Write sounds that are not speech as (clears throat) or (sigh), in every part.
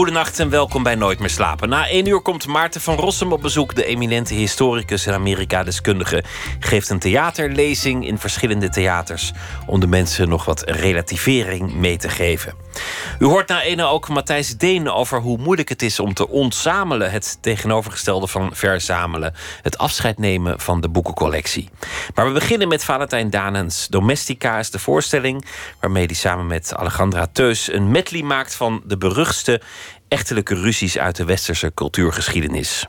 Goedenacht en welkom bij Nooit meer slapen. Na één uur komt Maarten van Rossum op bezoek. De eminente historicus en Amerika-deskundige geeft een theaterlezing in verschillende theaters om de mensen nog wat relativering mee te geven. U hoort na ene ook Matthijs Deen over hoe moeilijk het is om te ontzamelen, het tegenovergestelde van verzamelen, het afscheid nemen van de boekencollectie. Maar we beginnen met Valentijn Danens. Domestica is de voorstelling waarmee hij samen met Alejandra Teus een medley maakt van de beruchtste echtelijke ruzies uit de westerse cultuurgeschiedenis.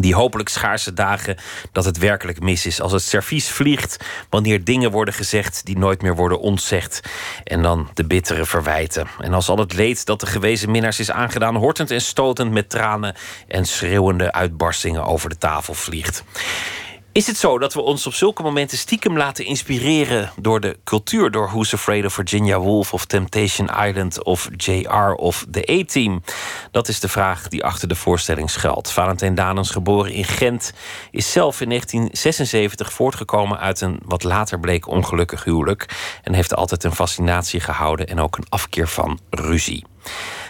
Die hopelijk schaarse dagen dat het werkelijk mis is. Als het servies vliegt, wanneer dingen worden gezegd die nooit meer worden ontzegd. En dan de bittere verwijten. En als al het leed dat de gewezen minnaars is aangedaan, hortend en stotend met tranen en schreeuwende uitbarstingen over de tafel vliegt. Is het zo dat we ons op zulke momenten stiekem laten inspireren door de cultuur, door Who's Afraid of Virginia Woolf of Temptation Island of JR of The A-Team? Dat is de vraag die achter de voorstelling schuilt. Valentijn Danens, geboren in Gent, is zelf in 1976 voortgekomen uit een wat later bleek ongelukkig huwelijk en heeft altijd een fascinatie gehouden en ook een afkeer van ruzie.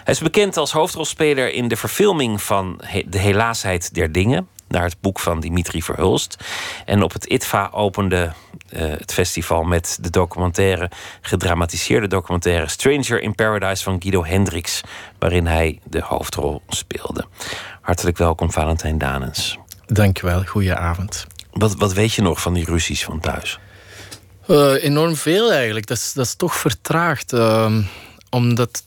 Hij is bekend als hoofdrolspeler in de verfilming van De Helaasheid der Dingen naar het boek van Dimitri Verhulst. En op het ITVA opende uh, het festival met de documentaire, gedramatiseerde documentaire Stranger in Paradise van Guido Hendricks, waarin hij de hoofdrol speelde. Hartelijk welkom, Valentijn Danens. Dankjewel, goedenavond. Wat, wat weet je nog van die ruzies van thuis? Uh, enorm veel eigenlijk. Dat is, dat is toch vertraagd. Uh, omdat,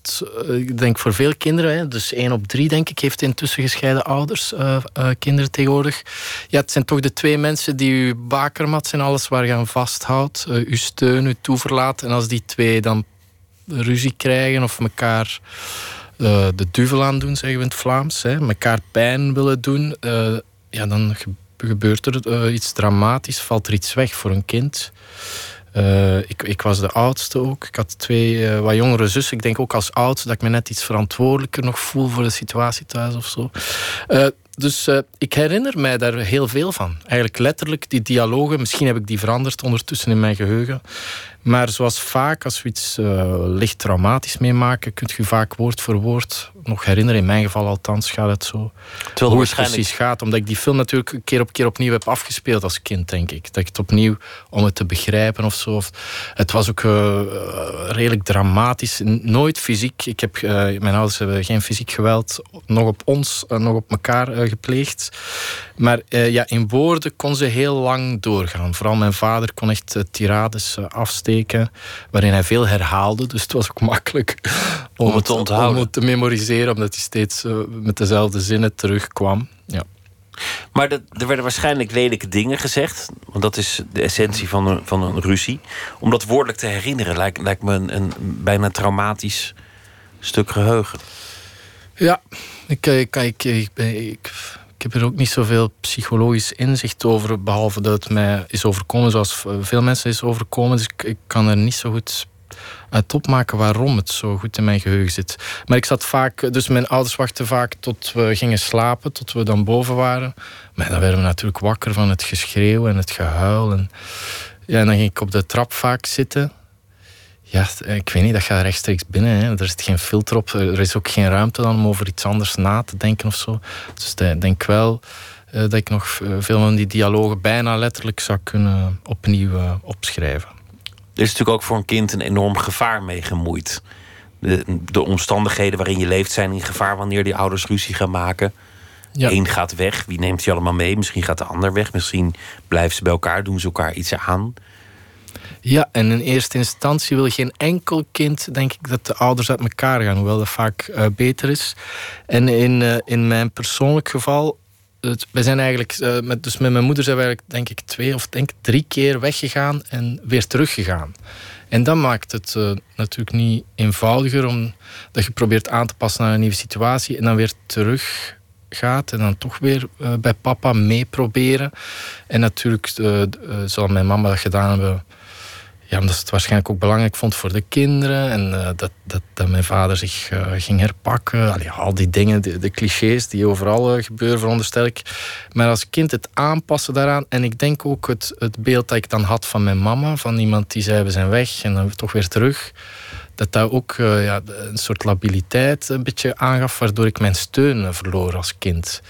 eh, ik denk voor veel kinderen, dus één op drie denk ik, heeft intussen gescheiden ouders, uh, uh, kinderen tegenwoordig. Ja, het zijn toch de twee mensen die uw bakermat zijn, alles waar je aan vasthoudt, uw steun, uw toeverlaat. En als die twee dan ruzie krijgen of elkaar de duvel aan doen, zeggen we in het Vlaams, hè, elkaar pijn willen doen, ja, dan gebeurt er iets dramatisch, valt er iets weg voor een kind. Uh, ik, ik, was de oudste ook. Ik had twee uh, wat jongere zussen. Ik denk ook als oudste dat ik me net iets verantwoordelijker nog voel voor de situatie thuis of zo. Uh, dus ik herinner mij daar heel veel van. Eigenlijk letterlijk die dialogen. Misschien heb ik die veranderd ondertussen in mijn geheugen. Maar zoals vaak, als we iets licht traumatisch meemaken, kunt je vaak woord voor woord nog herinneren. In mijn geval althans gaat het zo. Terwijl hoe het precies gaat. Omdat ik die film natuurlijk keer op keer opnieuw heb afgespeeld als kind, denk ik. Dat ik het opnieuw, om het te begrijpen of zo. Het was ook uh, redelijk dramatisch. Nooit fysiek. Ik heb, uh, mijn ouders hebben geen fysiek geweld nog op ons, uh, nog op elkaar gepleegd. Maar ja, in woorden kon ze heel lang doorgaan. Vooral mijn vader kon echt tirades afsteken, waarin hij veel herhaalde. Dus het was ook makkelijk om, om het te onthouden. Om het te memoriseren omdat hij steeds uh, met dezelfde zinnen terugkwam. Ja. Maar er werden waarschijnlijk lelijke dingen gezegd. Want dat is de essentie van een, van een ruzie. Om dat woordelijk te herinneren lijkt, lijkt me een, een bijna traumatisch stuk geheugen. Ja, ik, ik, ik, ik, ik, heb er ook niet zoveel psychologisch inzicht over. Behalve dat het mij is overkomen zoals veel mensen is overkomen. Dus ik, ik kan er niet zo goed uit opmaken waarom het zo goed in mijn geheugen zit. Maar ik zat vaak, dus mijn ouders wachten vaak tot we gingen slapen, tot we dan boven waren. Maar dan werden we natuurlijk wakker van het geschreeuw en het gehuil. En, ja, en dan ging ik op de trap vaak zitten. Ja, ik weet niet, dat gaat rechtstreeks binnen. Hè. Er zit geen filter op. Er is ook geen ruimte dan om over iets anders na te denken of zo. Dus ik denk wel uh, dat ik nog veel van die dialogen bijna letterlijk zou kunnen opnieuw uh, opschrijven. Is natuurlijk ook voor een kind een enorm gevaar mee gemoeid. De, de omstandigheden waarin je leeft zijn in gevaar wanneer die ouders ruzie gaan maken. Ja. Eén gaat weg, wie neemt je allemaal mee? Misschien gaat de ander weg, misschien blijven ze bij elkaar, doen ze elkaar iets aan. Ja, en in eerste instantie wil geen enkel kind, denk ik, dat de ouders uit elkaar gaan, hoewel dat vaak uh, beter is. En in, uh, in mijn persoonlijk geval we zijn eigenlijk, uh, met, dus met mijn moeder zijn we eigenlijk denk ik twee of denk drie keer weggegaan en weer teruggegaan. En dat maakt het uh, natuurlijk niet eenvoudiger omdat je probeert aan te passen naar een nieuwe situatie en dan weer terug gaat en dan toch weer uh, bij papa meeproberen. En natuurlijk zal mijn mama dat gedaan hebben ja, omdat ze het waarschijnlijk ook belangrijk vond voor de kinderen. En uh, dat, dat, dat mijn vader zich uh, ging herpakken. Al die dingen, de, de clichés die overal uh, gebeuren, veronderstel ik. Maar als kind het aanpassen daaraan. En ik denk ook het, het beeld dat ik dan had van mijn mama. Van iemand die zei, we zijn weg en dan toch weer terug. Dat dat ook ja, een soort labiliteit een beetje aangaf. Waardoor ik mijn steun verloor als kind.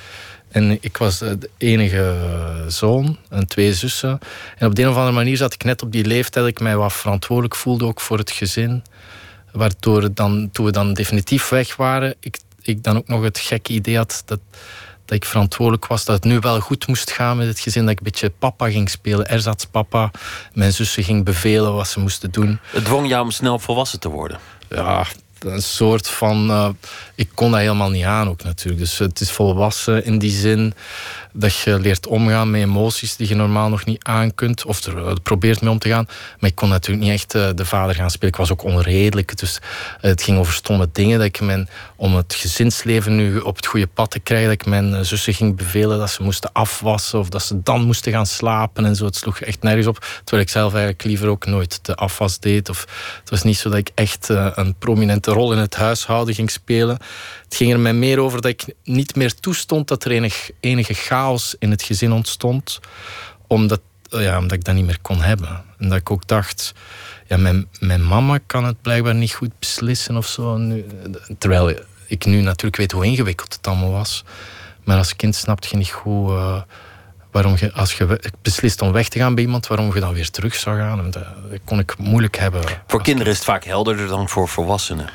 En ik was de enige zoon en twee zussen. En op de een of andere manier zat ik net op die leeftijd dat ik mij wat verantwoordelijk voelde ook voor het gezin. Waardoor dan, toen we dan definitief weg waren, ik, ik dan ook nog het gekke idee had dat, dat ik verantwoordelijk was, dat het nu wel goed moest gaan met het gezin. Dat ik een beetje papa ging spelen, erzatspapa. Mijn zussen ging bevelen wat ze moesten doen. Het dwong jou om snel volwassen te worden? Ja, een soort van. Uh, ik kon dat helemaal niet aan ook natuurlijk. Dus het is volwassen in die zin dat je leert omgaan met emoties die je normaal nog niet aan kunt. Of er uh, probeert mee om te gaan. Maar ik kon natuurlijk niet echt uh, de vader gaan spelen. Ik was ook onredelijk. Dus het ging over stomme dingen. Dat ik mijn, om het gezinsleven nu op het goede pad te krijgen, dat ik mijn zussen ging bevelen dat ze moesten afwassen. Of dat ze dan moesten gaan slapen en zo. Het sloeg echt nergens op. Terwijl ik zelf eigenlijk liever ook nooit de afwas deed. Of het was niet zo dat ik echt een prominente rol in het huishouden ging spelen. Het ging er mij meer over dat ik niet meer toestond dat er enig, enige chaos in het gezin ontstond. Omdat, ja, omdat ik dat niet meer kon hebben. En dat ik ook dacht, ja, mijn, mijn mama kan het blijkbaar niet goed beslissen of zo. Nu, terwijl ik nu natuurlijk weet hoe ingewikkeld het allemaal was. Maar als kind snapte je niet goed uh, waarom je, als je beslist om weg te gaan bij iemand, waarom je dan weer terug zou gaan. En dat, dat kon ik moeilijk hebben. Voor kinderen is het vaak helderder dan voor volwassenen.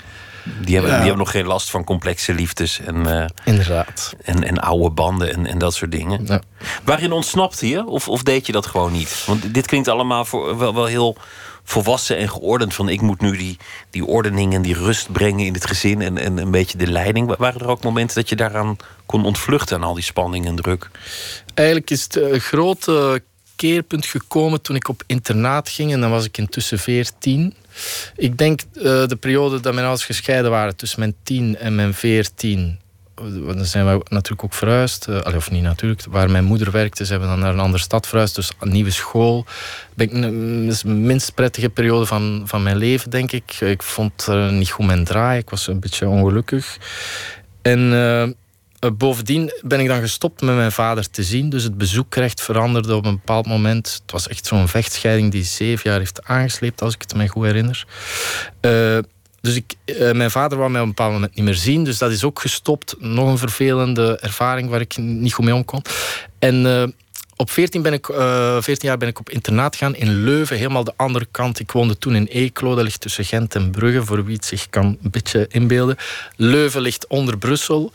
Die hebben, die hebben nog geen last van complexe liefdes en, uh, Inderdaad. en, en oude banden en, en dat soort dingen. Ja. Waarin ontsnapte je? Of, of deed je dat gewoon niet? Want dit klinkt allemaal voor, wel, wel heel volwassen en geordend. Van ik moet nu die, die ordening en die rust brengen in het gezin en, en een beetje de leiding. Waren er ook momenten dat je daaraan kon ontvluchten aan al die spanning en druk? Eigenlijk is het een grote keerpunt gekomen toen ik op internaat ging. En dan was ik intussen 14. Ik denk uh, de periode dat mijn ouders gescheiden waren, tussen mijn 10 en mijn 14. Dan zijn we natuurlijk ook verhuisd. Uh, of niet natuurlijk. Waar mijn moeder werkte, zijn we dan naar een andere stad verhuisd. Dus een nieuwe school. Dat is de minst prettige periode van, van mijn leven, denk ik. Ik vond er niet goed mijn draai. Ik was een beetje ongelukkig. En uh, bovendien ben ik dan gestopt met mijn vader te zien. Dus het bezoekrecht veranderde op een bepaald moment. Het was echt zo'n vechtscheiding die zeven jaar heeft aangesleept, als ik het me goed herinner. Uh, dus ik, uh, mijn vader wou mij op een bepaald moment niet meer zien. Dus dat is ook gestopt. Nog een vervelende ervaring waar ik niet goed mee om kon. En op 14, ben ik, 14 jaar ben ik op internaat gegaan in Leuven, helemaal de andere kant. Ik woonde toen in Eeklo, dat ligt tussen Gent en Brugge, voor wie het zich kan een beetje inbeelden. Leuven ligt onder Brussel.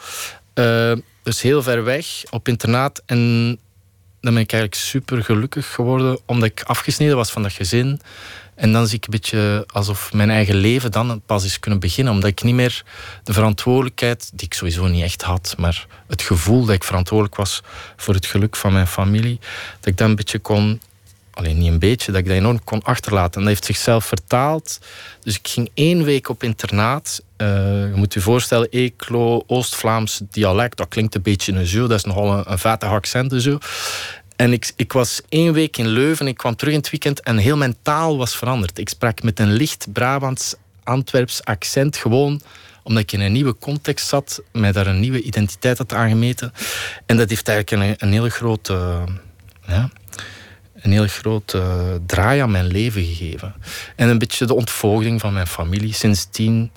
Uh, dus heel ver weg op internaat. En dan ben ik eigenlijk super gelukkig geworden, omdat ik afgesneden was van dat gezin. En dan zie ik een beetje alsof mijn eigen leven dan pas is kunnen beginnen. Omdat ik niet meer de verantwoordelijkheid, die ik sowieso niet echt had, maar het gevoel dat ik verantwoordelijk was voor het geluk van mijn familie, dat ik dan een beetje kon alleen niet een beetje, dat ik dat enorm kon achterlaten. En dat heeft zichzelf vertaald. Dus ik ging één week op internaat. Uh, je moet je voorstellen, Eeklo, Oost-Vlaams dialect, dat klinkt een beetje een zo, dat is nogal een, een accent zo. En ik, ik was één week in Leuven, ik kwam terug in het weekend en heel mijn taal was veranderd. Ik sprak met een licht Brabants, Antwerps accent, gewoon omdat ik in een nieuwe context zat, mij daar een nieuwe identiteit had aangemeten. En dat heeft eigenlijk een, een hele grote... ja, een heel groot draai aan mijn leven gegeven. En een beetje de ontvoogding van mijn familie. Sindsdien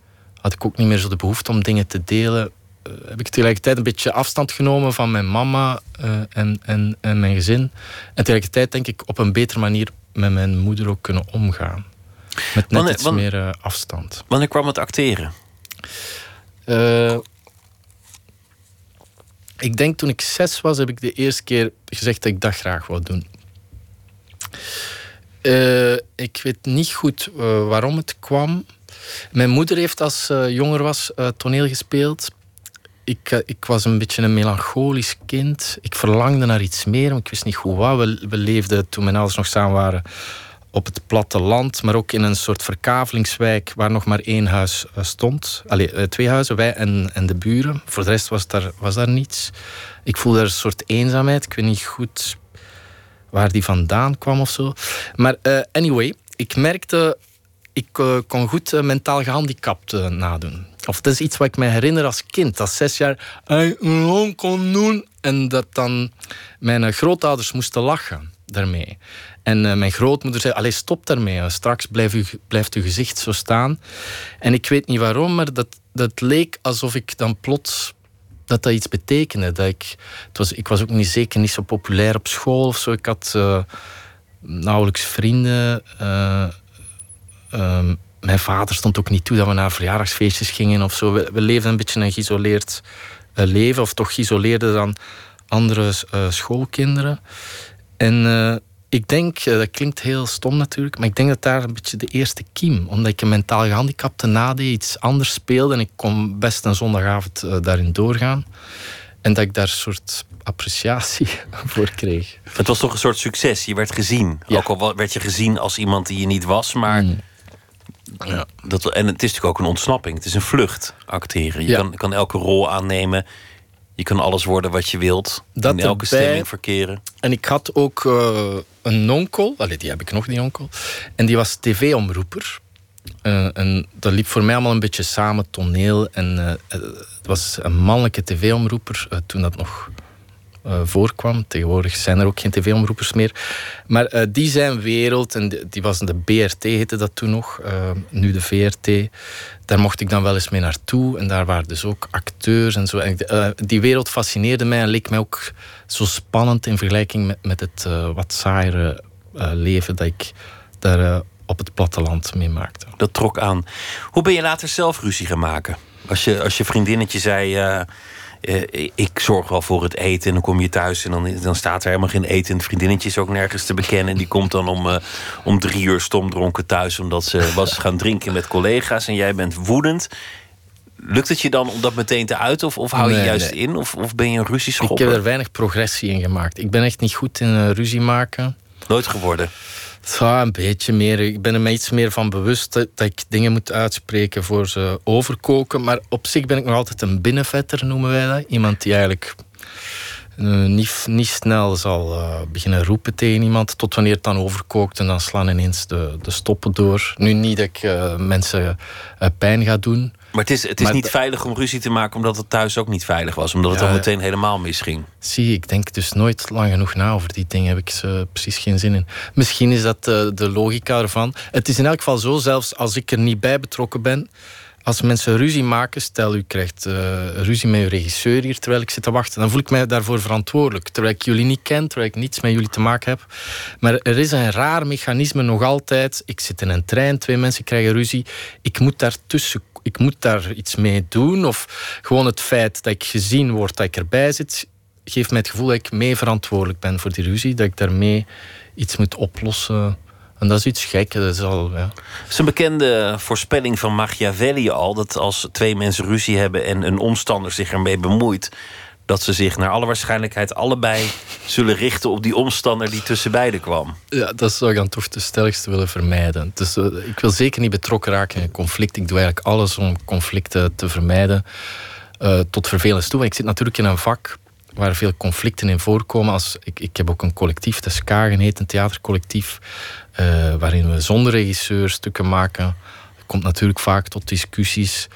had ik ook niet meer zo de behoefte om dingen te delen. Uh, heb ik tegelijkertijd een beetje afstand genomen van mijn mama uh, en, en, en mijn gezin. En tegelijkertijd denk ik op een betere manier met mijn moeder ook kunnen omgaan. Met net wanneer, iets wanneer, meer afstand. Wanneer kwam het acteren? ik denk toen ik zes was, heb ik de eerste keer gezegd dat ik dat graag wou doen. Ik weet niet goed waarom het kwam. Mijn moeder heeft als uh, jonger was toneel gespeeld. Ik, ik, was een beetje een melancholisch kind. Ik verlangde naar iets meer, maar ik wist niet goed wat. We, we leefden toen mijn ouders nog samen waren op het platteland, maar ook in een soort verkavelingswijk waar nog maar één huis stond. Allee, twee huizen, wij en, en de buren. Voor de rest was daar, was daar niets. Ik voelde er een soort eenzaamheid. Ik weet niet goed waar die vandaan kwam of zo. Maar anyway, ik merkte, ik uh, kon goed uh, mentaal gehandicapt uh, nadoen. Of het is iets wat ik me herinner als kind. Als zes jaar, kon doen. En dat dan mijn grootouders moesten lachen daarmee. En mijn grootmoeder zei, allee, stop daarmee. Straks blijft, u, blijft uw gezicht zo staan. En ik weet niet waarom, maar dat, dat leek alsof ik dan plots dat dat iets betekende. Dat ik, het was, ik was ook niet, zeker niet zo populair op school of zo. Ik had nauwelijks vrienden. Uh, mijn vader stond ook niet toe dat we naar verjaardagsfeestjes gingen of zo. We, we leefden een beetje een geïsoleerd eh, leven, of toch geïsoleerder dan andere uh, schoolkinderen. En ik denk, eh, dat klinkt heel stom natuurlijk, maar ik denk dat daar een beetje de eerste kiem, omdat ik een mentaal gehandicapte nadeed, iets anders speelde en ik kon best een zondagavond daarin doorgaan. En dat ik daar een soort appreciatie (laughs) voor kreeg. Het was toch een soort succes, je werd gezien. Ja. Ook al werd je gezien als iemand die je niet was, maar... Mm. Ja. Dat, en het is natuurlijk ook een ontsnapping. Het is een vlucht, acteren. Je ja. kan, kan elke rol aannemen je kan alles worden wat je wilt. Dat in elke erbij. stemming verkeren. En ik had ook uh, een onkel. Allee, die heb ik nog, die onkel. En die was tv-omroeper. Uh, en dat liep voor mij allemaal een beetje samen, toneel. En uh, het was een mannelijke tv-omroeper toen dat nog uh, voorkwam. Tegenwoordig zijn er ook geen tv-omroepers meer. Maar uh, die zijn wereld, en die, was de BRT, heette dat toen nog, uh, nu de VRT. Daar mocht ik dan wel eens mee naartoe. En daar waren dus ook acteurs en zo. En, die wereld fascineerde mij en leek mij ook zo spannend in vergelijking met, met het wat saaiere leven dat ik daar op het platteland meemaakte. Dat trok aan. Hoe ben je later zelf ruzie gaan maken? Als je, als je vriendinnetje zei uh, ik zorg wel voor het eten. En dan kom je thuis en dan, dan staat er helemaal geen eten. En het vriendinnetje is ook nergens te bekennen. En die komt dan om, uh, om drie uur stomdronken thuis. Omdat ze was gaan drinken met collega's. En jij bent woedend. Lukt het je dan om dat meteen te uiten? Of, of hou je juist in? Of, of ben je een ruzieschopper? Ik heb er weinig progressie in gemaakt. Ik ben echt niet goed in uh, ruzie maken. Nooit geworden? Ja, een beetje meer. Ik ben er me iets meer van bewust dat, ik dingen moet uitspreken voor ze overkoken. Maar op zich ben ik nog altijd een binnenvetter, noemen wij dat. Iemand die eigenlijk uh, niet, niet snel zal uh, beginnen roepen tegen iemand. Tot wanneer het dan overkookt en dan slaan ineens de, de stoppen door. Nu niet dat ik uh, mensen pijn ga doen. Maar het is, het is niet veilig om ruzie te maken omdat het thuis ook niet veilig was. Omdat het dan meteen helemaal misging. Zie, ik denk dus nooit lang genoeg na over die dingen. Heb ik ze precies geen zin in. Misschien is dat de, de logica ervan. Het is in elk geval zo, zelfs als ik er niet bij betrokken ben als mensen ruzie maken, stel u krijgt uh, ruzie met uw regisseur hier terwijl ik zit te wachten, dan voel ik mij daarvoor verantwoordelijk. Terwijl ik jullie niet ken, terwijl ik niets met jullie te maken heb. Maar er is een raar mechanisme nog altijd. Ik zit in een trein, twee mensen krijgen ruzie. Ik moet daartussen ik moet daar iets mee doen. Of gewoon het feit dat ik gezien word dat ik erbij zit, geeft mij het gevoel dat ik mee verantwoordelijk ben voor die ruzie. Dat ik daarmee iets moet oplossen. En dat is iets gek. Dat is, al, ja. het is een bekende voorspelling van Machiavelli al. Dat als twee mensen ruzie hebben en een omstander zich ermee bemoeit dat ze zich naar alle waarschijnlijkheid allebei zullen richten op die omstander die tussen beiden kwam. Ja, dat zou ik dan toch de sterkste willen vermijden. Dus, uh, ik wil zeker niet betrokken raken in conflict. Ik doe eigenlijk alles om conflicten te vermijden. Uh, tot vervelens toe. Want ik zit natuurlijk in een vak waar veel conflicten in voorkomen. Als, ik, ik heb ook een collectief, dat is Kagen heet, een theatercollectief, uh, waarin we zonder regisseur stukken maken. Komt natuurlijk vaak tot discussies.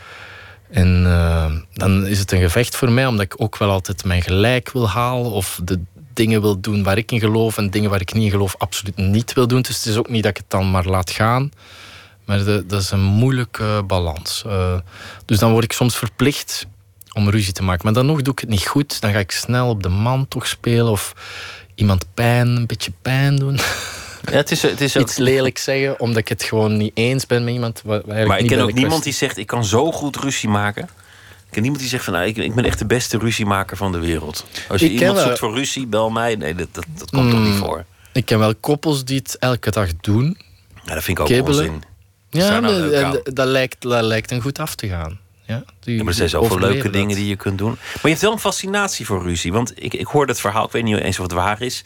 En uh, dan is het een gevecht voor mij, omdat ik ook wel altijd mijn gelijk wil halen. Of de dingen wil doen waar ik in geloof en dingen waar ik niet in geloof absoluut niet wil doen. Dus het is ook niet dat ik het dan maar laat gaan. Maar dat is een moeilijke balans. Uh, dus dan word ik soms verplicht om ruzie te maken. Maar dan nog doe ik het niet goed. Dan ga ik snel op de man toch spelen of iemand pijn, een beetje pijn doen. (laughs) Ja, het is, het is ook... Iets lelijk zeggen, omdat ik het gewoon niet eens ben met iemand. maar ik ken ook niemand die zegt: ik kan zo goed ruzie maken. Ik ken niemand die zegt van nou, ik, ik ben echt de beste ruziemaker van de wereld. Als je ik iemand zoekt voor ruzie, bel mij. Nee, dat, dat, dat komt mm, toch niet hmm. voor. Ik ken wel koppels die het elke dag doen. Ja, dat vind ik ook Kibbelen. onzin. Ja, nou dat, lijkt, dat lijkt een goed af te gaan. Ja, die, ja, maar er zijn zoveel leuke dingen die je kunt doen. Maar je hebt wel een fascinatie voor ruzie. Want ik, ik hoorde het verhaal, ik weet niet eens of het waar is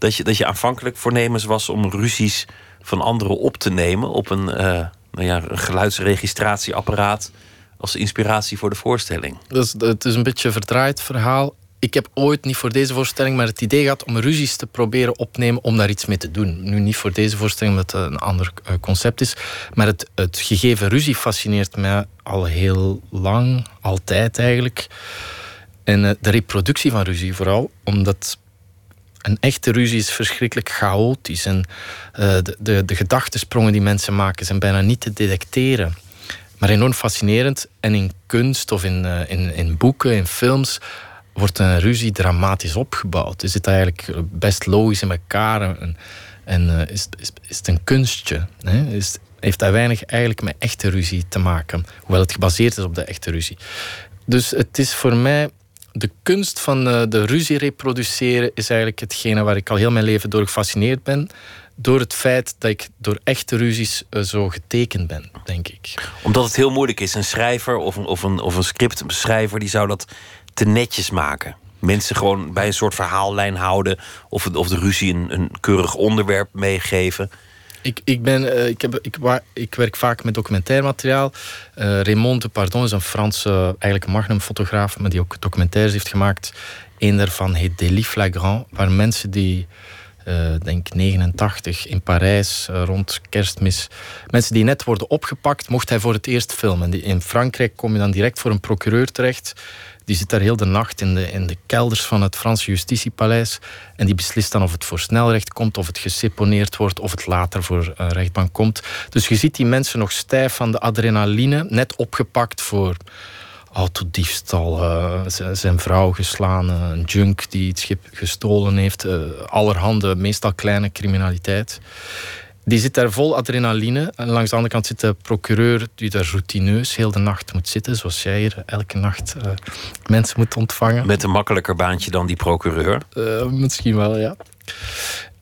dat je, dat je aanvankelijk voornemens was om ruzies van anderen op te nemen op een, uh, nou ja, een geluidsregistratieapparaat als inspiratie voor de voorstelling. Dus, het is een beetje een verdraaid verhaal. ik heb ooit niet voor deze voorstelling, maar het idee gehad om ruzies te proberen opnemen om daar iets mee te doen. Nu niet voor deze voorstelling, omdat het een ander eh, concept is. Maar het, het gegeven ruzie fascineert mij al heel lang, altijd eigenlijk. En eh, de reproductie van ruzie vooral, omdat een echte ruzie is verschrikkelijk chaotisch. En uh, de, de, de gedachtensprongen die mensen maken zijn bijna niet te detecteren. Maar enorm fascinerend. En in kunst of in, uh, in, in boeken, in films wordt een ruzie dramatisch opgebouwd. Is het eigenlijk best logisch in elkaar en, en uh, is, is, is, het een kunstje? Hè? Is, heeft dat weinig eigenlijk met echte ruzie te maken, hoewel het gebaseerd is op de echte ruzie. Dus het is voor mij de kunst van uh, de ruzie reproduceren is eigenlijk hetgene waar ik al heel mijn leven door gefascineerd ben. Door het feit dat ik door echte ruzies uh, zo getekend ben, denk ik. Omdat het heel moeilijk is. Een schrijver of een, of een, of een scriptschrijver die zou dat te netjes maken. Mensen gewoon bij een soort verhaallijn houden. Of, of de ruzie een, een keurig onderwerp meegeven. Ik, ik, ben, uh, ik, heb, ik, ik, werk vaak met documentairmateriaal. Uh, Raymond Depardon is een Franse, uh, eigenlijk magnumfotograaf, maar die ook documentaires heeft gemaakt. Eén daarvan heet Délit Flagrant, waar mensen die, denk 89, in Parijs rond kerstmis, mensen die net worden opgepakt, mocht hij voor het eerst filmen. In Frankrijk kom je dan direct voor een procureur terecht. Die zit daar heel de nacht in de, in de kelders van het Franse Justitiepaleis. En die beslist dan of het voor snelrecht komt, of het geseponeerd wordt, of het later voor uh, rechtbank komt. Dus je ziet die mensen nog stijf van de adrenaline, net opgepakt voor autodiefstal, uh, zijn vrouw geslaan, een junk die het schip gestolen heeft, uh, allerhande, meestal kleine criminaliteit. Die zit daar vol adrenaline. En langs de andere kant zit de procureur die daar routineus heel de nacht moet zitten. Zoals jij hier elke nacht uh, mensen moet ontvangen. Met een makkelijker baantje dan die procureur? Uh, misschien wel, ja.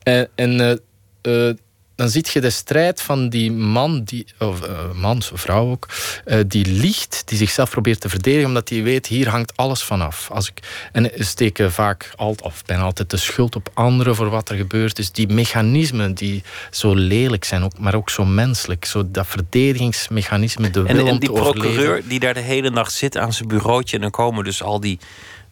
En, en uh, dan zie je de strijd van die man, die, of uh, man, of vrouw ook, uh, die liegt, die zichzelf probeert te verdedigen, omdat hij weet, hier hangt alles vanaf. Als ik, en steken vaak, altijd, of bijna altijd, de schuld op anderen voor wat er gebeurt. is. die mechanismen die zo lelijk zijn, ook, maar ook zo menselijk. Zo dat verdedigingsmechanisme, de wil en, en om die procureur die daar de hele nacht zit aan zijn bureautje... en dan komen dus al die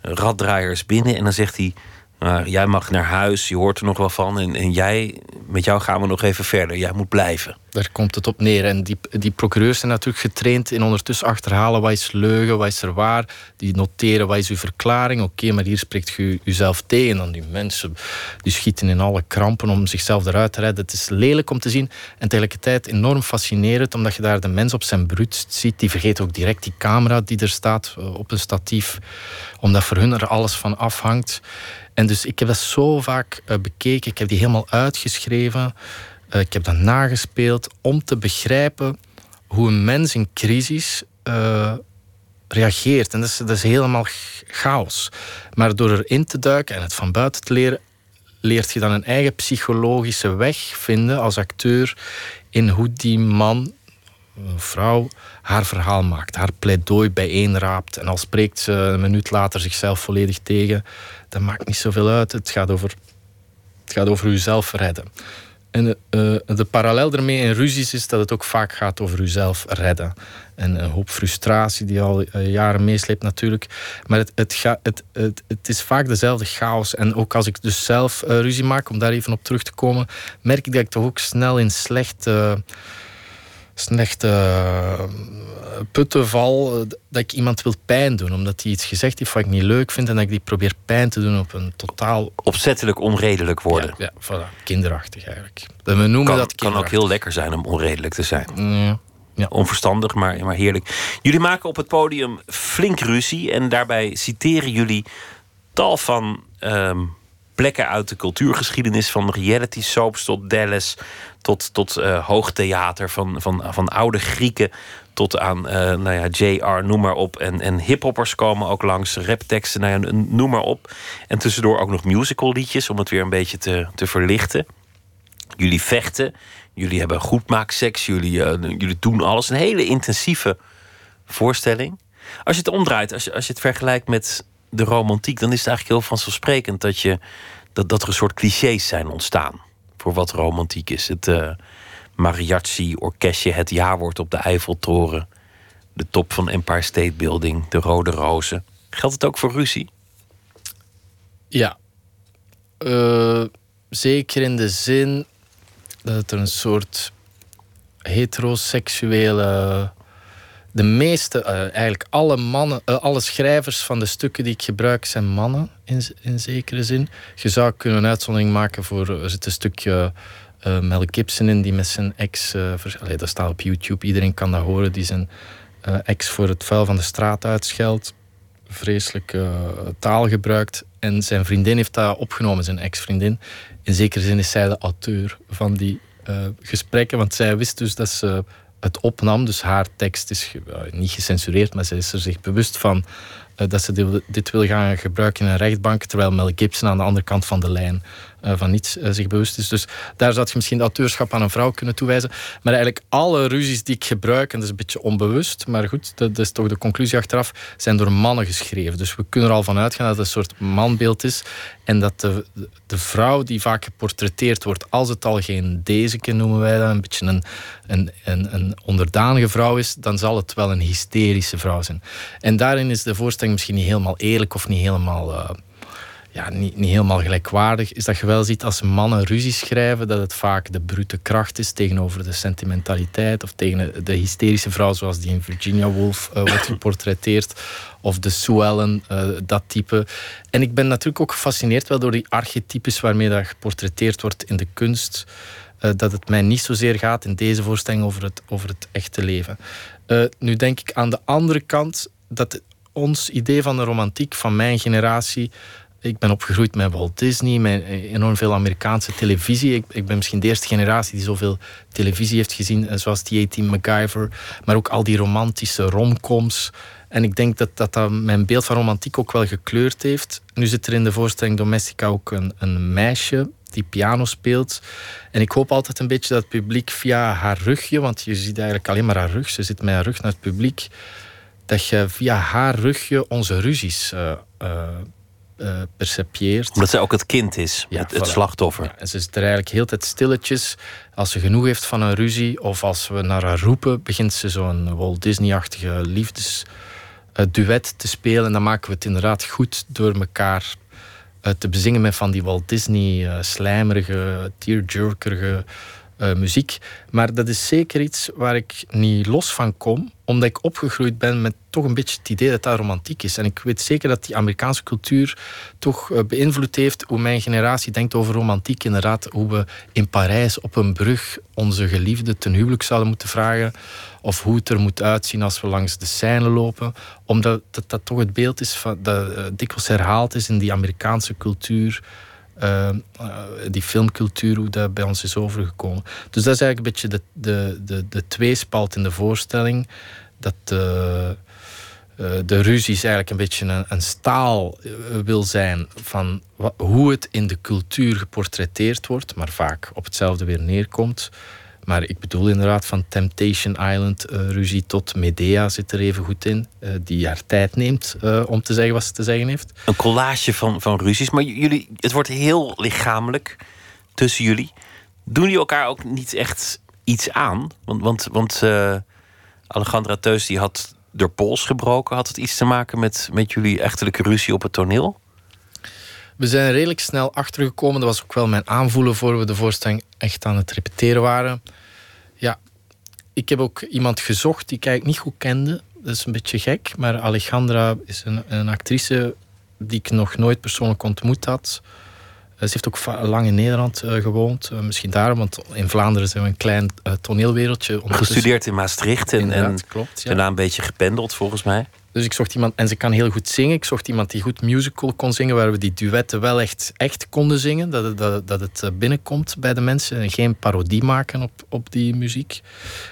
raddraaiers binnen en dan zegt hij... Maar jij mag naar huis, je hoort er nog wel van. En, en jij, met jou gaan we nog even verder. Jij moet blijven. Daar komt het op neer. En die, die procureurs zijn natuurlijk getraind in ondertussen achterhalen wat is leugen, wat is er waar. Die noteren wat is uw verklaring. Oké, maar hier spreekt u uzelf tegen. Die mensen die schieten in alle krampen om zichzelf eruit te redden. Het is lelijk om te zien. En tegelijkertijd enorm fascinerend, omdat je daar de mens op zijn bruut ziet. Die vergeet ook direct die camera die er staat op een statief. Omdat voor hun er alles van afhangt. En dus ik heb dat zo vaak uh, bekeken. Ik heb die helemaal uitgeschreven. Uh, ik heb dat nagespeeld om te begrijpen hoe een mens in crisis uh, reageert. En dat is, dat is helemaal chaos. Maar door erin te duiken en het van buiten te leren, leert je dan een eigen psychologische weg vinden als acteur in hoe die man, vrouw, haar verhaal maakt, haar pleidooi bijeenraapt. En al spreekt ze een minuut later zichzelf volledig tegen, dat maakt niet zoveel uit. Het gaat over, het gaat over uzelf redden. En uh, de parallel ermee in ruzies is dat het ook vaak gaat over uzelf redden. En een hoop frustratie die al uh, jaren meesleept natuurlijk. Maar het, het, het, het, het, is vaak dezelfde chaos. En ook als ik dus zelf ruzie maak, om daar even op terug te komen, merk ik dat ik toch ook snel in slechte slechte uh, putten val dat ik iemand wil pijn doen. Omdat hij iets gezegd heeft wat ik niet leuk vind en dat ik die probeer pijn te doen op een totaal... Opzettelijk onredelijk worden. Ja, ja voilà. kinderachtig eigenlijk. We noemen kan, dat kan ook heel lekker zijn om onredelijk te zijn. Ja. Ja. Onverstandig, maar, maar heerlijk. Jullie maken op het podium flink ruzie en daarbij citeren jullie tal van um, plekken uit de cultuurgeschiedenis, van reality soaps tot Dallas, tot, tot uh, hoogtheater, van, van, van oude Grieken tot aan uh, nou ja, JR, noem maar op. En, en hiphoppers komen ook langs, rapteksten, nou ja, noem maar op. En tussendoor ook nog musical liedjes om het weer een beetje te, te verlichten. Jullie vechten, jullie hebben goedmaakseks, jullie, uh, jullie doen alles. Een hele intensieve voorstelling. Als je het omdraait, als je, als je het vergelijkt met de romantiek, dan is het eigenlijk heel vanzelfsprekend dat, je, dat, dat er een soort clichés zijn ontstaan voor wat romantiek is. Het uh, mariachi-orkestje, het jaarwoord op de Eiffeltoren, de top van Empire State Building, de rode rozen. Geldt het ook voor ruzie? Ja. Uh, zeker in de zin dat het een soort heteroseksuele. De meeste, uh, eigenlijk alle mannen, uh, alle schrijvers van de stukken die ik gebruik zijn mannen in, in zekere zin. Je zou kunnen een uitzondering maken voor. Er zit een stukje Mel Gibson in die met zijn ex. Dat staat op YouTube, iedereen kan dat horen. Die zijn ex voor het vuil van de straat uitscheldt. Vreselijke taal gebruikt. En zijn vriendin heeft dat opgenomen, zijn ex-vriendin. In zekere zin is zij de auteur van die gesprekken, want zij wist dus dat ze het opnam. Dus haar tekst is niet gecensureerd, maar ze is er zich bewust van uh, dat ze dit, wil gaan gebruiken in een rechtbank, terwijl Mel Gibson aan de andere kant van de lijn van niets zich bewust is. Dus daar zou je misschien de auteurschap aan een vrouw kunnen toewijzen. Maar eigenlijk alle ruzies die ik gebruik, en dat is een beetje onbewust, maar goed, dat is toch de conclusie achteraf, zijn door mannen geschreven. Dus we kunnen er al van uitgaan dat het een soort manbeeld is. En dat de, de vrouw die vaak geportretteerd wordt, als het al geen deze noemen wij dat, een beetje een, een, een, een, onderdanige vrouw is, dan zal het wel een hysterische vrouw zijn. En daarin is de voorstelling misschien niet helemaal eerlijk of niet helemaal. Uh, ja, niet, niet helemaal gelijkwaardig, is dat je wel ziet als mannen ruzie schrijven, dat het vaak de brute kracht is tegenover de sentimentaliteit of tegen de hysterische vrouw zoals die in Virginia Woolf uh, wordt (laughs) geportretteerd of de Sue Ellen, uh, dat type. En ik ben natuurlijk ook gefascineerd wel door die archetypes waarmee dat geportretteerd wordt in de kunst. Uh, dat het mij niet zozeer gaat in deze voorstelling over het, over het echte leven. nu denk ik aan de andere kant dat ons idee van de romantiek van mijn generatie ik ben opgegroeid met Walt Disney, met enorm veel Amerikaanse televisie. Ik, ik, ben misschien de eerste generatie die zoveel televisie heeft gezien, eh, zoals die 18 MacGyver. Maar ook al die romantische romcoms. En ik denk dat, dat, dat mijn beeld van romantiek ook wel gekleurd heeft. Nu zit er in de voorstelling Domestica ook een, een meisje die piano speelt. En ik hoop altijd een beetje dat het publiek via haar rugje, want je ziet eigenlijk alleen maar haar rug, ze zit met haar rug naar het publiek, dat je via haar rugje onze ruzies uh, uh, percepieert. Omdat zij ook het kind is, ja, het, het slachtoffer. en ze is er eigenlijk heel tijd stilletjes. Als ze genoeg heeft van een ruzie of als we naar haar roepen, begint ze zo'n Walt Disney-achtige liefdesduet te spelen. En dan maken we het inderdaad goed door elkaar uh, te bezingen met van die Walt Disney uh, slijmerige, tearjerkerige uh, muziek. Maar dat is zeker iets waar ik niet los van kom, omdat ik opgegroeid ben met toch een beetje het idee dat dat romantiek is. En ik weet zeker dat die Amerikaanse cultuur toch uh, beïnvloed heeft hoe mijn generatie denkt over romantiek. Inderdaad, hoe we in Parijs op een brug onze geliefde ten huwelijk zouden moeten vragen. Of hoe het er moet uitzien als we langs de Seine lopen. Omdat dat, toch het beeld is van, dat uh, dikwijls herhaald is in die Amerikaanse cultuur. Uh, die filmcultuur, hoe dat bij ons is overgekomen. Dus dat is eigenlijk een beetje de, de, de, de tweespalt in de voorstelling. Dat uh, de ruzies eigenlijk een beetje een, staal wil zijn van hoe het in de cultuur geportretteerd wordt, maar vaak op hetzelfde weer neerkomt. Maar ik bedoel inderdaad van Temptation Island uh, ruzie tot Medea zit er even goed in. Uh, die haar tijd neemt uh, om te zeggen wat ze te zeggen heeft. Een collage van, van ruzies. Maar jullie, het wordt heel lichamelijk tussen jullie. Doen jullie elkaar ook niet echt iets aan? Want, want, want Alejandra Teus die had door pols gebroken. Had het iets te maken met, met jullie echtelijke ruzie op het toneel? We zijn redelijk snel achtergekomen. Dat was ook wel mijn aanvoelen voor we de voorstelling echt aan het repeteren waren. Ja, ik heb ook iemand gezocht die ik eigenlijk niet goed kende. Dat is een beetje gek, maar Alejandra is een, een actrice die ik nog nooit persoonlijk ontmoet had. Ze heeft ook lang in Nederland uh, gewoond. Uh, misschien daarom, want in Vlaanderen zijn we een klein uh, toneelwereldje. Gestudeerd in Maastricht en, en klopt, ja. daarna een beetje gependeld volgens mij. Dus ik zocht iemand, en ze kan heel goed zingen. Ik zocht iemand die goed musical kon zingen, waar we die duetten wel echt, echt konden zingen. Dat het, dat, dat het eh, binnenkomt bij de mensen en geen parodie maken op, op die muziek.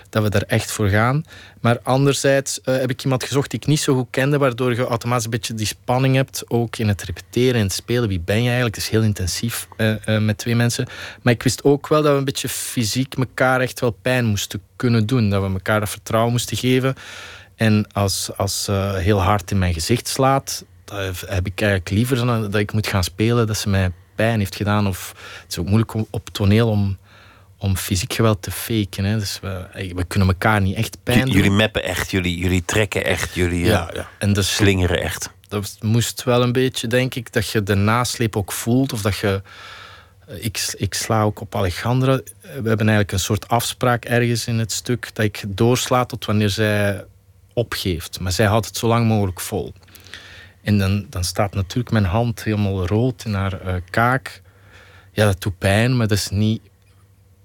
Dat we daar echt voor gaan. Maar anderzijds uh, heb ik iemand gezocht die ik niet zo goed kende, waardoor je automatisch een beetje die spanning hebt, ook in het repeteren en het spelen. Wie ben je eigenlijk? Het is heel intensief uh, met twee mensen. Maar ik wist ook wel dat we een beetje fysiek elkaar echt wel pijn moesten kunnen doen. Dat we elkaar dat vertrouwen moesten geven. En als, als uh, heel hard in mijn gezicht slaat, heb ik eigenlijk liever dat ik moet gaan spelen dat ze mij pijn heeft gedaan. Of het is ook moeilijk om, op toneel om, om fysiek geweld te faken. Hè. Dus we, we kunnen elkaar niet echt pijn doen. Jullie mappen echt, jullie, jullie trekken echt, jullie ja, ja. En dus, slingeren echt. dat moest wel een beetje, denk ik, dat je de nasleep ook voelt. Of dat je. eh, Ik, ik sla ook op Alejandra. We hebben eigenlijk een soort afspraak ergens in het stuk dat ik doorsla tot wanneer zij opgeeft. Maar zij houdt het zo lang mogelijk vol. En dan, dan staat natuurlijk mijn hand helemaal rood in haar eh, kaak. Ja, dat doet pijn, maar dat is niet.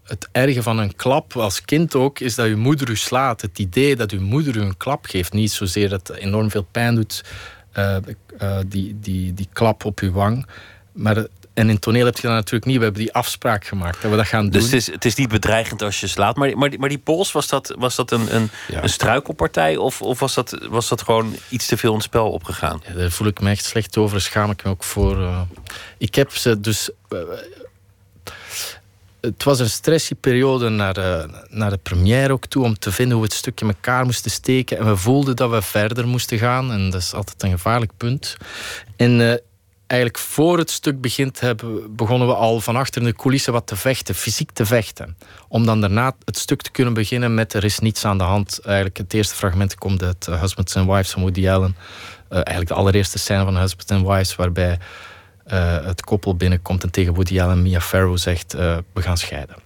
Het erge van een klap, als kind ook, is dat je moeder u slaat. Het idee dat uw moeder u een klap geeft. Niet zozeer dat enorm veel pijn doet, eh, eh, die, die, die klap op uw wang. Maar, en in toneel heb je dat natuurlijk niet. We hebben die afspraak gemaakt dat we dat gaan doen. Dus het is, het is niet bedreigend als je slaat. Maar, maar, maar die pols, was dat, was dat een, een, Ja. een struikelpartij? Of, of was, dat, was dat gewoon iets te veel in het spel opgegaan? Ja, daar voel ik me echt slecht over. Daar schaam ik me ook voor. eh. Ik heb ze dus. eh, het was een stressy periode naar de, naar de première ook toe. Om te vinden hoe we het stuk in elkaar moesten steken. En we voelden dat we verder moesten gaan. En dat is altijd een gevaarlijk punt. En eh, eigenlijk voor het stuk begint, hebben, begonnen we al van achter de coulissen wat te vechten. Fysiek te vechten. Om dan daarna het stuk te kunnen beginnen met er is niets aan de hand. Eigenlijk het eerste fragment komt uit eh, Husbands and Wives van Woody Allen. Eh, eigenlijk de allereerste scène van Husbands and Wives, waarbij eh, het koppel binnenkomt en tegen Woody Allen en Mia Farrow zegt: We gaan scheiden.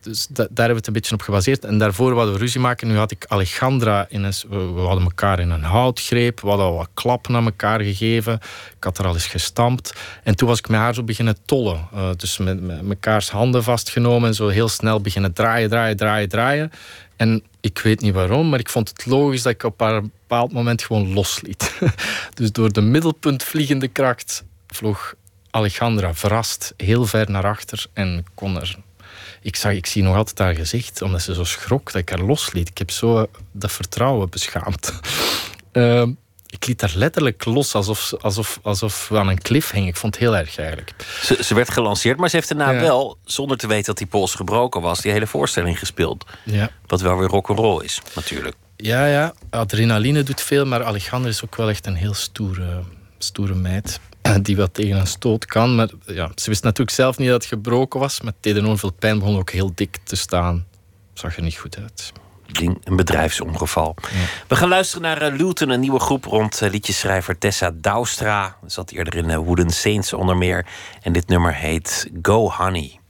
Dus da- daar hebben we het een beetje op gebaseerd. En daarvoor wilden we ruzie maken. Nu had ik Alejandra in een. We, hadden elkaar in een houtgreep. We hadden al wat klappen aan elkaar gegeven. Ik had er al eens gestampt. En toen was ik met haar zo beginnen tollen. Eh, dus met, mekaars handen vastgenomen en zo heel snel beginnen draaien, draaien, draaien, draaien. En ik weet niet waarom, maar ik vond het logisch dat ik op een bepaald moment gewoon losliet. (laughs) dus door de middelpunt vliegende kracht vloog Alejandra verrast heel ver naar achter en kon er. Ik, zag, ik zie nog altijd haar gezicht, omdat ze zo schrok dat ik haar losliet. Ik heb zo dat vertrouwen beschaamd. (laughs) Ehm, ik liet haar letterlijk los, alsof, alsof, alsof we aan een klif hingen. Ik vond het heel erg eigenlijk. Ze, ze werd gelanceerd, maar ze heeft daarna Ja. wel, zonder te weten dat die pols gebroken was, die hele voorstelling gespeeld. Ja. Wat wel weer rock'n'roll is, natuurlijk. Ja, ja, adrenaline doet veel, maar Alejandra is ook wel echt een heel stoere, stoere meid. (clears throat) Die wat tegen een stoot kan. Maar ja, ze wist natuurlijk zelf niet dat het gebroken was. Maar enorm veel pijn. Begon ook heel dik te staan. Zag er niet goed uit. Ding, een bedrijfsongeval. We gaan luisteren naar eh, Luton, een nieuwe groep rond eh, liedjeschrijver Tessa Douwstra. Zat eerder in eh, Wooden Saints onder meer. En dit nummer heet Go Honey.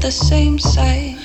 The same sight.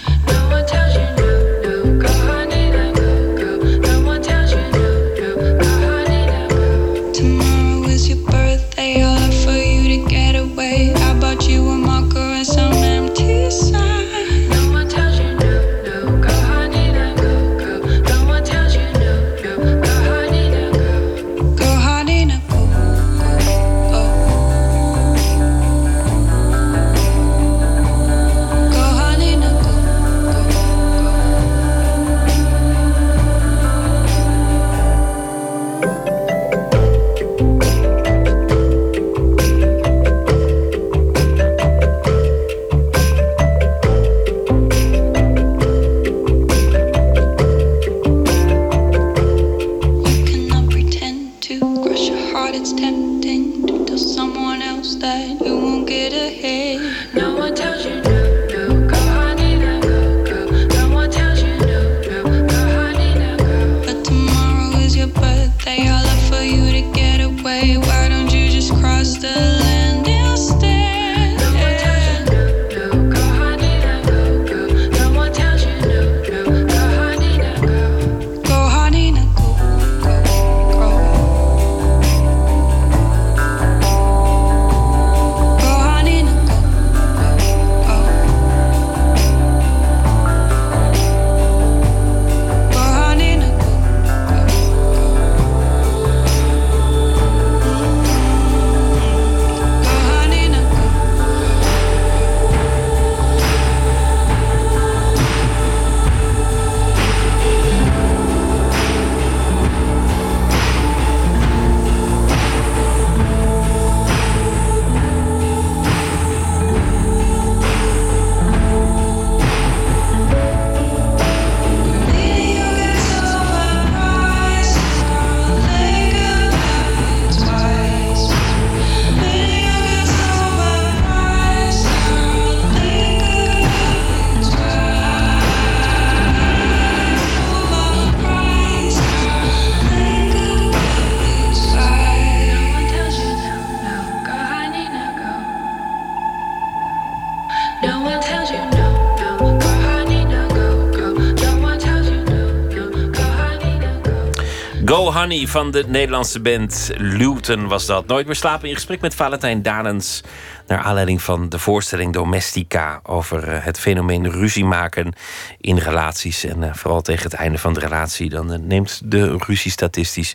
Van de Nederlandse band Luton was dat. Nooit meer slapen in gesprek met Valentijn Danens. Naar aanleiding van de voorstelling Domestica over eh, het fenomeen ruzie maken in relaties. En uh, vooral tegen het einde van de relatie, dan uh, neemt de ruzie statistisch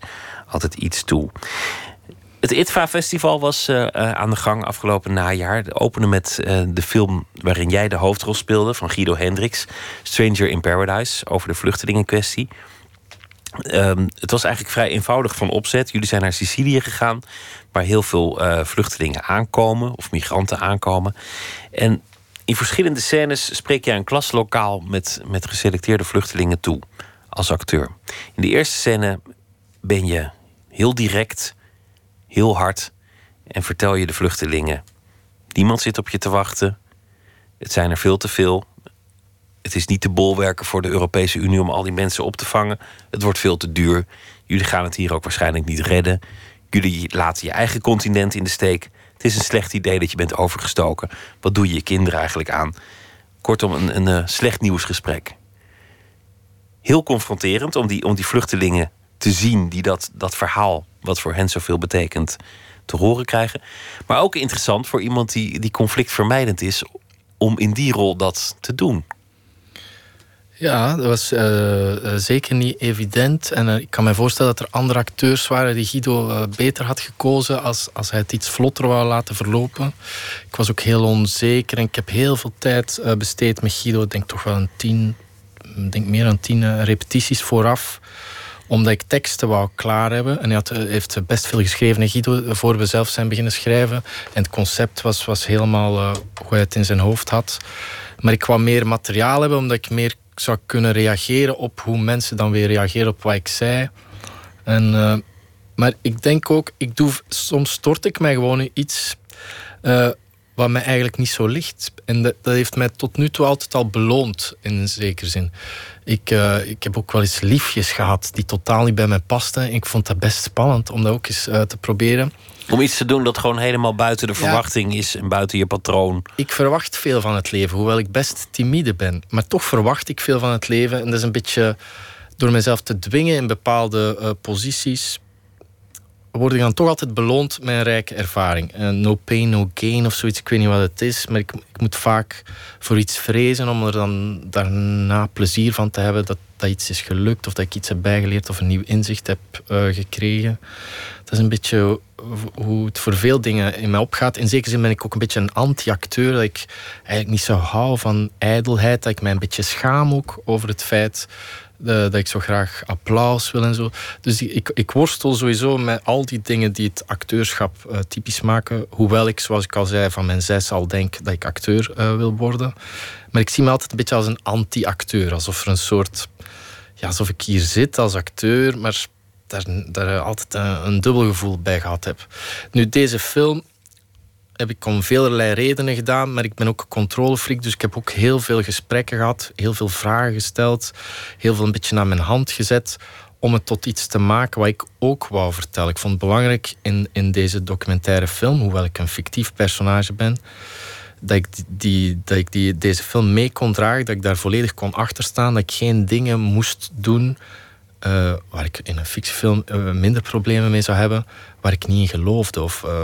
altijd iets toe. Het ITVA-festival was aan de gang afgelopen najaar. Openen met de film waarin jij de hoofdrol speelde van Guido Hendricks, Stranger in Paradise, over de vluchtelingenkwestie. Um, het was eigenlijk vrij eenvoudig van opzet. Jullie zijn naar Sicilië gegaan, waar heel veel uh, vluchtelingen aankomen of migranten aankomen. En in verschillende scènes spreek je een klaslokaal met, met geselecteerde vluchtelingen toe als acteur. In de eerste scène ben je heel direct, heel hard en vertel je de vluchtelingen: niemand zit op je te wachten. Het zijn er veel te veel het is niet te bolwerken voor de Europese Unie om al die mensen op te vangen. Het wordt veel te duur. Jullie gaan het hier ook waarschijnlijk niet redden. Jullie laten je eigen continent in de steek. Het is een slecht idee dat je bent overgestoken. Wat doe je je kinderen eigenlijk aan? Kortom, een, een, een slecht nieuwsgesprek. Heel confronterend om die, om die vluchtelingen te zien die dat, dat verhaal, wat voor hen zoveel betekent, te horen krijgen. Maar ook interessant voor iemand die, die conflictvermijdend is, om in die rol dat te doen. Ja, dat was uh, zeker niet evident. En uh, ik kan me voorstellen dat er andere acteurs waren die Guido beter had gekozen als, als hij het iets vlotter wou laten verlopen. Ik was ook heel onzeker en ik heb heel veel tijd besteed met Guido. Ik denk toch wel een tien, denk meer dan tien repetities vooraf omdat ik teksten wou klaar hebben. En hij had, heeft best veel geschreven, Guido, voor we zelf zijn beginnen schrijven. En het concept was, was helemaal hoe hij het in zijn hoofd had. Maar ik wou meer materiaal hebben, omdat ik meer zou kunnen reageren op hoe mensen dan weer reageren op wat ik zei. En, uh, maar ik denk ook, ik doe, soms stort ik mij gewoon in iets uh, wat mij eigenlijk niet zo ligt. En dat, dat, heeft mij tot nu toe altijd al beloond, in een zekere zin. Ik, uh, ik heb ook wel eens liefjes gehad die totaal niet bij mij pasten. Ik vond dat best spannend om dat ook eens te proberen. Om iets te doen dat gewoon helemaal buiten de verwachting ja. is en buiten je patroon. Ik verwacht veel van het leven, hoewel ik best timide ben. Maar toch verwacht ik veel van het leven. En dat is een beetje door mezelf te dwingen in bepaalde uh, posities. Word ik dan toch altijd beloond met een rijke ervaring. Uh, no pain, no gain of zoiets. Ik weet niet wat het is. Maar ik, ik moet vaak voor iets vrezen om er dan daarna plezier van te hebben. Dat, dat iets is gelukt of dat ik iets heb bijgeleerd of een nieuw inzicht heb uh, gekregen. Dat is een beetje hoe het voor veel dingen in mij opgaat. In zekere zin ben ik ook een beetje een anti-acteur. Dat ik eigenlijk niet zo hou van ijdelheid. Dat ik mij een beetje schaam ook over het feit dat ik zo graag applaus wil en zo. Dus ik, ik worstel sowieso met al die dingen die het acteurschap uh, typisch maken. Hoewel ik, zoals ik al zei, van mijn zes al denk dat ik acteur wil worden. Maar ik zie me altijd een beetje als een anti-acteur. Alsof er een soort... Ja, alsof ik hier zit als acteur, maar daar, daar altijd een, een dubbel gevoel bij gehad heb. Nu, deze film heb ik om velerlei redenen gedaan, maar ik ben ook een controlefreak, dus ik heb ook heel veel gesprekken gehad, heel veel vragen gesteld, heel veel een beetje naar mijn hand gezet om het tot iets te maken wat ik ook wou vertellen. Ik vond het belangrijk in, in deze documentaire film, hoewel ik een fictief personage ben, dat ik, die, dat ik die, deze film mee kon dragen, dat ik daar volledig kon achterstaan, dat ik geen dingen moest doen uh, waar ik in een fictiefilm uh, minder problemen mee zou hebben, waar ik niet in geloofde. Of uh,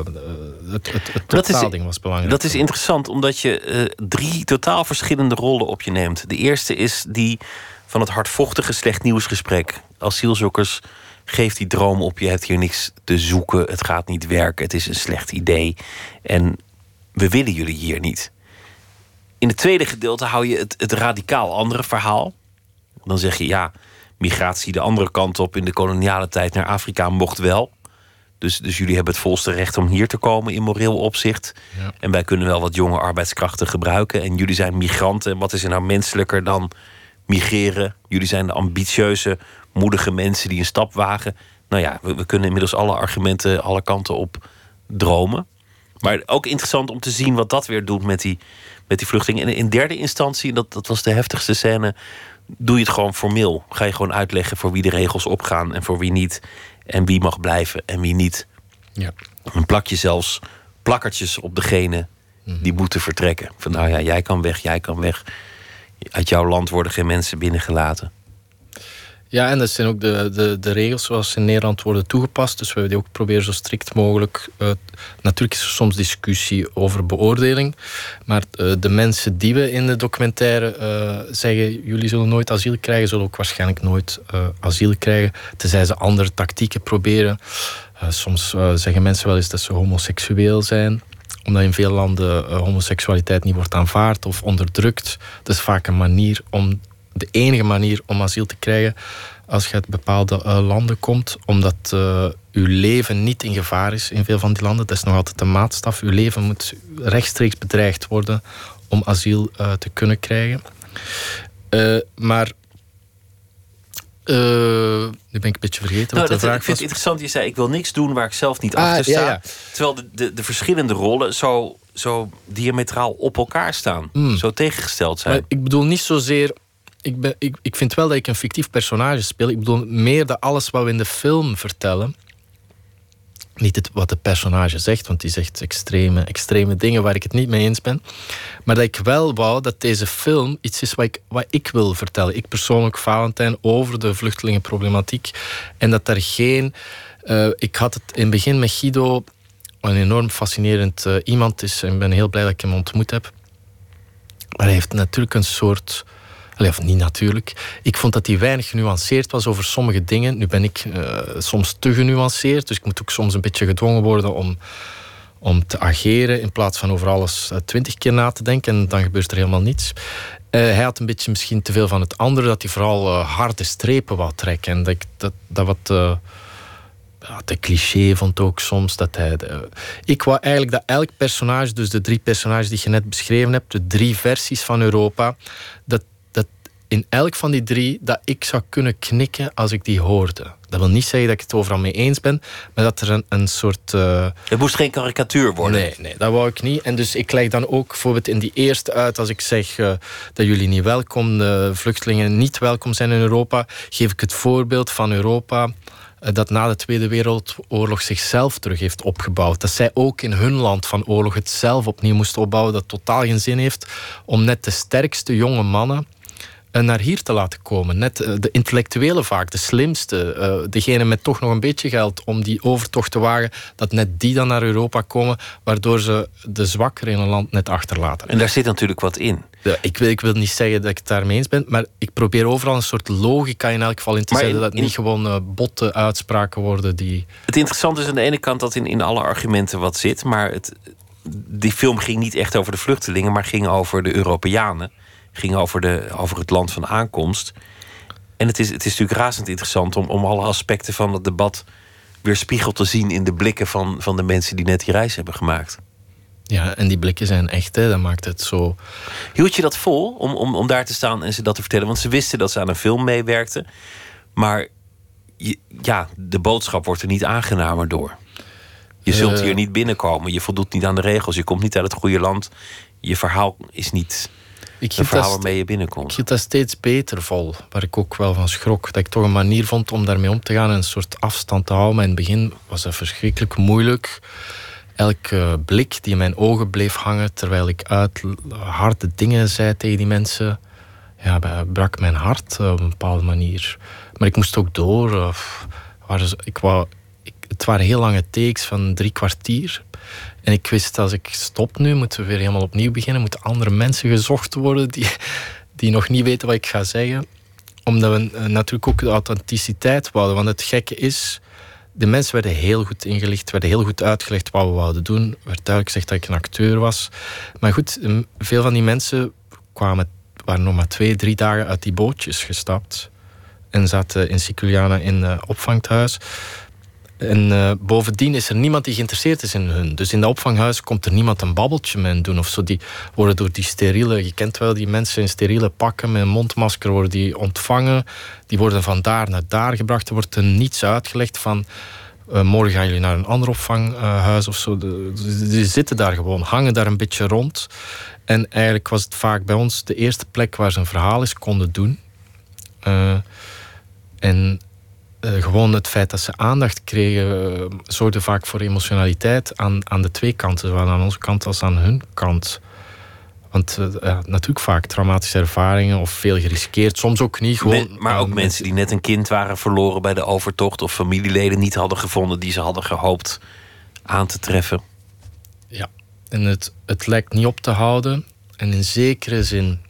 het, het, het totaalding was belangrijk. Dat is interessant, omdat je drie totaal verschillende rollen op je neemt. De eerste is die van het hardvochtige slecht nieuwsgesprek. Asielzoekers geeft die droom op, je hebt hier niks te zoeken, het gaat niet werken, het is een slecht idee. En we willen jullie hier niet. In het tweede gedeelte hou je het, het radicaal andere verhaal. Dan zeg je ja migratie de andere kant op in de koloniale tijd naar Afrika mocht wel. Dus, dus jullie hebben het volste recht om hier te komen in moreel opzicht. Ja. En wij kunnen wel wat jonge arbeidskrachten gebruiken. En jullie zijn migranten. En wat is er nou menselijker dan migreren? Jullie zijn de ambitieuze, moedige mensen die een stap wagen. Nou ja, we, we kunnen inmiddels alle argumenten alle kanten op dromen. Maar ook interessant om te zien wat dat weer doet met die, met die vluchtelingen. En in derde instantie, dat, dat was de heftigste scène doe je het gewoon formeel. Ga je gewoon uitleggen voor wie de regels opgaan en voor wie niet. En wie mag blijven en wie niet. Ja. Dan plak je zelfs plakkertjes op degene die moeten vertrekken. Van nou ja, jij kan weg, jij kan weg. Uit jouw land worden geen mensen binnengelaten. Ja, en dat zijn ook de, de, de regels zoals in Nederland worden toegepast. Dus we hebben die ook proberen zo strikt mogelijk. Uh, natuurlijk is er soms discussie over beoordeling. Maar uh, de mensen die we in de documentaire uh, zeggen... jullie zullen nooit asiel krijgen, zullen ook waarschijnlijk nooit asiel krijgen. Tenzij ze andere tactieken proberen. soms zeggen mensen wel eens dat ze homoseksueel zijn omdat in veel landen homoseksualiteit niet wordt aanvaard of onderdrukt. Dat is vaak een manier om de enige manier om asiel te krijgen als je uit bepaalde uh, landen komt, omdat uh, uw leven niet in gevaar is in veel van die landen. Dat is nog altijd de maatstaf. Uw leven moet rechtstreeks bedreigd worden om asiel uh, te kunnen krijgen. maar nu ben ik een beetje vergeten nou, wat de vraag ik vind het interessant. Je zei, ik wil niks doen waar ik zelf niet achter ah, sta. Ja, ja. Terwijl de, de, de, verschillende rollen zo, zo diametraal op elkaar staan. Mm. Zo tegengesteld zijn. Maar ik bedoel niet zozeer ik, ben, ik, ik vind wel dat ik een fictief personage speel. Ik bedoel meer dat alles wat we in de film vertellen. Niet het, wat de personage zegt, want die zegt extreme, extreme dingen waar ik het niet mee eens ben. Maar dat ik wel wou dat deze film iets is wat ik, wat ik wil vertellen. Ik persoonlijk, Valentijn, over de vluchtelingenproblematiek. En dat er geen. Uh, ik had het in het begin met Guido, een enorm fascinerend uh, iemand is. En ik ben heel blij dat ik hem ontmoet heb. Maar hij heeft natuurlijk een soort Allee, of niet natuurlijk. Ik vond dat hij weinig genuanceerd was over sommige dingen. Nu ben ik uh, soms te genuanceerd, dus ik moet ook soms een beetje gedwongen worden om, om te ageren in plaats van over alles eh, twintig keer na te denken en dan gebeurt er helemaal niets. Uh, hij had een beetje misschien te veel van het andere, dat hij vooral harde strepen wou trekken. En dat dat, dat wat ja, te cliché vond ook soms. Dat hij ik wou eigenlijk dat elk personage, dus de drie personages die je net beschreven hebt, de drie versies van Europa, dat in elk van die drie dat ik zou kunnen knikken als ik die hoorde. Dat wil niet zeggen dat ik het overal mee eens ben, maar dat er een, een soort. Uh... Het moest geen karikatuur worden. Nee, nee, dat wou ik niet. En dus ik leg dan ook bijvoorbeeld in die eerste uit, als ik zeg uh, dat jullie niet welkom, de vluchtelingen niet welkom zijn in Europa, geef ik het voorbeeld van Europa uh, dat na de Tweede Wereldoorlog zichzelf terug heeft opgebouwd. Dat zij ook in hun land van oorlog het zelf opnieuw moesten opbouwen, dat totaal geen zin heeft om net de sterkste jonge mannen eh, naar hier te laten komen. Net eh, de intellectuele vaak, de slimste, uh, degene met toch nog een beetje geld om die overtocht te wagen, dat net die dan naar Europa komen, waardoor ze de zwakkeren in een land net achterlaten. En daar zit natuurlijk wat in. Ja, ik, wil, ik wil niet zeggen dat ik het daarmee eens ben, maar ik probeer overal een soort logica in elk geval in te zetten, dat het niet gewoon botte uitspraken worden die... Het interessante is aan de ene kant dat in, in alle argumenten wat zit, maar het, die film ging niet echt over de vluchtelingen, maar ging over de Europeanen ging over, de, over het land van aankomst. En het is, het is natuurlijk razend interessant om, om alle aspecten van het debat weer spiegel te zien in de blikken van, van de mensen die net die reis hebben gemaakt. Ja, en die blikken zijn echt, hè? dat maakt het zo. Hield je dat vol om, om, om daar te staan en ze dat te vertellen? Want ze wisten dat ze aan een film meewerkten. Maar je, ja, de boodschap wordt er niet aangenamer door. Je zult uh, hier niet binnenkomen. Je voldoet niet aan de regels. Je komt niet uit het goede land. Je verhaal is niet ik een verhaal waarmee je binnenkomt. Ik dat steeds beter vol, waar ik ook wel van schrok. Dat ik toch een manier vond om daarmee om te gaan en een soort afstand te houden. Maar in het begin was dat verschrikkelijk moeilijk. Elke blik die in mijn ogen bleef hangen terwijl ik uit harde dingen zei tegen die mensen, ja, brak mijn hart op een bepaalde manier. Maar ik moest ook door. Ik wou, ik, het waren heel lange takes van drie kwartier. En ik wist, als ik stop nu, moeten we weer helemaal opnieuw beginnen. Moeten andere mensen gezocht worden die, die nog niet weten wat ik ga zeggen. Omdat we eh, natuurlijk ook de authenticiteit wouden. Want het gekke is, de mensen werden heel goed ingelicht, werden heel goed uitgelegd wat we wouden doen. Er werd duidelijk gezegd dat ik een acteur was. Maar goed, veel van die mensen kwamen, waren nog maar twee, drie dagen uit die bootjes gestapt. En zaten in Siculiana in uh, opvanghuis. En uh, bovendien is er niemand die geïnteresseerd is in hun. Dus in dat opvanghuis komt er niemand een babbeltje met hen doen. Of zo. Die worden door die steriele, je kent wel die mensen in steriele pakken met een mondmasker, worden die ontvangen. Die worden van daar naar daar gebracht. Er wordt er niets uitgelegd van. Uh, morgen gaan jullie naar een ander opvanghuis of zo. Die zitten daar gewoon, hangen daar een beetje rond. En eigenlijk was het vaak bij ons de eerste plek waar ze een verhaal eens konden doen. Uh, en uh, gewoon het feit dat ze aandacht kregen, uh, zorgde vaak voor emotionaliteit aan, aan de twee kanten, zowel aan onze kant als aan hun kant. Want uh, ja, natuurlijk vaak traumatische ervaringen of veel geriskeerd. Soms ook niet. Gewoon, Me, maar ook mensen die net een kind waren verloren bij de overtocht... of familieleden niet hadden gevonden die ze hadden gehoopt aan te treffen. Ja, en het, het lijkt niet op te houden. En in zekere zin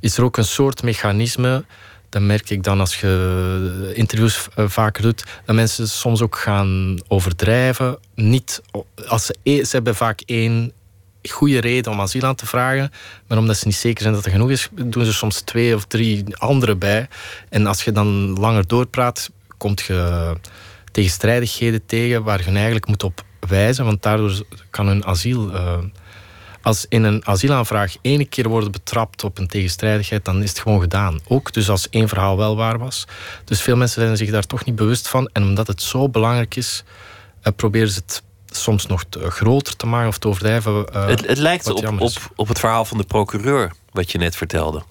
is er ook een soort mechanisme dat merk ik dan als je interviews vaker doet, dat mensen soms ook gaan overdrijven. Niet, als ze, ze hebben vaak één goede reden om asiel aan te vragen, maar omdat ze niet zeker zijn dat er genoeg is, doen ze soms twee of drie andere bij. En als je dan langer doorpraat, komt je tegenstrijdigheden tegen waar je eigenlijk moet op wijzen, want daardoor kan hun asiel. Uh, als in een asielaanvraag ene keer worden betrapt op een tegenstrijdigheid, dan is het gewoon gedaan. Ook dus als één verhaal wel waar was. Dus veel mensen zijn zich daar toch niet bewust van. En omdat het zo belangrijk is, uh, proberen ze het soms nog te, groter te maken of te overdrijven. Uh, het, het lijkt op, op, op het verhaal van de procureur, wat je net vertelde.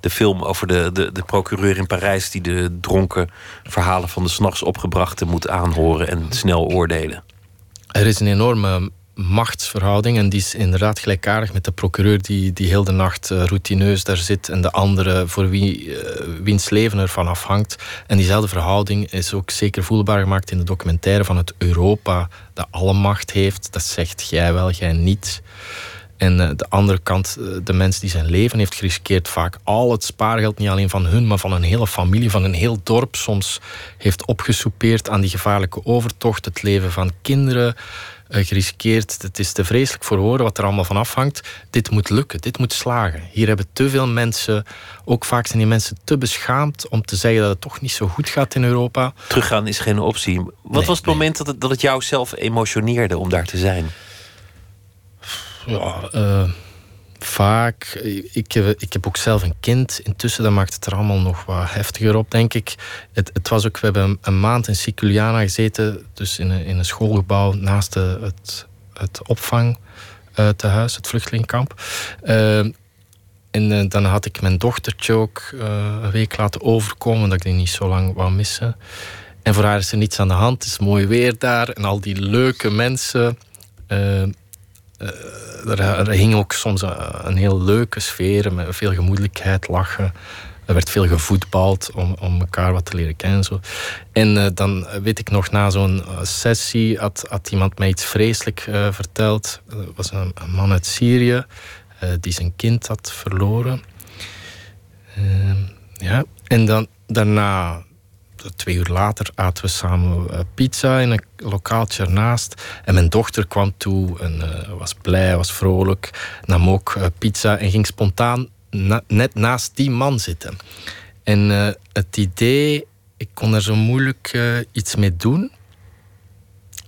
De film over de, de, de procureur in Parijs die de dronken verhalen van de s'nachts opgebrachte moet aanhoren en snel oordelen. Er is een enorme machtsverhouding. En die is inderdaad gelijkaardig met de procureur die, die heel de nacht uh, routineus daar zit. En de andere voor wie, uh, wiens leven ervan afhangt. En diezelfde verhouding is ook zeker voelbaar gemaakt in de documentaire van het Europa dat alle macht heeft. Dat zegt jij wel, jij niet. En uh, de andere kant, de mens die zijn leven heeft geriskeerd, vaak al het spaargeld, niet alleen van hun, maar van een hele familie, van een heel dorp, soms heeft opgesoupeerd aan die gevaarlijke overtocht, het leven van kinderen geriskeerd. Het is te vreselijk voor woorden wat er allemaal van afhangt. Dit moet lukken, dit moet slagen. Hier hebben te veel mensen, ook vaak zijn die mensen te beschaamd om te zeggen dat het toch niet zo goed gaat in Europa. Teruggaan is geen optie. Wat Nee, was het nee. moment dat het, dat het jou zelf emotioneerde om daar te zijn? Ja, eh, vaak. Ik, heb- ik heb ook zelf een kind. Intussen dat maakt het er allemaal nog wat heftiger op, denk ik. Het, het was ook, we hebben een, maand in Siculiana gezeten. Dus in een, in een schoolgebouw naast de, het, het opvangtehuis, het vluchtelingenkamp. Eh, en eh, dan had ik mijn dochtertje ook eh, een week laten overkomen, dat ik die niet zo lang wou missen. En voor haar is er niets aan de hand. Het is mooi weer daar en al die leuke mensen. Eh, er, er hing ook soms een, een heel leuke sfeer met veel gemoedelijkheid, lachen. Er werd veel gevoetbald om, om elkaar wat te leren kennen. En, zo. en eh, dan weet ik nog, na zo'n eh, sessie had, had iemand mij iets vreselijk verteld. Er was een, een man uit Syrië die zijn kind had verloren. Ehm, ja. En dan, daarna, twee uur later, aten we samen eh, pizza in een lokaaltje ernaast. En mijn dochter kwam toe en eh, was blij, was vrolijk. Nam ook eh, pizza en ging spontaan net naast die man zitten. En het idee, ik kon daar zo moeilijk iets mee doen.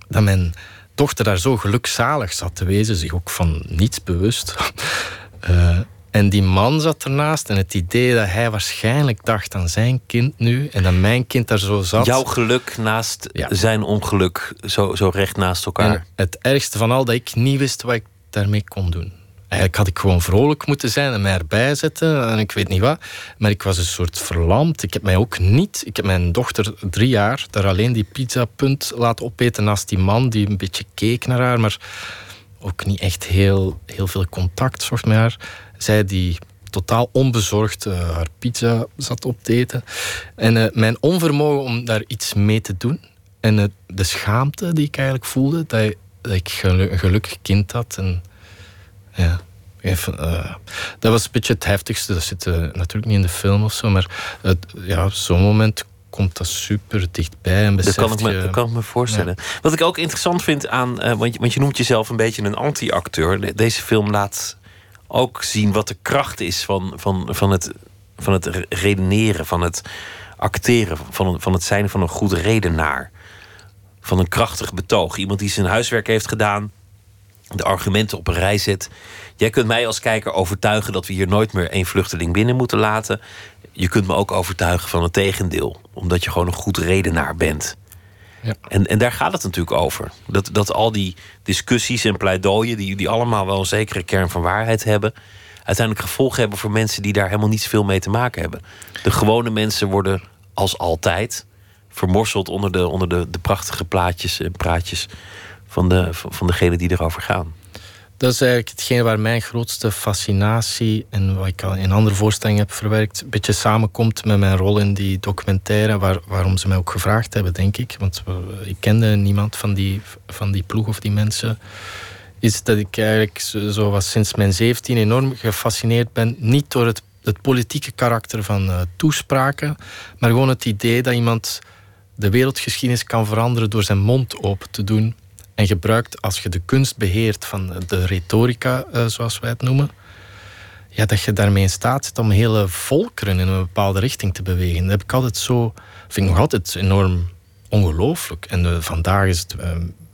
Dat mijn dochter daar zo gelukzalig zat te wezen, zich ook van niets bewust. (laughs) En die man zat ernaast en het idee dat hij waarschijnlijk dacht aan zijn kind nu en dat mijn kind daar zo zat. Jouw geluk naast Ja. zijn ongeluk, zo, zo recht naast elkaar. En het ergste van al dat ik niet wist wat ik daarmee kon doen. Eigenlijk had ik gewoon vrolijk moeten zijn en mij erbij zetten en ik weet niet wat. Maar ik was een soort verlamd. Ik heb mij ook niet... Ik heb mijn dochter drie jaar daar alleen die pizzapunt laten opeten naast die man die een beetje keek naar haar, maar ook niet echt heel, heel veel contact zocht met haar. Zij die totaal onbezorgd eh, haar pizza zat op te eten. En eh, mijn onvermogen om daar iets mee te doen en eh, de schaamte die ik eigenlijk voelde, dat, ik- dat een gelukkig kind had. En, ja, even, dat was een beetje het heftigste. Dat zit natuurlijk niet in de film of zo, maar het- ja, op zo'n moment komt dat super dichtbij. En Dat beseft kan, ik me, je- dat kan ik me voorstellen. Wat ik ook interessant vind aan. want, je, want je noemt jezelf een beetje een anti-acteur. De- Deze film laat ook zien wat de kracht is van, van, van, het, van het re- redeneren, van het acteren, van, van het zijn van een goed redenaar. Van een krachtig betoog. Iemand die zijn huiswerk heeft gedaan, de argumenten op een rij zet. Jij kunt mij als kijker overtuigen dat we hier nooit meer één vluchteling binnen moeten laten. Je kunt me ook overtuigen van het tegendeel, omdat je gewoon een goed redenaar bent. En, en daar gaat het natuurlijk over. Dat, dat al die discussies en pleidooien, die, die allemaal wel een zekere kern van waarheid hebben, uiteindelijk gevolgen hebben voor mensen die daar helemaal niet zoveel mee te maken hebben. De gewone mensen worden als altijd vermorseld onder de, onder de, de prachtige plaatjes en praatjes van, de, van degenen die erover gaan. Dat is eigenlijk hetgeen waar mijn grootste fascinatie en wat ik al in andere voorstellingen heb verwerkt, een beetje samenkomt met mijn rol in die documentaire, waar, waarom ze mij ook gevraagd hebben, denk ik. Want ik kende niemand van die, van die ploeg of die mensen. Is dat ik eigenlijk zo was sinds mijn 17 enorm gefascineerd ben, niet door het, het politieke karakter van uh, toespraken, maar gewoon het idee dat iemand de wereldgeschiedenis kan veranderen door zijn mond open te doen en gebruikt als je de kunst beheert van de retorica, uh, zoals wij het noemen, ja, dat je daarmee in staat zit om hele volkeren in een bepaalde richting te bewegen. Dat heb ik altijd zo, vind ik nog altijd enorm ongelooflijk. En uh, vandaag is het uh,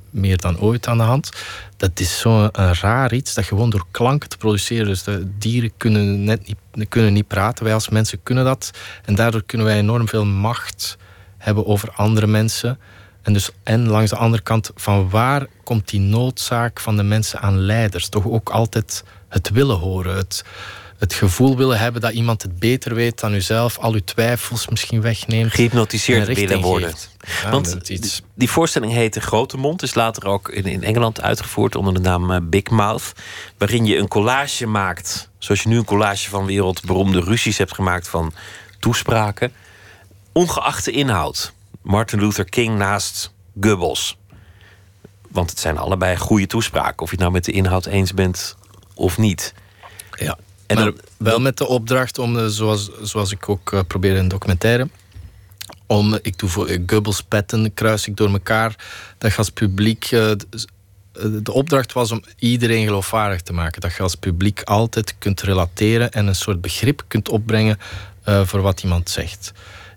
meer dan ooit aan de hand. Dat is zo'n raar iets dat gewoon door klanken te produceren. Dus de dieren kunnen net niet, kunnen niet praten. Wij als mensen kunnen dat. En daardoor kunnen wij enorm veel macht hebben over andere mensen. En, dus, en langs de andere kant, van waar komt die noodzaak van de mensen aan leiders? Toch ook altijd het willen horen, het, het gevoel willen hebben dat iemand het beter weet dan uzelf, al uw twijfels misschien wegneemt. Gehypnotiseerd willen worden. Want iets... die voorstelling heette Grote Mond, is later ook in, in Engeland uitgevoerd onder de naam eh, Big Mouth, waarin je een collage maakt, zoals je nu een collage van wereldberoemde ruzies hebt gemaakt van toespraken, ongeacht de inhoud. Martin Luther King naast Goebbels. Want het zijn allebei goede toespraken, of je het nou met de inhoud eens bent of niet. Ja, en maar wel met de opdracht om, eh, zoals, zoals ik ook uh, probeer in documentaire, om, ik doe voor Goebbels petten, kruis ik door elkaar, dat je als publiek. de opdracht was om iedereen geloofwaardig te maken. Dat je als publiek altijd kunt relateren en een soort begrip kunt opbrengen voor wat iemand zegt.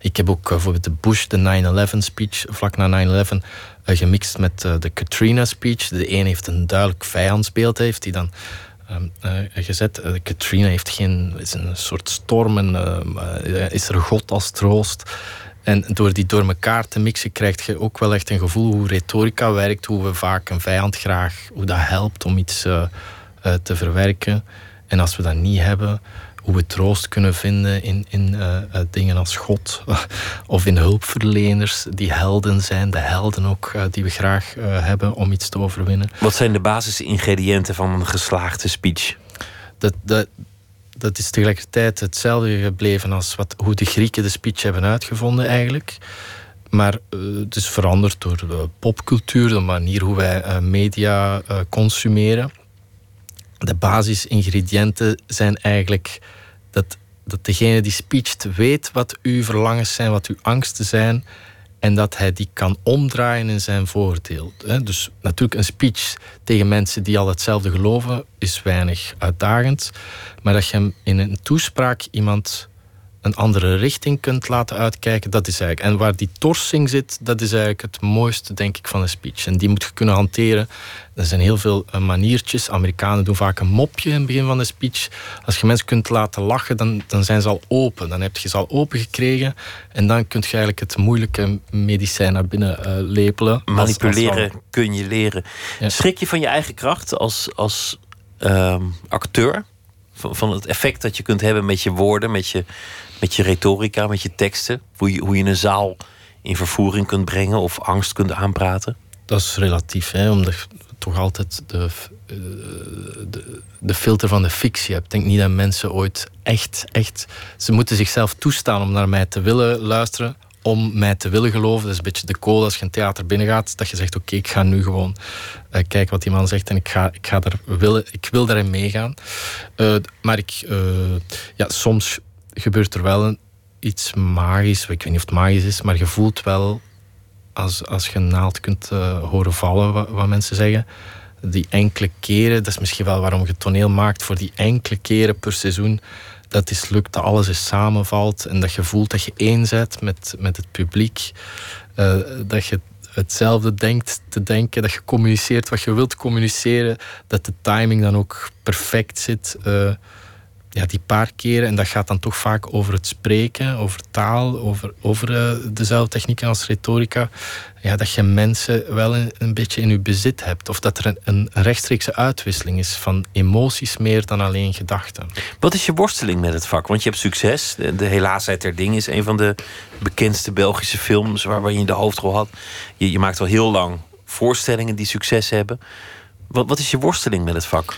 Ik heb ook eh, bijvoorbeeld de Bush, de 9-11 speech, vlak na 9-11, eh, gemixt met eh, de Katrina speech. De een heeft een duidelijk vijandsbeeld, heeft die dan ehm, gezet. Katrina heeft geen, is een soort storm en is er God als troost. En door die door elkaar te mixen krijg je ook wel echt een gevoel hoe retorica werkt, hoe we vaak een vijand graag, hoe dat helpt om iets te verwerken. En als we dat niet hebben, hoe we troost kunnen vinden in, in uh, dingen als God (laughs) of in hulpverleners die helden zijn, de helden ook uh, die we graag hebben om iets te overwinnen. Wat zijn de basisingrediënten van een geslaagde speech? Dat, dat, dat is tegelijkertijd hetzelfde gebleven als wat, hoe de Grieken de speech hebben uitgevonden eigenlijk. Maar het is veranderd door de popcultuur, de manier hoe wij media consumeren de basisingrediënten zijn eigenlijk dat, dat degene die speecht weet wat uw verlangens zijn, wat uw angsten zijn. En dat hij die kan omdraaien in zijn voordeel. Dus natuurlijk een speech tegen mensen die al hetzelfde geloven is weinig uitdagend. Maar dat je in een toespraak iemand een andere richting kunt laten uitkijken, dat is eigenlijk. En waar die torsing zit, dat is eigenlijk het mooiste, denk ik, van een speech. En die moet je kunnen hanteren. Er zijn heel veel eh, maniertjes. Amerikanen doen vaak een mopje in het begin van de speech. Als je mensen kunt laten lachen, dan, dan zijn ze al open. Dan heb je ze al open gekregen. En dan kun je eigenlijk het moeilijke medicijn naar binnen uh, lepelen. Manipuleren kun je leren. Schrik je van je eigen kracht als, als uh, acteur? Van, van het effect dat je kunt hebben met je woorden, met je met je retorica, met je teksten? Hoe je, hoe je een zaal in vervoering kunt brengen of angst kunt aanpraten? Dat is relatief, hè, omdat toch altijd de, eh, de, de, filter van de fictie hebt. Ik denk niet dat mensen ooit echt, echt... Ze moeten zichzelf toestaan om naar mij te willen luisteren, om mij te willen geloven. Dat is een beetje de code als je een theater binnengaat, dat je zegt, oké, ik ga nu gewoon uh, kijken wat die man zegt en ik ga, ik ga daar willen, ik wil daarin meegaan. Uh, maar ik, ja, soms gebeurt er wel iets magisch. Ik weet niet of het magisch is, maar je voelt wel als, als je een naald kunt uh, horen vallen, wat, mensen zeggen. Die enkele keren, dat is misschien wel waarom je toneel maakt, voor die enkele keren per seizoen, dat is lukt, dat alles is samenvalt en dat je voelt dat je één bent met, met het publiek. Uh, dat je hetzelfde denkt te denken, dat je communiceert wat je wilt communiceren, dat de timing dan ook perfect zit. Uh, ja, die paar keren, en dat gaat dan toch vaak over het spreken, over taal, over, over uh, dezelfde technieken als retorica, ja, dat je mensen wel een, een beetje in je bezit hebt. Of dat er een, een, rechtstreekse uitwisseling is van emoties meer dan alleen gedachten. Wat is je worsteling met het vak? Want je hebt succes. De, de Helaasheid der Ding is een van de bekendste Belgische films waar, waar je in de hoofdrol had. Je, je maakt al heel lang voorstellingen die succes hebben. Wat, wat is je worsteling met het vak?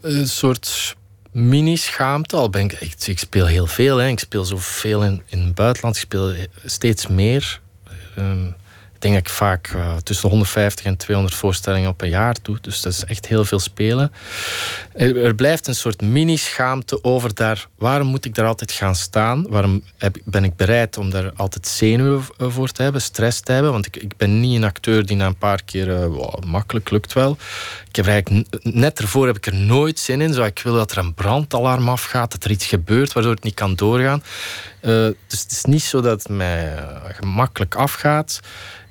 Een soort mini-schaamte. Al ben ik, ik, speel heel veel. Hè. Ik speel zoveel in, in het buitenland. Ik speel steeds meer. Ehm, ik denk ik vaak uh, tussen 150 en 200 voorstellingen op een jaar doe. Dus dat is echt heel veel spelen. Er, blijft een soort mini-schaamte over daar. Waarom moet ik daar altijd gaan staan? Waarom ben ik bereid om daar altijd zenuwen voor te hebben, stress te hebben? Want ik, ik ben niet een acteur die na een paar keer wow, makkelijk lukt wel. Ik heb eigenlijk net ervoor heb ik er nooit zin in. Zo, ik wil dat er een brandalarm afgaat, dat er iets gebeurt waardoor het niet kan doorgaan. Uh, dus het is niet zo dat het mij gemakkelijk afgaat.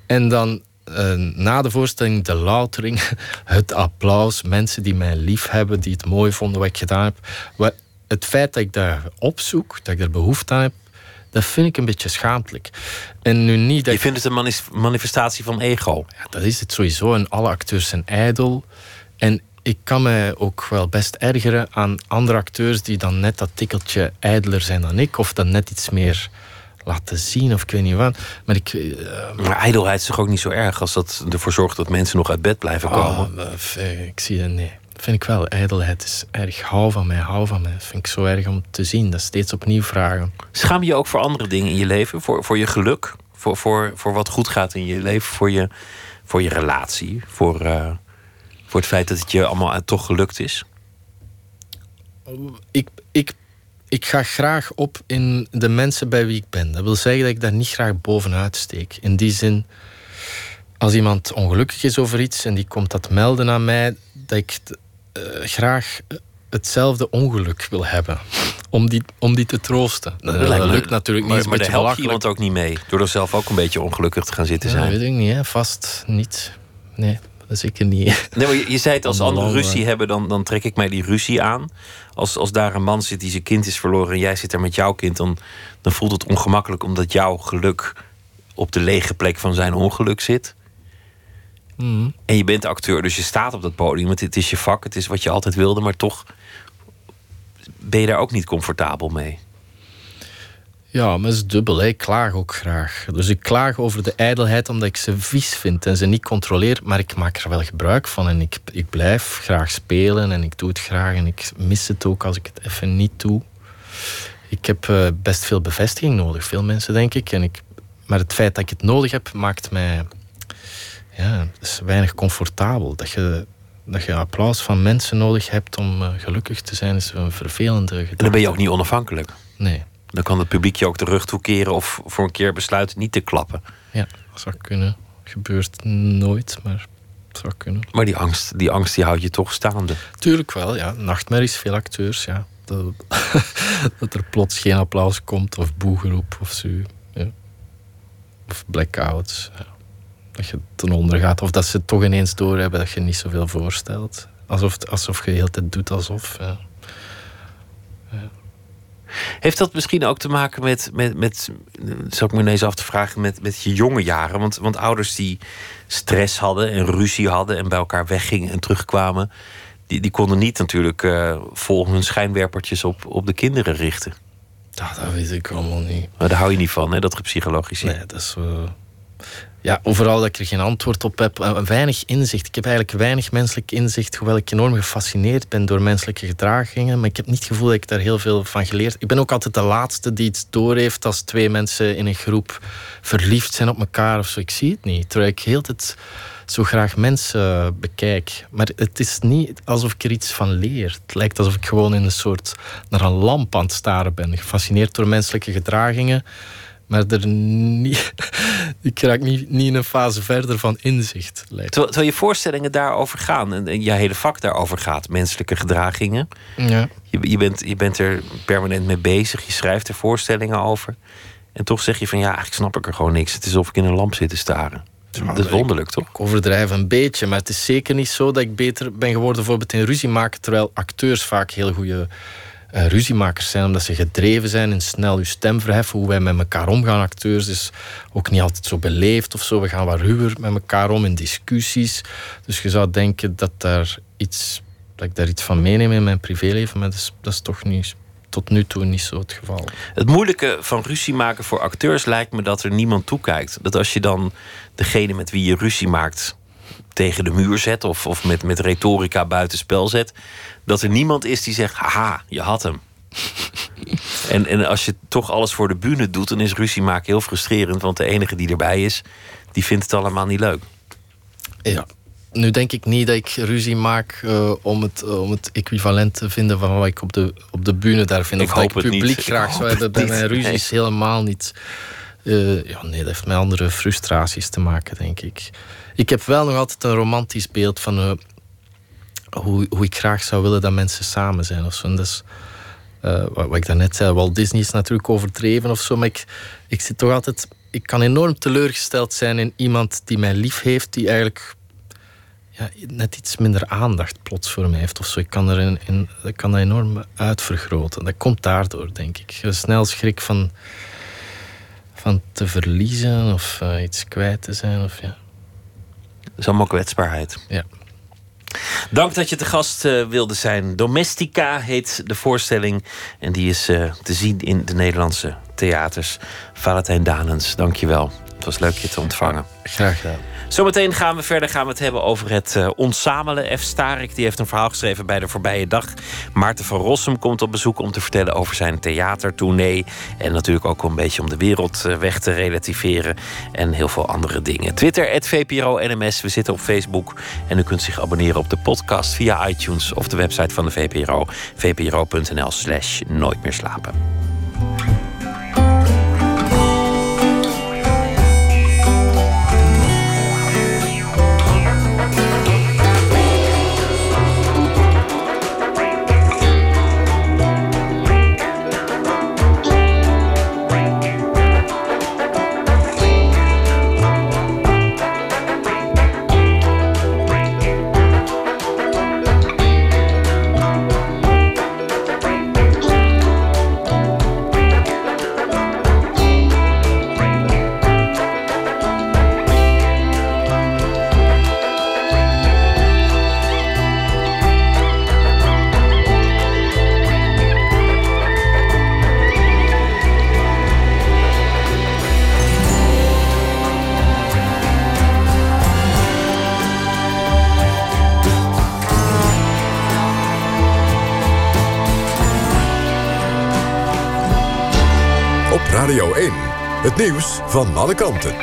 En dan uh, na de voorstelling de loutering, (laughs) het applaus, mensen die mij lief hebben, die het mooi vonden wat ik gedaan heb. Wat, het feit dat ik daar opzoek, dat ik er behoefte aan heb, dat vind ik een beetje schaamtelijk. En nu niet dat Je vindt het een manifestatie van ego? Ja, dat is het sowieso. En alle acteurs zijn ijdel. En ik kan mij ook wel best ergeren aan andere acteurs die dan net dat tikkeltje ijdeler zijn dan ik, of dan net iets meer laten zien of ik weet niet wat. Maar, ik, uh, maar ijdelheid is toch ook niet zo erg als dat ervoor zorgt dat mensen nog uit bed blijven komen? Oh, ik zie het, nee. Dat vind ik wel. Ijdelheid is erg. Hou van mij, hou van mij. Dat vind ik zo erg om te zien. Dat steeds opnieuw vragen. Schaam je ook voor andere dingen in je leven? Voor, voor je geluk? Voor, voor, voor wat goed gaat in je leven? Voor je, voor je relatie? Voor, uh, voor het feit dat het je allemaal toch gelukt is? Ik, ik ik ga graag op in de mensen bij wie ik ben. Dat wil zeggen dat ik daar niet graag bovenuit steek. In die zin, als iemand ongelukkig is over iets en die komt dat melden aan mij, dat ik uh, graag hetzelfde ongeluk wil hebben. Om die, om die te troosten. Dat, dat lukt natuurlijk niet. Maar, maar daar helpt iemand ook niet mee. Door er zelf ook een beetje ongelukkig te gaan zitten zijn. Ja, weet ik niet, hè. vast niet. Nee, zeker niet. Nee, maar je, je zei het, als (laughs) anderen ruzie hebben, dan, dan trek ik mij die ruzie aan. Als, als daar een man zit die zijn kind is verloren en jij zit er met jouw kind, dan, dan voelt het ongemakkelijk omdat jouw geluk op de lege plek van zijn ongeluk zit. Mm. En je bent acteur, dus je staat op dat podium. Het, het is je vak, het is wat je altijd wilde, maar toch ben je daar ook niet comfortabel mee. Ja, maar het is dubbel. Hè. Ik klaag ook graag. Dus ik klaag over de ijdelheid omdat ik ze vies vind en ze niet controleer. Maar ik maak er wel gebruik van. En ik, ik blijf graag spelen en ik doe het graag. En ik mis het ook als ik het even niet doe. Ik heb uh, best veel bevestiging nodig. Veel mensen, denk ik. En ik. Maar het feit dat ik het nodig heb, maakt mij ja, is weinig comfortabel. Dat je, dat je applaus van mensen nodig hebt om uh, gelukkig te zijn, is een vervelende gedachte. En dan ben je ook niet onafhankelijk. Nee. Dan kan het publiek je ook de rug toekeren of voor een keer besluiten niet te klappen. Ja, dat zou kunnen. Gebeurt nooit, maar zou kunnen. Maar die angst, die angst die houdt je toch staande? Tuurlijk wel, ja. Nachtmerries, veel acteurs, ja. Dat, (laughs) dat er plots geen applaus komt of boegeroep of zo. Ja. Of blackouts. Ja. Dat je ten onder gaat. Of dat ze het toch ineens doorhebben dat je niet zoveel voorstelt. Alsof, alsof je de hele tijd doet alsof. Ja. Heeft dat misschien ook te maken met, met, met zou ik me ineens af te vragen, met, met je jonge jaren? Want, want ouders die stress hadden en ruzie hadden en bij elkaar weggingen en terugkwamen, die, die konden niet natuurlijk uh, vol hun schijnwerpertjes op, op de kinderen richten. Dat, dat weet ik allemaal niet. Maar daar hou je niet van, hè, dat psychologisch Nee, dat is. Uh ja, overal dat ik er geen antwoord op heb. Weinig inzicht. Ik heb eigenlijk weinig menselijk inzicht, hoewel ik enorm gefascineerd ben door menselijke gedragingen. Maar ik heb niet het gevoel dat ik daar heel veel van geleerd Ik ben ook altijd de laatste die iets doorheeft als twee mensen in een groep verliefd zijn op elkaar of zo. Ik zie het niet. Terwijl ik heel tijd zo graag mensen bekijk. Maar het is niet alsof ik er iets van leer. Het lijkt alsof ik gewoon in een soort naar een lamp aan het staren ben. Gefascineerd door menselijke gedragingen maar er niet, (laughs) ik raak niet, niet in een fase verder van inzicht. Terwijl, terwijl, je voorstellingen daarover gaan en, en je hele vak daarover gaat, menselijke gedragingen. Ja. Je, je, bent, je bent er permanent mee bezig, je schrijft er voorstellingen over. En toch zeg je van ja, eigenlijk snap ik er gewoon niks. Het is alsof ik in een lamp zit te staren. dat is wonderlijk, toch? Ik overdrijf een beetje, maar het is zeker niet zo dat ik beter ben geworden bijvoorbeeld in ruzie maken, terwijl acteurs vaak heel goede uh, ruziemakers zijn, omdat ze gedreven zijn en snel je stem verheffen. Hoe wij met elkaar omgaan, acteurs, is ook niet altijd zo beleefd of zo. We gaan wat ruwer met elkaar om in discussies. Dus je zou denken dat, daar iets, dat ik daar iets van meeneem in mijn privéleven, maar dat is, dat is toch niet, tot nu toe niet zo het geval. Het moeilijke van ruzie maken voor acteurs lijkt me dat er niemand toekijkt. Dat als je dan degene met wie je ruzie maakt tegen de muur zet of, of met, met retorica buitenspel zet, dat er niemand is die zegt: haha, je had hem. (laughs) en, en als je toch alles voor de bühne doet, dan is ruzie maken heel frustrerend, want de enige die erbij is, die vindt het allemaal niet leuk. Ja. Nu denk ik niet dat ik ruzie maak uh, om, het, uh, om het equivalent te vinden van wat ik op de, op de bühne daar vind. Ik of hoop dat ik het publiek niet. graag Ik zou hoop hebben. het Bij mijn ruzies helemaal niet. Uh, ja, nee, dat heeft met andere frustraties te maken, denk ik. Ik heb wel nog altijd een romantisch beeld van uh, hoe, hoe ik graag zou willen dat mensen samen zijn. Of zo. En dat uh, wat, ik daarnet zei, Walt Disney is natuurlijk overdreven of zo, maar ik, ik zit toch altijd... Ik kan enorm teleurgesteld zijn in iemand die mij lief heeft, die eigenlijk ja, net iets minder aandacht plots voor mij heeft of zo. Ik kan, er in, ik kan dat enorm uitvergroten. Dat komt daardoor, denk ik. Snel schrik van, van te verliezen of uh, iets kwijt te zijn. Of, ja. Dat is allemaal kwetsbaarheid. Ja. Dank dat je te gast uh, wilde zijn. Domestica heet de voorstelling. En die is uh, te zien in de Nederlandse theaters. Valentijn Danens, dank je wel. Het was leuk je te ontvangen. Graag gedaan. Zometeen gaan we verder gaan we het hebben over het uh, ontzamelen. F. Starik die heeft een verhaal geschreven bij de voorbije dag. Maarten van Rossum komt op bezoek om te vertellen over zijn theatertournee. En natuurlijk ook een beetje om de wereld uh, weg te relativeren. En heel veel andere dingen. Twitter, VPRO NMS. We zitten op Facebook. En u kunt zich abonneren op de podcast via iTunes of de website van de VPRO. vpro.nl slash nooit meer slapen. Het nieuws van alle kanten.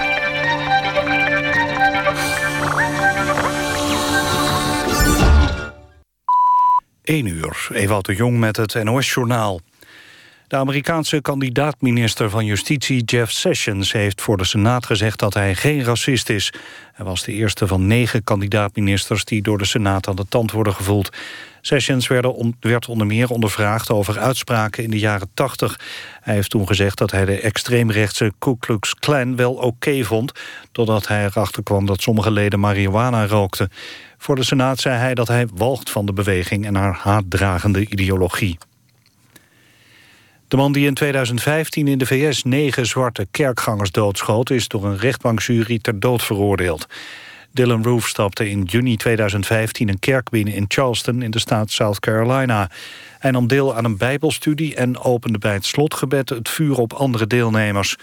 1 uur, Ewout de Jong met het NOS-journaal. De Amerikaanse kandidaat-minister van Justitie Jeff Sessions... heeft voor de Senaat gezegd dat hij geen racist is. Hij was de eerste van negen kandidaat-ministers... die door de Senaat aan de tand worden gevoeld. Sessions werd onder meer ondervraagd over uitspraken in de jaren 80. Hij heeft toen gezegd dat hij de extreemrechtse Ku Klux Klan wel oké vond... totdat hij erachter kwam dat sommige leden marihuana rookten. Voor de Senaat zei hij dat hij walgt van de beweging... en haar haatdragende ideologie. De man die in 2015 in de VS negen zwarte kerkgangers doodschoot... is door een rechtbankjury ter dood veroordeeld. Dylan Roof stapte in juni 2015 een kerk binnen in Charleston... in de staat South Carolina. Hij nam deel aan een bijbelstudie en opende bij het slotgebed... het vuur op andere deelnemers.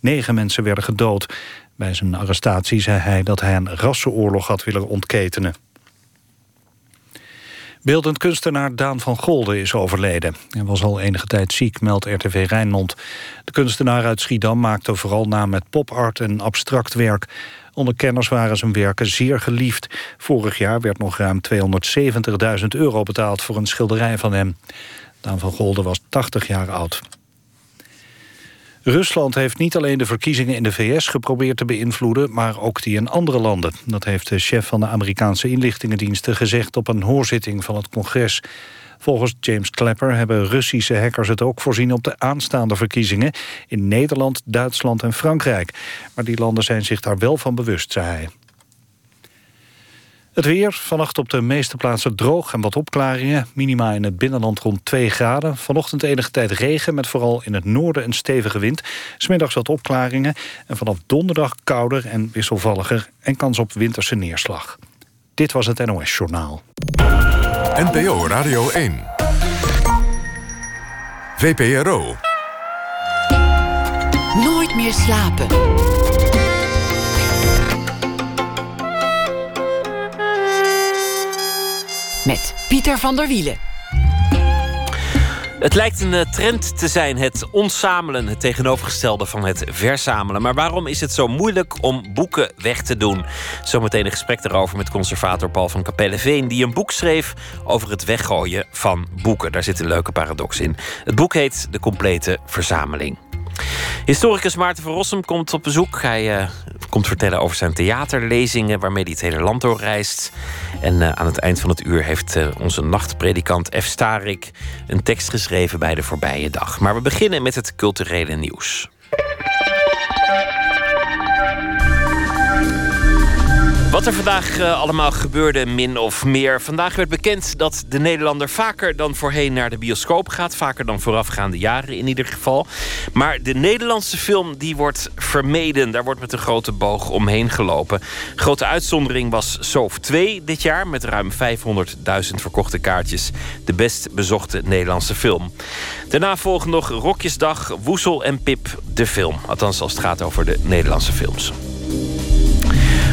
Negen mensen werden gedood. Bij zijn arrestatie zei hij dat hij een rassenoorlog had willen ontketenen. Beeldend kunstenaar Daan van Golde is overleden. Hij was al enige tijd ziek, meldt RTV Rijnmond. De kunstenaar uit Schiedam maakte vooral naam met popart en abstract werk. Onder kenners waren zijn werken zeer geliefd. Vorig jaar werd nog ruim 270.000 euro betaald voor een schilderij van hem. Daan van Golde was 80 jaar oud. Rusland heeft niet alleen de verkiezingen in de VS geprobeerd te beïnvloeden... maar ook die in andere landen. Dat heeft de chef van de Amerikaanse inlichtingendiensten gezegd... op een hoorzitting van het congres. Volgens James Clapper hebben Russische hackers het ook voorzien... op de aanstaande verkiezingen in Nederland, Duitsland en Frankrijk. Maar die landen zijn zich daar wel van bewust, zei hij. Het weer, vannacht op de meeste plaatsen droog en wat opklaringen. Minima in het binnenland rond 2 graden. Vanochtend enige tijd regen met vooral in het noorden een stevige wind. Smiddags wat opklaringen. En vanaf donderdag kouder en wisselvalliger en kans op winterse neerslag. Dit was het NOS Journaal. NPO Radio 1. VPRO. Nooit meer slapen. Met Pieter van der Wielen. Het lijkt een eh, trend te zijn, het onzamelen, het tegenovergestelde van het verzamelen. Maar waarom is het zo moeilijk om boeken weg te doen? Zometeen een gesprek daarover met conservator Paul van Capelleveen, die een boek schreef over het weggooien van boeken. Daar zit een leuke paradox in. Het boek heet De Complete Verzameling. Historicus Maarten van Rossum komt op bezoek. Hij uh, komt vertellen over zijn theaterlezingen... waarmee hij het hele land doorreist. En uh, aan het eind van het uur heeft uh, onze nachtpredikant F. Starik... een tekst geschreven bij de voorbije dag. Maar we beginnen met het culturele nieuws. Wat er vandaag uh, allemaal gebeurde, min of meer. Vandaag werd bekend dat de Nederlander vaker dan voorheen naar de bioscoop gaat. Vaker dan voorafgaande jaren in ieder geval. Maar de Nederlandse film die wordt vermeden. Daar wordt met een grote boog omheen gelopen. Grote uitzondering was Soof 2 dit jaar. Met ruim 500.000 verkochte kaartjes. De best bezochte Nederlandse film. Daarna volgen nog Rokjesdag, Woezel en Pip de film. Althans als het gaat over de Nederlandse films.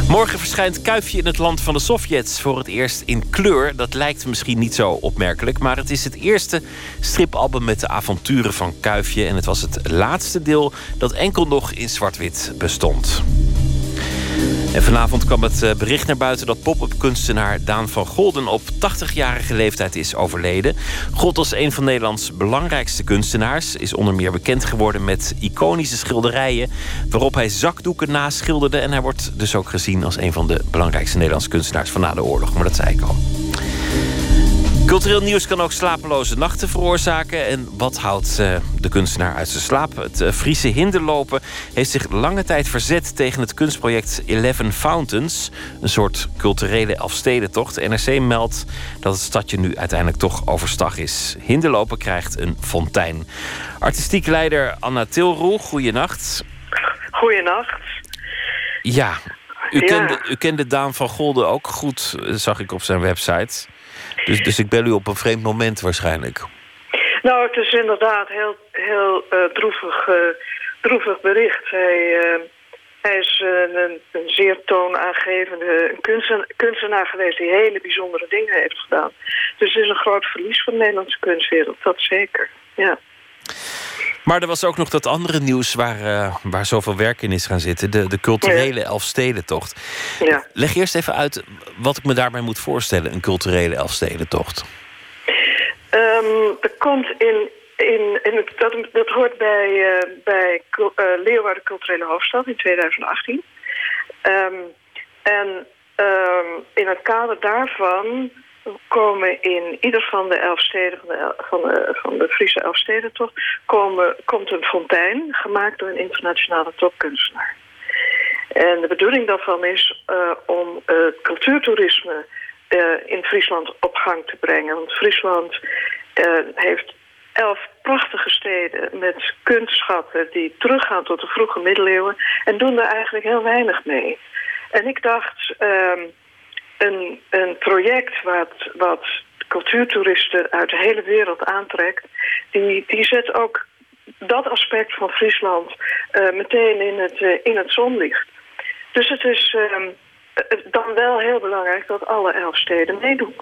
Morgen verschijnt Kuifje in het land van de Sovjets voor het eerst in kleur. Dat lijkt misschien niet zo opmerkelijk, maar het is het eerste stripalbum met de avonturen van Kuifje. En het was het laatste deel dat enkel nog in zwart-wit bestond. En vanavond kwam het eh, bericht naar buiten dat pop-up kunstenaar Daan van Golden op 80-jarige leeftijd is overleden. God als een van Nederlands belangrijkste kunstenaars is onder meer bekend geworden met iconische schilderijen waarop hij zakdoeken naschilderde. En hij wordt dus ook gezien als een van de belangrijkste Nederlandse kunstenaars van na de oorlog. Maar dat zei ik al. Cultureel nieuws kan ook slapeloze nachten veroorzaken. En wat houdt uh, de kunstenaar uit zijn slaap? Het uh, Friese hinderlopen heeft zich lange tijd verzet tegen het kunstproject Eleven Fountains. Een soort culturele elfstedentocht. NRC meldt dat het stadje nu uiteindelijk toch overstag is. Hinderlopen krijgt een fontein. Artistiek leider Anna Tilroel, goeienacht. Goeienacht. Ja, u, ja. Kende, u kende Daan van Golden ook goed, zag ik op zijn website. Dus, dus ik bel u op een vreemd moment waarschijnlijk. Nou, het is inderdaad heel, heel uh, droevig, uh, droevig bericht. Hij, uh, hij is een, zeer toonaangevende kunstenaar, kunstenaar geweest... die hele bijzondere dingen heeft gedaan. Dus het is een groot verlies voor de Nederlandse kunstwereld, dat zeker, ja. Maar er was ook nog dat andere nieuws waar, uh, waar zoveel werk in is gaan zitten. De, de culturele ja. Elfstedentocht. Ja. Leg eerst even uit wat ik me daarbij moet voorstellen. Een culturele Elfstedentocht. Um, er komt in... in, in het, dat, dat hoort bij, uh, bij uh, Leeuwarden Culturele Hoofdstad in 2018. Um, en um, in het kader daarvan komen in ieder van de elf steden van de, van de, van de Friese elfstedentocht komen, komt een fontein gemaakt door een internationale topkunstenaar. En de bedoeling daarvan is uh, om uh, cultuurtoerisme uh, in Friesland op gang te brengen. Want Friesland heeft elf prachtige steden met kunstschatten die teruggaan tot de vroege middeleeuwen en doen daar eigenlijk heel weinig mee. En ik dacht, een, een project wat, wat cultuurtoeristen uit de hele wereld aantrekt... die, die zet ook dat aspect van Friesland uh, meteen in het, uh, in het zonlicht. Dus het is uh, dan wel heel belangrijk dat alle elf steden meedoen.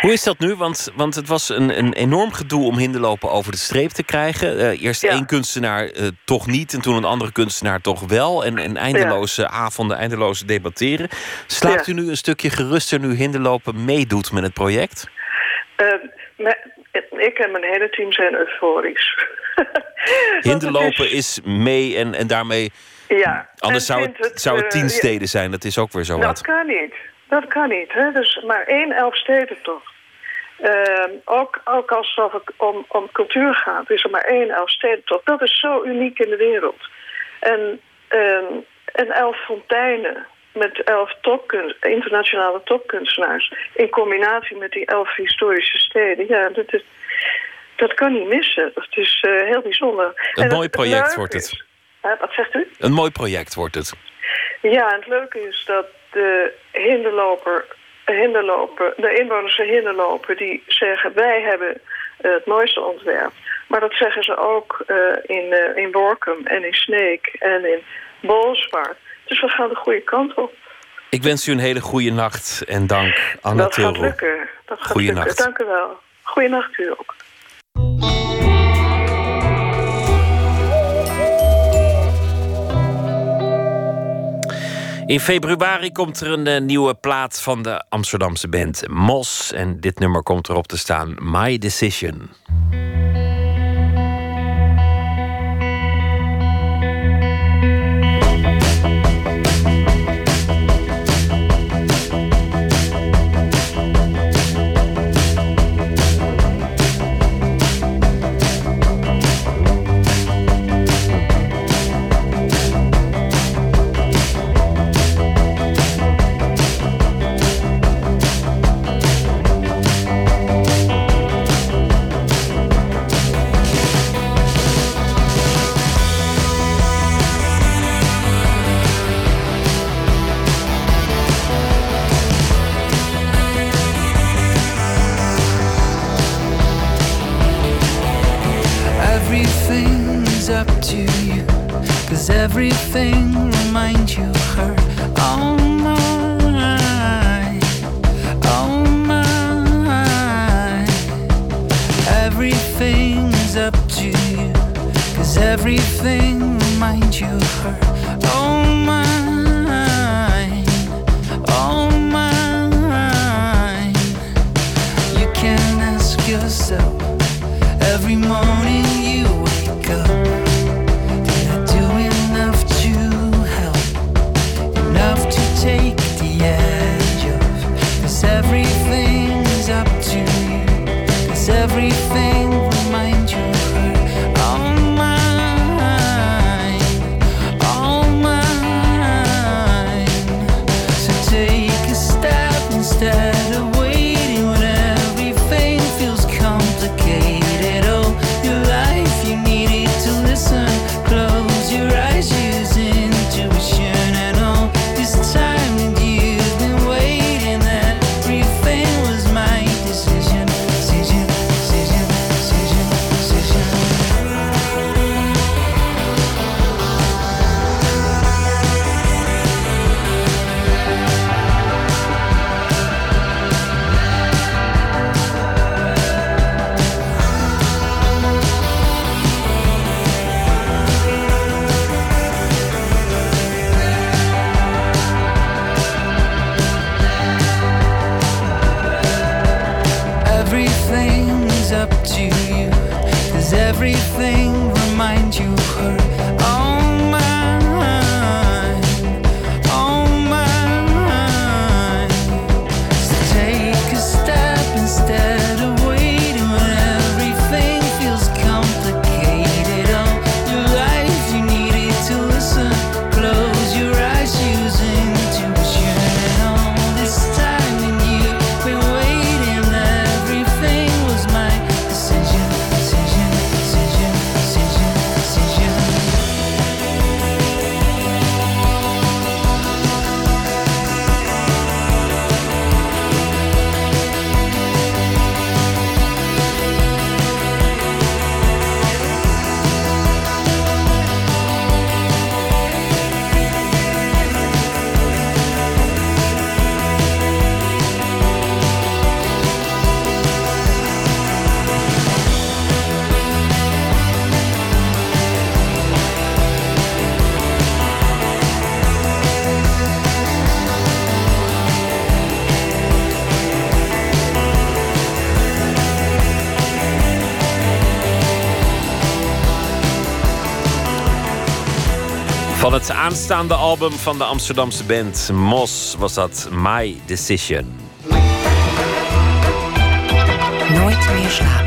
Hoe is dat nu? Want, want het was een, een enorm gedoe om hinderlopen over de streep te krijgen. Uh, eerst ja. één kunstenaar uh, toch niet en toen een andere kunstenaar toch wel. En, en eindeloze ja. avonden, eindeloze debatteren. Slaapt ja. u nu een stukje geruster nu hinderlopen meedoet met het project? Uh, ik en mijn hele team zijn euforisch. (laughs) hinderlopen is... is... mee en, en daarmee... Ja. Anders zou het, het, zou het tien steden zijn. Dat is ook weer zo wat. Dat kan niet. Dat kan niet. Hè? Dus maar één elfstedentocht. Uh, ook, ook als het om, om cultuur gaat, is er maar één elfstedentocht. Dat is zo uniek in de wereld. En, uh, en elf fonteinen met elf topkunst, internationale topkunstenaars... in combinatie met die elf historische steden. Ja, dat, is, dat kan niet missen. Dat is uh, heel bijzonder. Een en mooi project wordt het. Is, wat zegt u? Een mooi project wordt het. Ja, en het leuke is dat de hinderloper, hinderloper, de inwoners van hinderlopen, die zeggen wij hebben het mooiste ontwerp. Maar dat zeggen ze ook uh, in, uh, in Borkum en in Sneek en in Bolsward. Dus we gaan de goede kant op. Ik wens u een hele goede nacht en dank, Anna dat gaat lukken. Dat gaat Goeienacht. lukken. Dank u wel. Goeienacht u ook. In februari komt er een eh, nieuwe plaat van de Amsterdamse band Mos. En dit nummer komt erop te staan: My Decision. Everything reminds you her. Aanstaande album van de Amsterdamse band Mos was dat My Decision. Nooit meer slapen.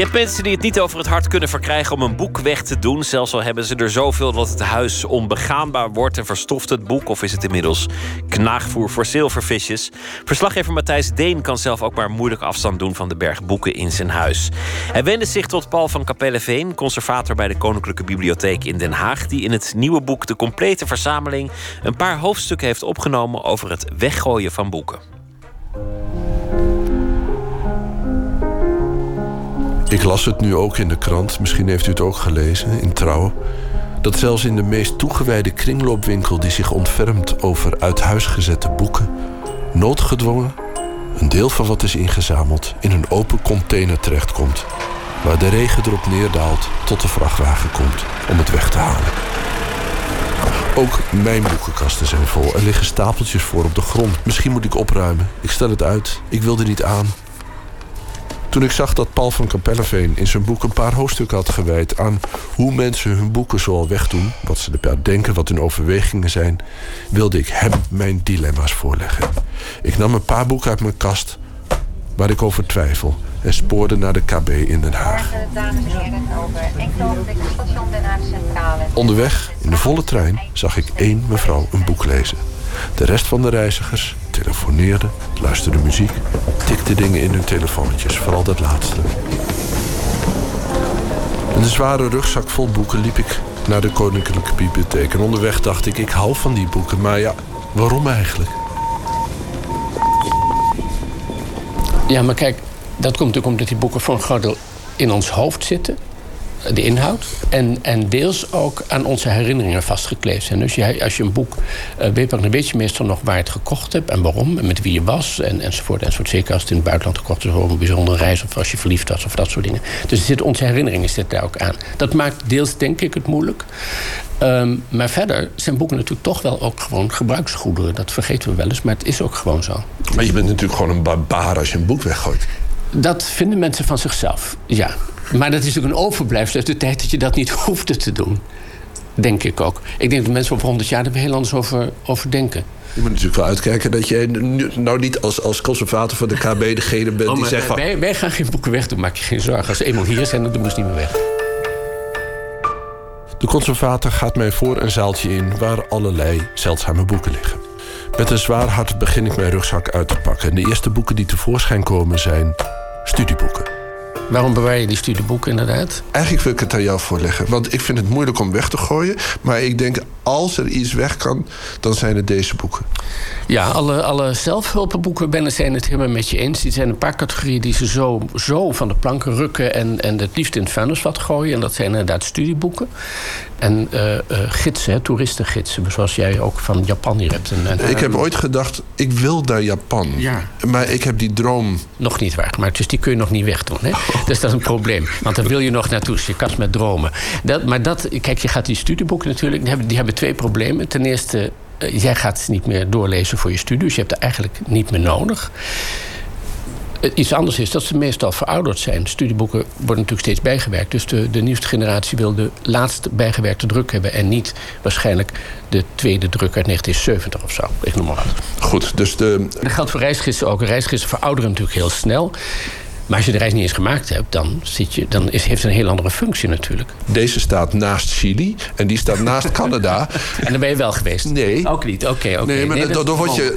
Je hebt mensen die het niet over het hart kunnen verkrijgen om een boek weg te doen. Zelfs al hebben ze er zoveel dat het huis onbegaanbaar wordt en verstoft het boek. Of is het inmiddels knaagvoer voor zilvervisjes. Verslaggever Matthijs Deen kan zelf ook maar moeilijk afstand doen van de berg boeken in zijn huis. Hij wendde zich tot Paul van Capelleveen, conservator bij de Koninklijke Bibliotheek in Den Haag. Die in het nieuwe boek De Complete Verzameling een paar hoofdstukken heeft opgenomen over het weggooien van boeken. Ik las het nu ook in de krant, misschien heeft u het ook gelezen, in Trouw. Dat zelfs in de meest toegewijde kringloopwinkel die zich ontfermt over uit huis gezette boeken, noodgedwongen een deel van wat is ingezameld in een open container terechtkomt, waar de regen erop neerdaalt tot de vrachtwagen komt om het weg te halen. Ook mijn boekenkasten zijn vol. Er liggen stapeltjes voor op de grond. Misschien moet ik opruimen. Ik stel het uit. Ik wil er niet aan. Toen ik zag dat Paul van Capelleveen in zijn boek een paar hoofdstukken had gewijd aan hoe mensen hun boeken zoal wegdoen, wat ze erbij denken, wat hun overwegingen zijn, wilde ik hem mijn dilemma's voorleggen. Ik nam een paar boeken uit mijn kast waar ik over twijfel en spoorde naar de KB in Den Haag. Onderweg, in de volle trein, zag ik één mevrouw een boek lezen. De rest van de reizigers telefoneerde, luisterde muziek, tikte dingen in hun telefoontjes, vooral dat laatste. Met een zware rugzak vol boeken liep ik naar de Koninklijke Bibliotheek. En onderweg dacht ik, ik hou van die boeken, maar ja, waarom eigenlijk? Ja, maar kijk, dat komt natuurlijk omdat die boeken voor een in ons hoofd zitten. De inhoud. En, en deels ook aan onze herinneringen vastgekleefd zijn. Dus je, als je een boek uh, weet, dan weet je meestal nog waar je het gekocht hebt en waarom en met wie je was en, enzovoort. enzovoort. Zeker als het in het buitenland gekocht is voor een bijzondere reis of als je verliefd was of dat soort dingen. Dus zit, onze herinneringen zitten daar ook aan. Dat maakt deels, denk ik, het moeilijk. Um, maar verder zijn boeken natuurlijk toch wel ook gewoon gebruiksgoederen. Dat vergeten we wel eens, maar het is ook gewoon zo. Maar je bent natuurlijk gewoon een barbaar als je een boek weggooit. Dat vinden mensen van zichzelf, ja. Maar dat is ook een overblijfsel uit de tijd dat je dat niet (laughs) hoefde te doen. Denk ik ook. Ik denk dat mensen over 100 jaar er heel anders over, over denken. Je moet natuurlijk wel uitkijken dat je nou niet als, als conservator van de KB degene bent oh, die zegt van... Wij, wij gaan geen boeken weg doen, maak je geen zorgen. Als ze eenmaal hier zijn, dan doen we ze niet meer weg. De conservator gaat mij voor een zaaltje in waar allerlei zeldzame boeken liggen. Met een zwaar hart begin ik mijn rugzak uit te pakken. En de eerste boeken die tevoorschijn komen zijn studieboeken. Waarom bewaar je die studieboeken inderdaad? Eigenlijk wil ik het aan jou voorleggen. Want ik vind het moeilijk om weg te gooien. Maar ik denk, als er iets weg kan, dan zijn het deze boeken. Ja, alle, alle zelfhulpenboeken ben zijn het helemaal met je eens. Die zijn een paar categorieën die ze zo, zo van de planken rukken... en, en het liefst in het vuilnisvat gooien. En dat zijn inderdaad studieboeken. En uh, uh, gidsen, toeristengidsen, zoals jij ook van Japan hier hebt. En, en, ik heb ooit gedacht, ik wil naar Japan. Ja. Maar ik heb die droom... Nog niet waargemaakt, dus die kun je nog niet wegdoen. Hè? (laughs) Dus dat is een probleem. Want dan wil je nog naartoe, dus je kast met dromen. Dat, maar dat, kijk, je gaat die studieboeken natuurlijk... die hebben, die hebben twee problemen. Ten eerste, uh, jij gaat ze niet meer doorlezen voor je studie. Dus je hebt er eigenlijk niet meer nodig. Iets anders is dat ze meestal verouderd zijn. Studieboeken worden natuurlijk steeds bijgewerkt. Dus de, de nieuwste generatie wil de laatste bijgewerkte druk hebben... en niet waarschijnlijk de tweede druk uit 1970 of zo. Ik noem maar wat. Goed, dus de... Dat geldt voor reisgidsen ook. Reisgidsen verouderen natuurlijk heel snel. Maar als je de reis niet eens gemaakt hebt, dan, zit je, dan is, heeft het een heel andere functie natuurlijk. Deze staat naast Chili en die staat naast (laughs) Canada. En dan ben je wel geweest? Nee. Ook niet, oké. Okay, okay. Nee, maar nee, dan, dan word je.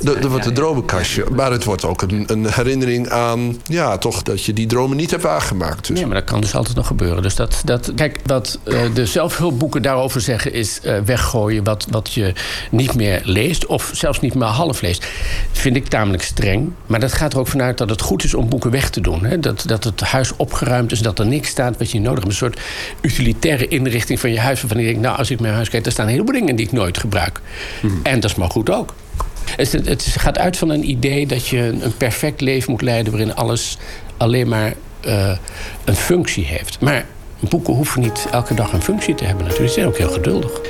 Dat wordt een dromenkastje. Maar het wordt ook een, een, herinnering aan. Ja, toch dat je die dromen niet hebt waargemaakt. Dus. Nee, maar dat kan dus altijd nog gebeuren. Dus dat, dat, kijk, wat uh, de zelfhulpboeken daarover zeggen is uh, weggooien wat, wat je niet meer leest. Of zelfs niet meer half leest. Vind ik tamelijk streng. Maar dat gaat er ook vanuit dat het goed is om boeken weg te doen. Hè? Dat, dat het huis opgeruimd is, dat er niks staat wat je nodig hebt. Een soort utilitaire inrichting van je huis. Waarvan je denkt, nou, als ik mijn huis kijk, er staan een heleboel dingen die ik nooit gebruik. Mm. En dat is maar goed ook. Het, het, gaat uit van een idee dat je een perfect leven moet leiden... waarin alles alleen maar uh, een functie heeft. Maar boeken hoeven niet elke dag een functie te hebben natuurlijk. Ze zijn ook heel geduldig.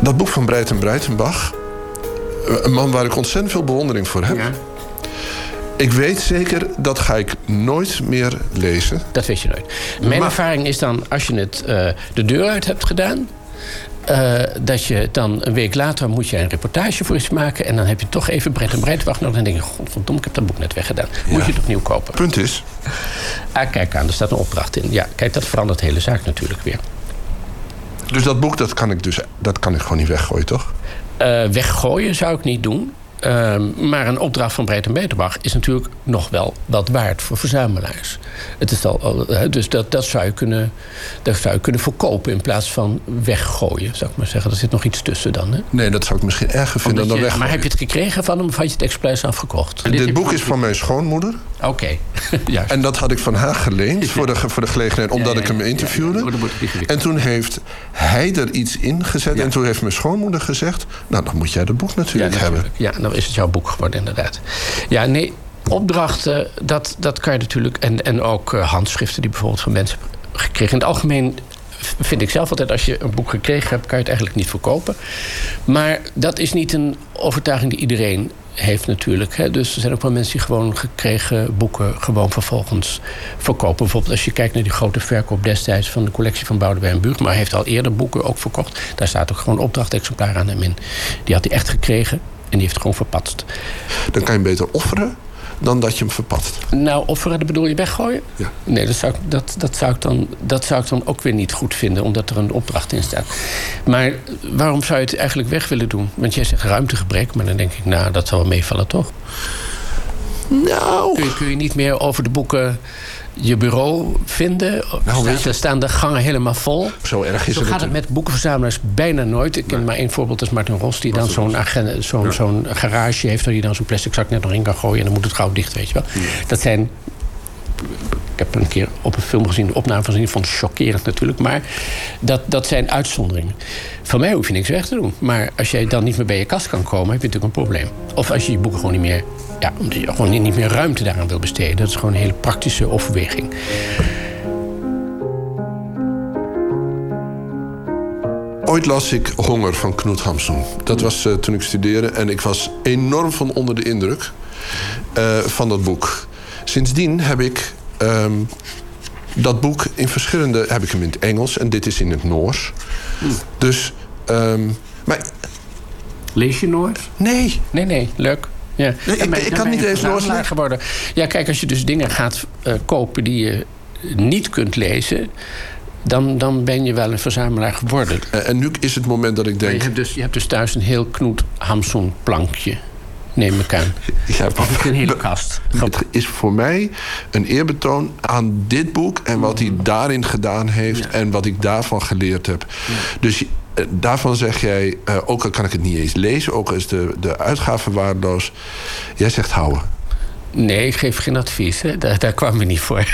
Dat boek van Breiten Breitenbach een man waar ik ontzettend veel bewondering voor heb. Ja. Ik weet zeker, dat ga ik nooit meer lezen. Dat weet je nooit. Mijn maar... ervaring is dan, als je het uh, de deur uit hebt gedaan... Uh, dat je dan een week later moet je een reportage voor iets maken... en dan heb je toch even Brett en Breitwacht nodig... en dan denk je, godverdomme, ik heb dat boek net weggedaan. Moet je het opnieuw kopen. Punt is... Ah, kijk aan, er staat een opdracht in. Ja, kijk, dat verandert de hele zaak natuurlijk weer. Dus dat boek, dat kan ik, dus, dat kan ik gewoon niet weggooien, toch? Uh, weggooien zou ik niet doen. Uh, maar een opdracht van Breed en Beterbach is natuurlijk nog wel wat waard voor verzamelaars. Het is al, dus dat, dat, zou je kunnen, dat zou je kunnen verkopen in plaats van weggooien, zou ik maar zeggen. Er zit nog iets tussen dan. Hè? Nee, dat zou ik misschien erger vinden Omdat dan je- weg. maar heb je het gekregen van hem of had je het expres afgekocht? Dit boek is van mijn schoonmoeder. Oké. (laughs) En dat had ik van haar geleend voor de, voor de gelegenheid, omdat Ja, ja, ik hem interviewde. het ingewikkeld. En toen heeft hij er iets in gezet. En toen heeft mijn schoonmoeder gezegd... nou, dan moet jij dat boek natuurlijk hebben. Ja, dan is het jouw boek geworden, inderdaad. Ja, nee, opdrachten, dat, dat kan je natuurlijk... En, en ook eh, handschriften die bijvoorbeeld van mensen gekregen. In het algemeen vind ik zelf altijd... als je een boek gekregen hebt, kan je het eigenlijk niet verkopen. Maar dat is niet een overtuiging die iedereen heeft natuurlijk. Hè. Dus er zijn ook wel mensen die gewoon gekregen boeken... gewoon vervolgens verkopen. Bijvoorbeeld als je kijkt naar die grote verkoop destijds... van de collectie van Boudewijn Buug. Maar heeft al eerder boeken ook verkocht. Daar staat ook gewoon opdrachtexemplaar aan hem in. Die had hij echt gekregen en die heeft het gewoon verpatst. Dan kan je hem beter offeren dan dat je hem verpatst. Nou, offeren, dat bedoel je weggooien? Ja. Nee, dat zou, ik, dat, dat, zou ik dan, dat zou ik dan ook weer niet goed vinden, omdat er een opdracht in staat. Maar waarom zou je het eigenlijk weg willen doen? Want jij zegt ruimtegebrek, maar dan denk ik, nou, dat zal wel meevallen, toch? Nou. Kun je, kun je niet meer over de boeken je bureau vinden? Nou, Staan- staan de gangen helemaal vol? Zo erg is Zo het gaat het met boekenverzamelaars bijna nooit. Ik ken maar één voorbeeld, dat is Martin Ros... die dan zo'n garage heeft... waar hij dan zo'n plastic zak net nog in kan gooien... en dan moet het gauw dicht, weet je wel. Dat zijn... Ik heb een keer op een film gezien, de opname gezien. Ik vond het chockerend natuurlijk. Maar dat, dat zijn uitzonderingen. Van mij hoef je niks weg te doen. Maar als jij dan niet meer bij je kast kan komen, heb je natuurlijk een probleem. Of als je je boeken gewoon niet meer... Ja, omdat je gewoon niet meer ruimte daaraan wil besteden. Dat is gewoon een hele praktische overweging. Ooit las ik Honger van Knut Hamsun. Dat was eh, toen ik studeerde. En ik was enorm van onder de indruk eh, van dat boek. Sindsdien heb ik ehm, dat boek in verschillende... heb ik hem in het Engels en dit is in het Noors. Dus... ehm, maar Lees je Noors? Nee. Nee, nee, leuk. Ja. Nee, ik- kan niet eens lezen. geworden. Ja, kijk, als je dus dingen gaat eh, kopen die je niet kunt lezen... Dan, dan ben je wel een verzamelaar geworden. Eh, en nu is het moment dat ik Maar denk... Je hebt, dus, je hebt dus thuis een heel Knoet Hamsun plankje. Neem ik aan. (laughs) Ja, Of een hele kast. Het is voor mij een eerbetoon aan dit boek en wat hij daarin gedaan heeft en wat ik daarvan geleerd heb. Dus daarvan zeg jij, eh, ook al kan ik het niet eens lezen, ook al is de, de uitgave waardeloos, jij zegt houden. Nee, ik geef geen advies. Hè. Daar, daar kwam we niet voor. (laughs)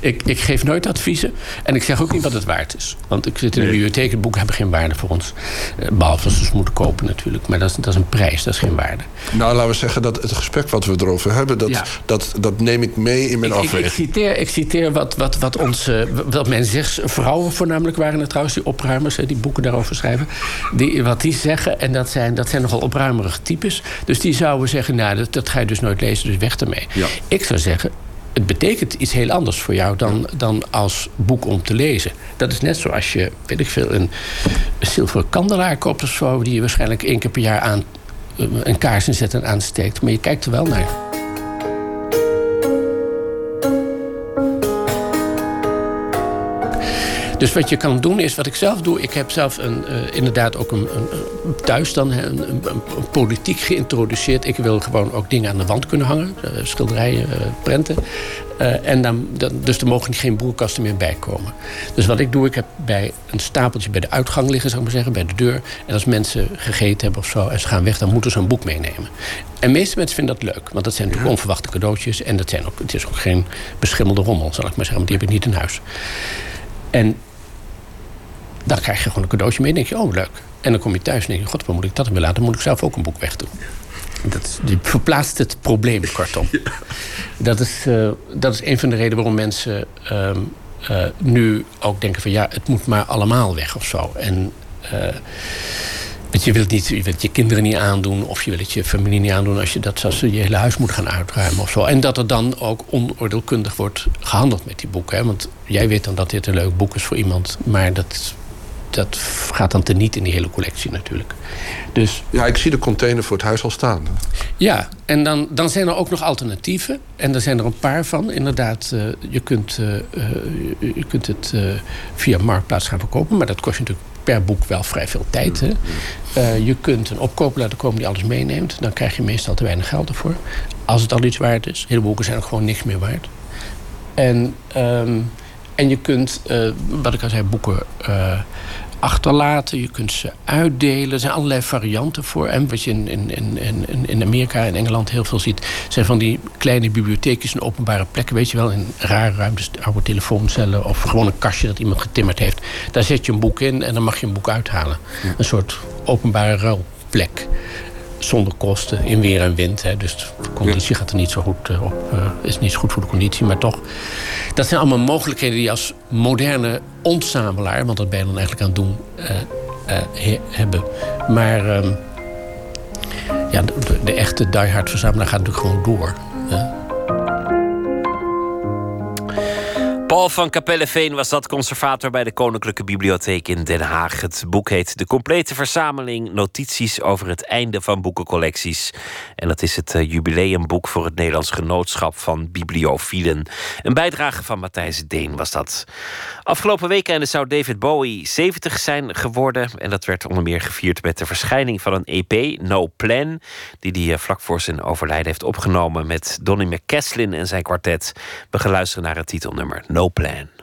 ik, ik geef nooit adviezen. En ik zeg ook niet wat het waard is. Want ik zit in de bibliotheek. De boeken hebben geen waarde voor ons. Eh, Behalve als we ze moeten kopen natuurlijk. Maar dat is, dat is een prijs, dat is geen waarde. Nou, laten we zeggen dat het gesprek wat we erover hebben, dat, Ja. dat, dat neem ik mee in mijn Ik, ik, ik afweging. citeer, ik citeer wat, wat, wat, onze, wat men zegt. Vrouwen voornamelijk waren het trouwens, die opruimers, die boeken daarover schrijven. Die, wat die zeggen, en dat zijn, dat zijn nogal opruimerige types. Dus die zouden zeggen, nou, dat, dat ga je dus nooit lezen, dus weg ermee. Ja. Ik zou zeggen, het betekent iets heel anders voor jou dan, dan als boek om te lezen. Dat is net zoals je, weet ik veel, een, een zilveren kandelaar koopt of zo... die je waarschijnlijk één keer per jaar aan, eh, een kaars inzet en aansteekt. Maar je kijkt er wel naar. Dus wat je kan doen is, wat ik zelf doe... ik heb zelf een, eh, inderdaad ook een, een, thuis dan een, een, politiek geïntroduceerd. Ik wil gewoon ook dingen aan de wand kunnen hangen. eh, schilderijen, eh, prenten. En dan, dan, dus er mogen geen boekenkasten meer bij komen. Dus wat ik doe, ik heb bij een stapeltje bij de uitgang liggen, zou ik maar zeggen, bij de deur. En als mensen gegeten hebben of zo en ze gaan weg, dan moeten ze een boek meenemen. En de meeste mensen vinden dat leuk, want dat zijn natuurlijk onverwachte cadeautjes. En dat zijn ook, het is ook geen beschimmelde rommel, zal ik maar zeggen, want die heb ik niet in huis. En dan krijg je gewoon een cadeautje mee en denk je, oh leuk. En dan kom je thuis en denk je, god, waar moet ik dat weer laten? Dan moet ik zelf ook een boek wegdoen. Dat is, die verplaatst het probleem, (laughs) kortom. Dat, is, eh, dat is een van de redenen waarom mensen ehm, eh, nu ook denken van... ja, het moet maar allemaal weg of zo. En eh, want je wilt, niet, je wilt je kinderen niet aandoen... of je wilt het je familie niet aandoen... als je dat als je je hele huis moet gaan uitruimen of zo. En dat er dan ook onoordeelkundig wordt gehandeld met die boeken. Hè? Want jij weet dan dat dit een leuk boek is voor iemand... maar dat, dat gaat dan teniet in die hele collectie natuurlijk. Dus Ja, ik zie de container voor het huis al staan. ja, en dan, dan zijn er ook nog alternatieven. En daar zijn er een paar van. Inderdaad, eh, je, kunt, eh, eh, je, kunt het via Marktplaats gaan verkopen. Maar dat kost je natuurlijk per boek wel vrij veel tijd. Hè? Eh, je kunt een opkoper laten komen die alles meeneemt. Dan krijg je meestal te weinig geld ervoor. Als het al iets waard is. Hele boeken zijn ook gewoon niks meer waard. En, ehm, en je kunt, eh, wat ik al zei, boeken eh, achterlaten. Je kunt ze uitdelen. Er zijn allerlei varianten voor. En wat je in, in, in, in- in Amerika en Engeland heel veel ziet... zijn van die kleine bibliotheekjes en openbare plekken. Weet je wel, in rare ruimtes, oude telefooncellen... of gewoon een kastje dat iemand getimmerd heeft. Daar zet je een boek in en dan mag je een boek uithalen. Een soort openbare ruilplek. Zonder kosten, in weer en wind. Hè. Dus de conditie gaat er niet zo goed eh, op. eh, is niet zo goed voor de conditie, maar toch. Dat zijn allemaal mogelijkheden die als moderne ontzamelaar... want dat ben je dan eigenlijk aan het doen, eh, he- hebben. Maar ehm, ja, de, de- de echte diehard verzamelaar gaat natuurlijk gewoon door. hè. Paul van Capelleveen was dat conservator bij de Koninklijke Bibliotheek in Den Haag. Het boek heet De Complete Verzameling Notities over het einde van boekencollecties. En dat is het eh, jubileumboek voor het Nederlands Genootschap van Bibliofielen. Een bijdrage van Matthijs Deen was dat. Afgelopen weekend zou David Bowie 70 zijn geworden. En dat werd onder meer gevierd met de verschijning van een EP, No Plan. Die hij eh, vlak voor zijn overlijden heeft opgenomen met Donny McCaslin en zijn kwartet. We gaan naar het titelnummer No Plan.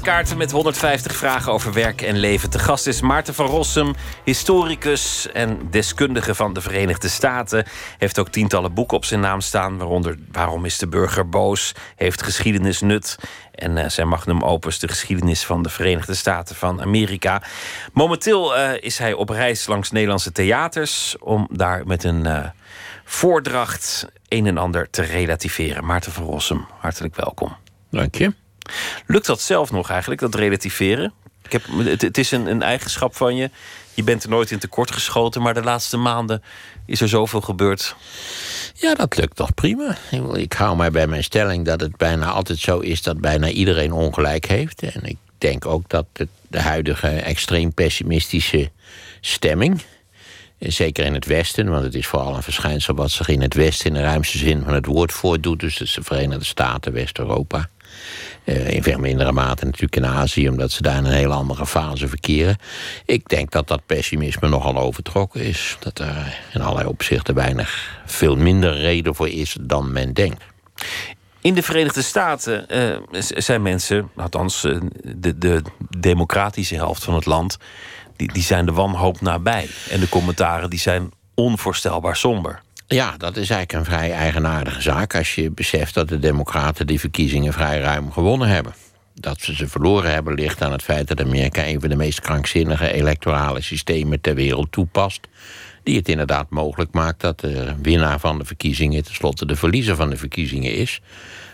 Kaarten met 150 vragen over werk en leven. Te gast is Maarten van Rossum, historicus en deskundige van de Verenigde Staten. Heeft ook tientallen boeken op zijn naam staan, waaronder Waarom is de burger boos? Heeft geschiedenis nut? En eh, zijn magnum opus, de geschiedenis van de Verenigde Staten van Amerika. Momenteel eh, is hij op reis langs Nederlandse theaters om daar met een eh, voordracht een en ander te relativeren. Maarten van Rossum, hartelijk welkom. Dank je. Lukt dat zelf nog eigenlijk, dat relativeren? Ik heb, het, is een, een eigenschap van je. Je bent er nooit in tekort geschoten, maar de laatste maanden is er zoveel gebeurd. Ja, dat lukt toch prima. Ik, hou mij bij mijn stelling dat het bijna altijd zo is dat bijna iedereen ongelijk heeft. En ik denk ook dat het, de huidige extreem pessimistische stemming. eh, Zeker in het Westen, want het is vooral een verschijnsel wat zich in het Westen in de ruimste zin van het woord voordoet. Dus de Verenigde Staten, West-Europa. Eh, in veel mindere mate natuurlijk in Azië, omdat ze daar in een hele andere fase verkeren. Ik denk dat dat pessimisme nogal overtrokken is. Dat er in allerlei opzichten weinig, veel minder reden voor is dan men denkt. In de Verenigde Staten eh, zijn mensen, althans eh, de, de democratische helft van het land, die, die zijn de wanhoop nabij. En de commentaren die zijn onvoorstelbaar somber. Ja, dat is eigenlijk een vrij eigenaardige zaak als je beseft dat de Democraten die verkiezingen vrij ruim gewonnen hebben. Dat ze ze verloren hebben ligt aan het feit dat Amerika een van de meest krankzinnige electorale systemen ter wereld toepast. Die het inderdaad mogelijk maakt dat de winnaar van de verkiezingen tenslotte de verliezer van de verkiezingen is.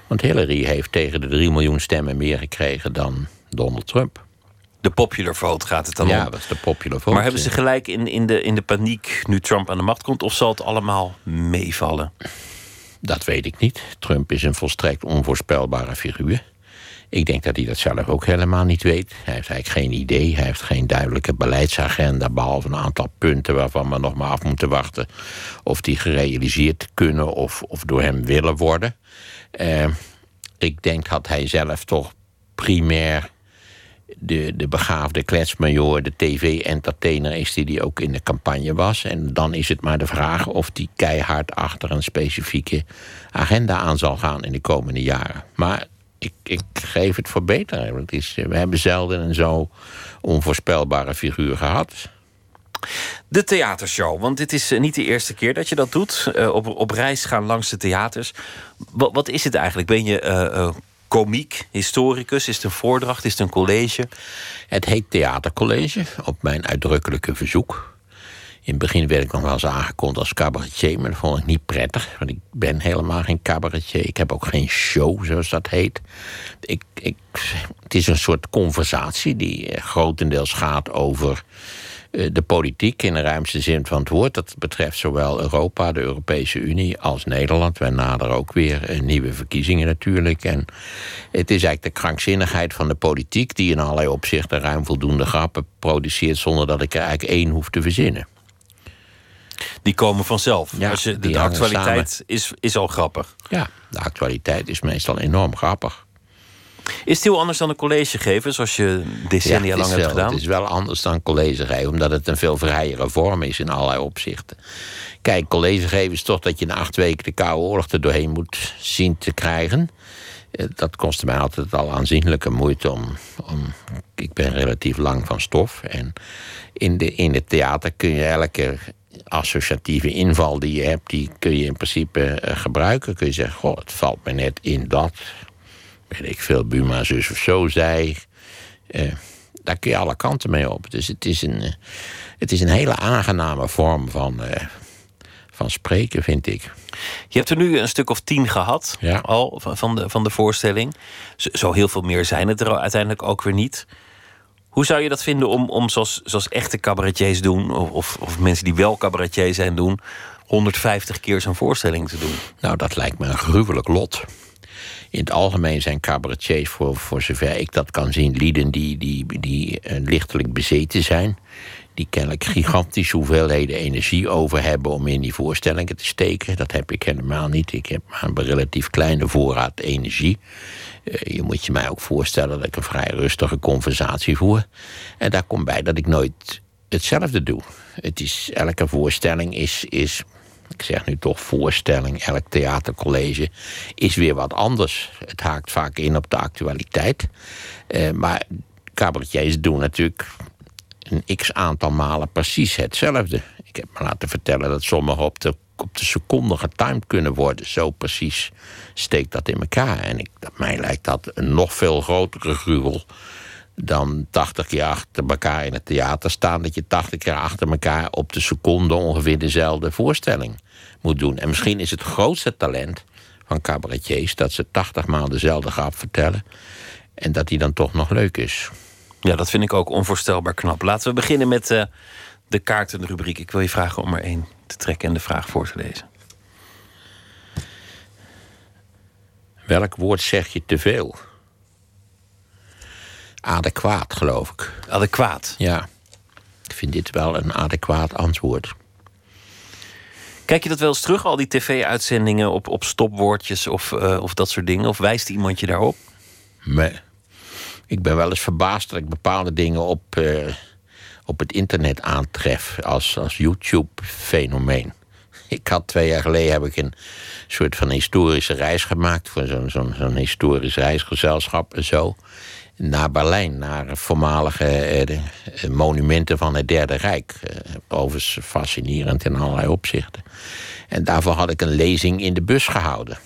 Want Hillary heeft tegen de 3 miljoen stemmen meer gekregen dan Donald Trump. De popular vote gaat het dan Ja, om. dat is de popular vote. Maar hebben ze gelijk in, in, de, in de paniek nu Trump aan de macht komt, of zal het allemaal meevallen? Dat weet ik niet. Trump is een volstrekt onvoorspelbare figuur. Ik denk dat hij dat zelf ook helemaal niet weet. Hij heeft eigenlijk geen idee. Hij heeft geen duidelijke beleidsagenda. Behalve een aantal punten waarvan we nog maar af moeten wachten. of die gerealiseerd kunnen of, of door hem willen worden. Eh, ik denk dat hij zelf toch primair de, de begaafde kletsmajor, de tv-entertainer is die die ook in de campagne was. En dan is het maar de vraag of die keihard achter een specifieke agenda aan zal gaan in de komende jaren. Maar ik, ik geef het voor beter. Het is, we hebben zelden een zo onvoorspelbare figuur gehad. De theatershow, want dit is eh, niet de eerste keer dat je dat doet. Eh, op, op reis gaan langs de theaters. Wat, wat is het eigenlijk? Ben je eh, komiek, historicus? Is het een voordracht? Is het een college? Het heet Theatercollege, op mijn uitdrukkelijke verzoek. In het begin werd ik nog wel eens aangekondigd als cabaretier, maar dat vond ik niet prettig. Want ik ben helemaal geen cabaretier. Ik heb ook geen show, zoals dat heet. Ik, ik, het is een soort conversatie die eh, grotendeels gaat over de politiek in de ruimste zin van het woord. Dat betreft zowel Europa, de Europese Unie, als Nederland. Wij naderen ook weer eh, nieuwe verkiezingen natuurlijk. En het is eigenlijk de krankzinnigheid van de politiek... die in allerlei opzichten ruim voldoende grappen produceert... zonder dat ik er eigenlijk één hoef te verzinnen. Die komen vanzelf. Ja, Als je, de, actualiteit is, is al grappig. Ja, de actualiteit is meestal enorm grappig. Is het heel anders dan een college geven, zoals je decennia Ja, lang hebt wel- gedaan? Het is wel anders dan college geven, omdat het een veel vrijere vorm is in allerlei opzichten. Kijk, college geven is toch dat je in acht weken de Koude Oorlog er doorheen moet zien te krijgen. Eh, Dat kostte mij altijd al aanzienlijke moeite om, om. Ik ben relatief lang van stof. En in, de, in het theater kun je elke associatieve inval die je hebt, die kun je in principe eh, gebruiken. Kun je zeggen: Goh, het valt me net in dat. Weet ik veel, Buma zus of zo zei. Eh, daar kun je alle kanten mee op. Dus het is een, eh, het is een hele aangename vorm van, eh, van spreken, vind ik. Je hebt er nu een stuk of tien gehad, al, van- de, van de voorstelling. Zo, zo heel veel meer zijn het er uiteindelijk ook weer niet. Hoe zou je dat vinden om, om zoals, zoals echte cabaretiers doen... Of, of, of mensen die wel cabaretier zijn doen... 150 keer zo'n voorstelling te doen? Nou, dat lijkt me een gruwelijk lot. In het algemeen zijn cabaretiers, voor, voor zover ik dat kan zien, lieden die, die, die eh, lichtelijk bezeten zijn. Die kennelijk gigantische hoeveelheden energie over hebben om in die voorstellingen te steken. Dat heb ik helemaal niet. Ik heb maar een relatief kleine voorraad energie. Eh, je moet je mij ook voorstellen dat ik een vrij rustige conversatie voer. En daar komt bij dat ik nooit hetzelfde doe. Het is, elke voorstelling is, is ik zeg nu toch voorstelling, elk theatercollege, is weer wat anders. Het haakt vaak in op de actualiteit. Eh, maar cabaretiers doen natuurlijk een x aantal malen precies hetzelfde. Ik heb me laten vertellen dat sommigen op de, op de seconde getimed kunnen worden. Zo precies steekt dat in elkaar. En ik, mij lijkt dat een nog veel grotere gruwel dan 80 keer achter elkaar in het theater staan. Dat je 80 keer achter elkaar op de seconde ongeveer dezelfde voorstelling moet doen. En misschien is het grootste talent van cabaretiers dat ze 80 maal dezelfde grap vertellen. En dat die dan toch nog leuk is. Ja, dat vind ik ook onvoorstelbaar knap. Laten we beginnen met eh, de kaartenrubriek. Ik wil je vragen om er één te trekken en de vraag voor te lezen. Welk woord zeg je te veel? Adequaat, geloof ik. Adequaat? Ja. Ik vind dit wel een adequaat antwoord. Kijk je dat wel eens terug, al die tv-uitzendingen op, op stopwoordjes of, eh, of dat soort dingen? Of wijst iemand je daarop? Nee. Ik ben wel eens verbaasd dat ik bepaalde dingen op, eh, op het internet aantref als, als YouTube-fenomeen. Ik had twee jaar geleden heb ik een soort van historische reis gemaakt voor zo'n zo'n zo'n historisch reisgezelschap en zo. Naar Berlijn, naar voormalige eh, eh, monumenten van het Derde Rijk. Eh, overigens fascinerend in allerlei opzichten. En daarvoor had ik een lezing in de bus gehouden.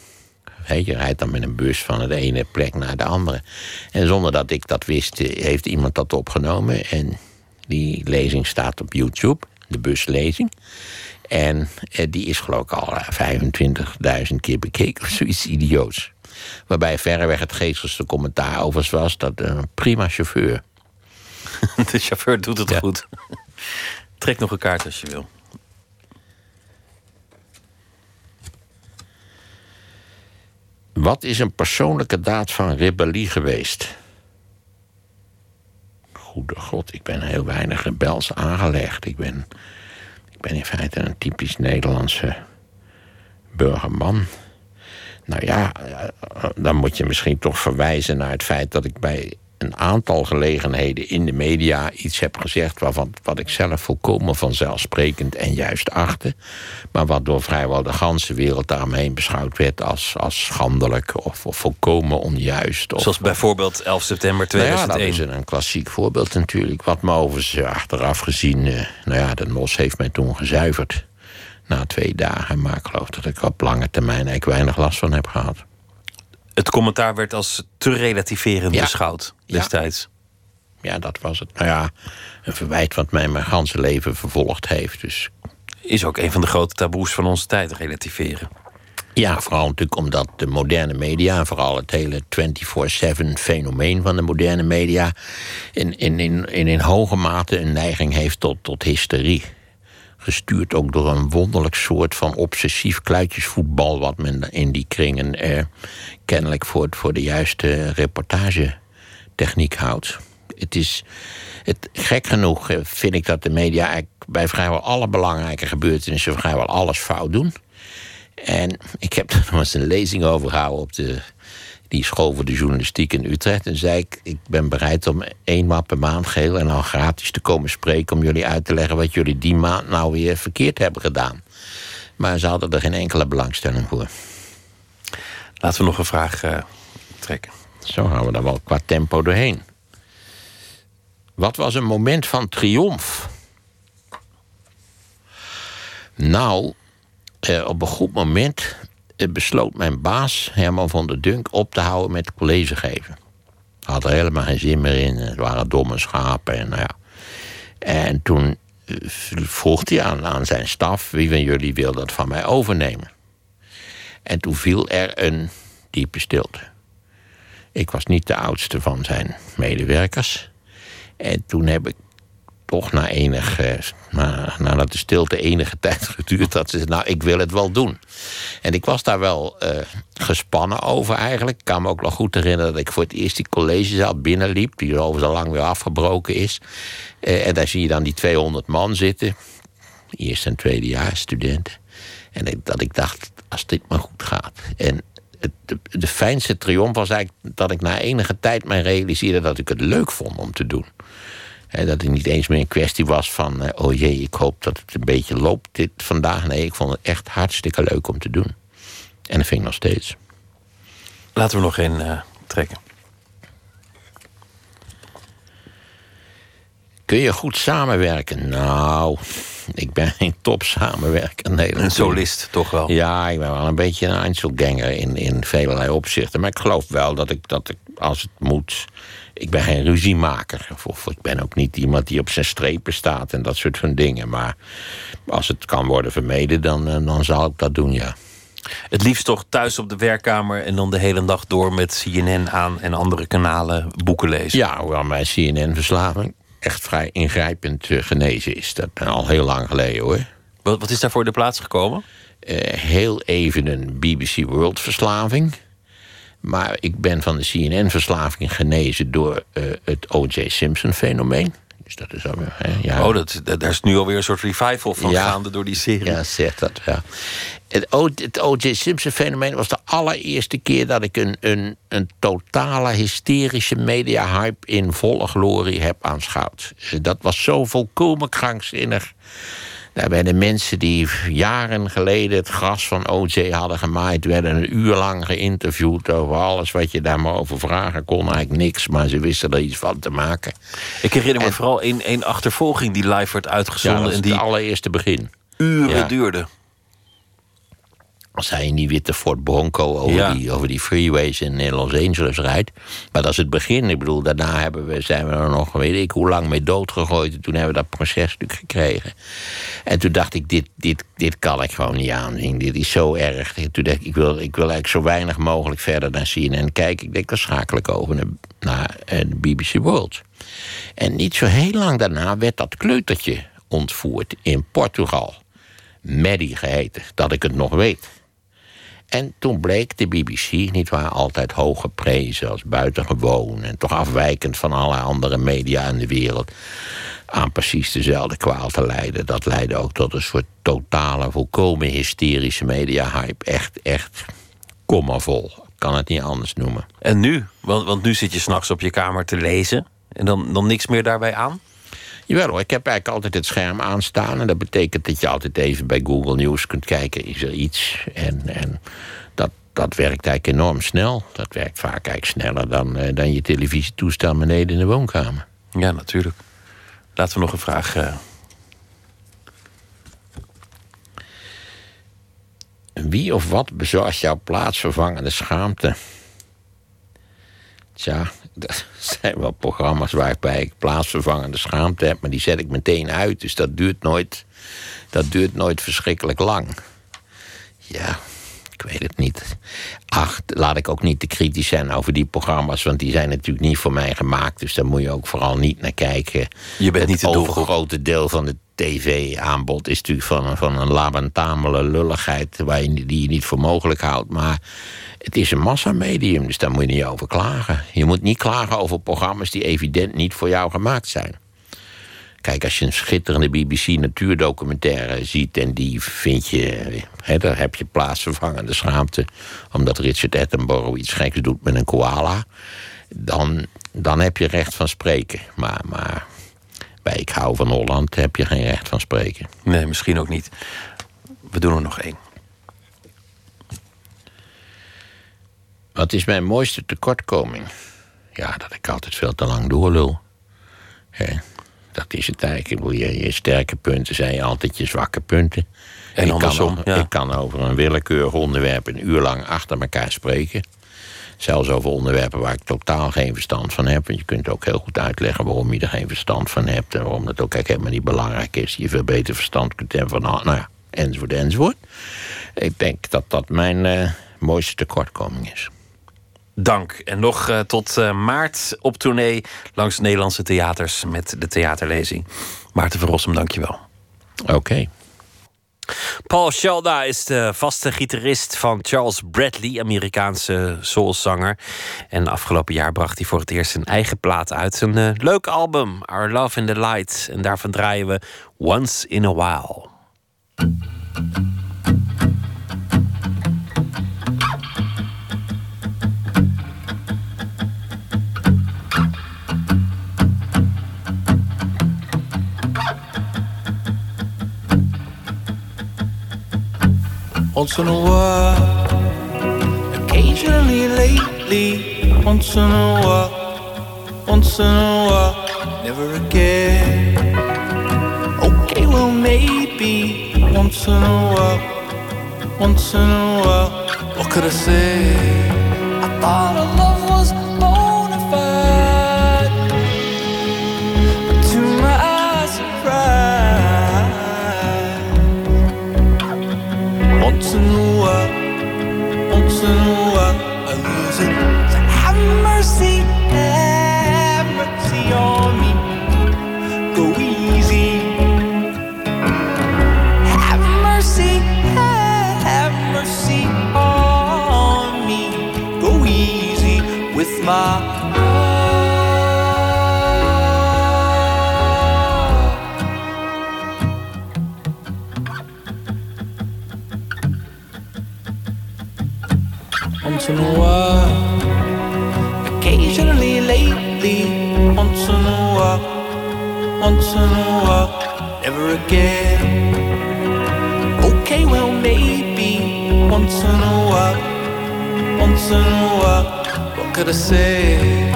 Je, rijdt dan met een bus van de ene plek naar de andere. En zonder dat ik dat wist, heeft iemand dat opgenomen. En die lezing staat op YouTube, de buslezing. En die is geloof ik al eh, 25.000 keer bekeken of (laughs) zoiets idioots. Waarbij verreweg het geestigste commentaar overigens was... dat een prima chauffeur. (laughs) De chauffeur doet het goed. Trek nog een kaart als je wil. Wat is een persoonlijke daad van rebellie geweest? Goede god, ik ben heel weinig rebels aangelegd. Ik ben, ik ben in feite een typisch Nederlandse burgerman. Nou ja, dan moet je misschien toch verwijzen naar het feit dat ik bij een aantal gelegenheden in de media iets heb gezegd waarvan wat ik zelf volkomen vanzelfsprekend en juist achtte, maar wat door vrijwel de ganse wereld daaromheen beschouwd werd als, als schandelijk of, of volkomen onjuist. Of, Zoals bijvoorbeeld 11 september nou ja, 2001. dat is een, klassiek voorbeeld natuurlijk. Wat me overigens achteraf gezien... eh, nou ja, de NOS heeft mij toen gezuiverd. Na twee dagen. Maar ik geloof dat ik op lange termijn eigenlijk weinig last van heb gehad. Het commentaar werd als te relativerend Ja. beschouwd destijds. Ja, dat was het. Nou ja, een verwijt wat mij mijn ganse leven vervolgd heeft. Dus Is ook een van de grote taboes van onze tijd, relativeren. Ja, vooral natuurlijk omdat de moderne media, vooral het hele 24-7 fenomeen van de moderne media, in, in, in, in, in hoge mate een neiging heeft tot, tot hysterie. Gestuurd ook door een wonderlijk soort van obsessief kluitjesvoetbal, wat men in die kringen eh, kennelijk voor, voor de juiste reportagetechniek houdt. Het is. Het, gek genoeg eh, vind ik dat de media eigenlijk bij vrijwel alle belangrijke gebeurtenissen vrijwel alles fout doen. En ik heb (laughs) er nog eens een lezing over gehouden op de, die school voor de journalistiek in Utrecht. En zei ik, ik ben bereid om eenmaal per maand geheel en al gratis te komen spreken... om jullie uit te leggen wat jullie die maand nou weer verkeerd hebben gedaan. Maar ze hadden er geen enkele belangstelling voor. Laten we nog een vraag eh, trekken. Zo gaan we dan wel qua tempo doorheen. Wat was een moment van triomf? Nou, eh, op een goed moment besloot mijn baas, Herman van der Dunk, op te houden met college geven. Had er helemaal geen zin meer in. Het waren domme schapen. En, nou ja. en toen eh, vroeg hij aan, aan zijn staf: wie van jullie wil dat van mij overnemen? En toen viel er een diepe stilte. Ik was niet de oudste van zijn medewerkers. En toen heb ik toch na enige, na, nadat de stilte enige (laughs) tijd geduurd had, ze nou, ik wil het wel doen. En ik was daar wel eh, gespannen over eigenlijk. Ik kan me ook nog goed herinneren dat ik voor het eerst die collegezaal binnenliep, die overigens al lang weer afgebroken is. Eh, en daar zie je dan die 200 man zitten, eerste en tweede jaar studenten. En dat ik dacht, als dit maar goed gaat. En de, de fijnste triomf was eigenlijk dat ik na enige tijd mij realiseerde dat ik het leuk vond om te doen. Dat het niet eens meer een kwestie was van... eh, oh jee, ik hoop dat het een beetje loopt dit vandaag. Nee, ik vond het echt hartstikke leuk om te doen. En dat vind ik nog steeds. Laten we nog één eh, trekken. Kun je goed samenwerken? Nou, (laughs) ik ben geen top samenwerker. Nee, Een solist, toch wel? Ja, ik ben wel een beetje een Einzelganger in, in velelei opzichten. Maar ik geloof wel dat ik, dat ik, als het moet... Ik ben geen ruziemaker. Of, ik ben ook niet iemand die op zijn strepen staat en dat soort van dingen. Maar als het kan worden vermeden, dan, eh, dan zal ik dat doen, ja. Het liefst toch thuis op de werkkamer en dan de hele dag door met CNN aan en andere kanalen boeken lezen. Ja, hoewel mijn CNN-verslaving echt vrij ingrijpend eh, genezen is. Dat ben al heel lang geleden hoor. Wat, wat is daarvoor de plaats gekomen? Eh, heel even een BBC World-verslaving. Maar ik ben van de CNN-verslaving genezen door eh, het O.J. Simpson-fenomeen. Dus dat is alweer, hè, ja. Oh, dat, dat- daar is nu alweer een soort revival van Ja. gaande door die serie. Ja, zegt dat, ja. Het O.J. Simpson-fenomeen was de allereerste keer... dat ik een, een, een totale hysterische media-hype in volle glorie heb aanschouwd. Eh, Dat was zo volkomen krankzinnig. Daar werden mensen die jaren geleden het gras van O.J. hadden gemaaid... werden een uur lang geïnterviewd over alles wat je daar maar over vragen kon. Eigenlijk niks, maar ze wisten er iets van te maken. Ik herinner me vooral één achtervolging die live werd Ja, uitgezonden dat is en die het allereerste begin. uren Ja. duurde. Als hij in die witte Ford Bronco over, Ja. die, over die freeways in Los Angeles rijdt. Maar dat is het begin. Ik bedoel, daarna hebben we, zijn we er nog, weet ik hoe lang mee doodgegooid. En toen hebben we dat processtuk gekregen. En toen dacht ik, dit, dit, dit kan ik gewoon niet aanzien. Dit is zo erg. En toen dacht ik, ik wil, ik wil eigenlijk zo weinig mogelijk verder naar CNN kijken. Ik denk, dan schakel ik over naar, naar eh, de BBC World. En niet zo heel lang daarna werd dat kleutertje ontvoerd in Portugal. Maddie geheten, dat ik het nog weet. En toen bleek de BBC, niet waar, altijd hoog geprezen als buitengewoon en toch afwijkend van alle andere media in de wereld, aan precies dezelfde kwaal te leiden. Dat leidde ook tot een soort totale, volkomen hysterische media-hype. Echt, echt kommervol. Kan het niet anders noemen. En nu? Want, want nu zit je s'nachts op je kamer te lezen en dan, dan niks meer daarbij aan? Jawel hoor, ik heb eigenlijk altijd het scherm aanstaan. En dat betekent dat je altijd even bij Google News kunt kijken. Is er iets? En, en dat, dat werkt eigenlijk enorm snel. Dat werkt vaak eigenlijk sneller dan, eh, dan je televisietoestel beneden in de woonkamer. Ja, natuurlijk. Laten we nog een vraag. eh, Wie of wat bezorgt jouw plaatsvervangende schaamte? Tja, dat (laughs) zijn wel programma's waarbij ik plaatsvervangende schaamte heb, maar die zet ik meteen uit. Dus dat duurt nooit, dat duurt nooit verschrikkelijk lang. Ja, ik weet het niet. Ach, laat ik ook niet te kritisch zijn over die programma's, want die zijn natuurlijk niet voor mij gemaakt. Dus daar moet je ook vooral niet naar kijken. Je bent niet de Het overgrote deel van het tv-aanbod is natuurlijk van, een- van een lulligheid waar je, die je niet voor mogelijk houdt. Maar het is een massamedium, dus daar moet je niet over klagen. Je moet niet klagen over programma's die evident niet voor jou gemaakt zijn. Kijk, als je een schitterende BBC-natuurdocumentaire ziet en die vind je, hè, daar heb je plaatsvervangende schaamte, omdat Richard Attenborough iets geks doet met een koala, dan, dan heb je recht van spreken. Maar, maar bij Ik hou van Holland heb je geen recht van spreken. nee, misschien ook niet. We doen er nog één. Wat is mijn mooiste tekortkoming? Ja, dat ik altijd veel te lang doorlul. Dat is het eigenlijk. Je, je sterke punten zijn altijd je zwakke punten. En ik andersom, kan, ja. Ik kan over een willekeurig onderwerp een uur lang achter elkaar spreken. Zelfs over onderwerpen waar ik totaal geen verstand van heb. Want je kunt ook heel goed uitleggen waarom je er geen verstand van hebt. En waarom dat ook eigenlijk helemaal niet belangrijk is. Je veel beter verstand kunt hebben van, nou ja, enzovoort, enzovoort. Ik denk dat dat mijn eh, mooiste tekortkoming is. Dank. En nog eh, tot eh, maart op tournee langs Nederlandse theaters met de theaterlezing. Maarten van Rossum, dank je wel. Oké. Paul Shalda is de vaste gitarist van Charles Bradley, Amerikaanse soulzanger. En afgelopen jaar bracht hij voor het eerst zijn eigen plaat uit. Een eh, leuk album, Our Love in the Light. En daarvan draaien we Once in a While. Once in a while. Occasionally, lately, once in a while, once in a while, never again. Okay, well, maybe once in a while, once in a while. What could I say? I thought our love once once in a while, never again. Okay, well, maybe once in a while, once in a while. What could I say?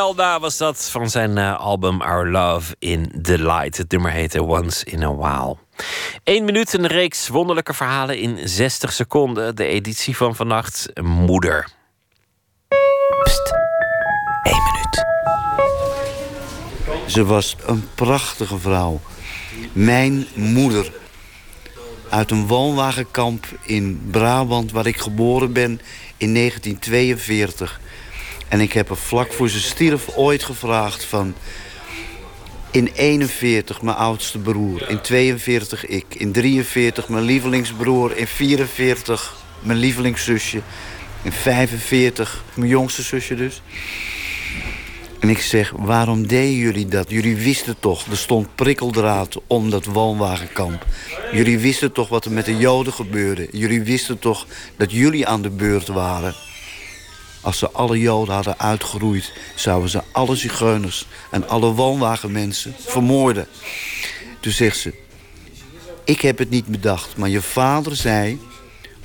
Shelda was dat van zijn eh, album Our Love in the Light. Het nummer heette Once in a While. Eén minuut, een reeks wonderlijke verhalen in 60 seconden. De editie van vannacht, Moeder. Pst, één minuut. Ze was een prachtige vrouw. Mijn moeder. Uit een woonwagenkamp in Brabant, waar ik geboren ben in 1942. En ik heb haar vlak voor ze stierf ooit gevraagd van... In 41 mijn oudste broer, in 42 ik, in 43 mijn lievelingsbroer... in 44 mijn lievelingszusje, in 45 mijn jongste zusje dus... En ik zeg, waarom deden jullie dat? Jullie wisten toch, er stond prikkeldraad om dat woonwagenkamp. Jullie wisten toch wat er met de Joden gebeurde. Jullie wisten toch dat jullie aan de beurt waren. Als ze alle Joden hadden uitgeroeid... zouden ze alle zigeuners en alle woonwagenmensen vermoorden. Toen zegt ze... Ik heb het niet bedacht, maar je vader zei...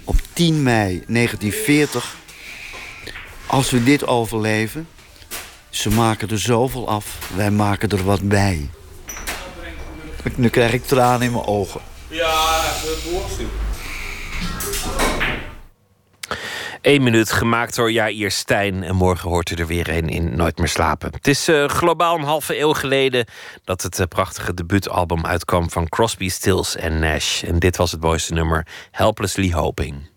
op 10 mei 1940... als we dit overleven... ze maken er zoveel af, wij maken er wat bij. Nu krijg ik tranen in mijn ogen. Ja, het Eén minuut, gemaakt door Jair Stijn. En morgen hoort u er weer een in Nooit meer slapen. Het is eh, globaal een halve eeuw geleden... dat het eh, prachtige debuutalbum uitkwam van Crosby, Stills en Nash. En dit was het mooiste nummer, Helplessly Hoping.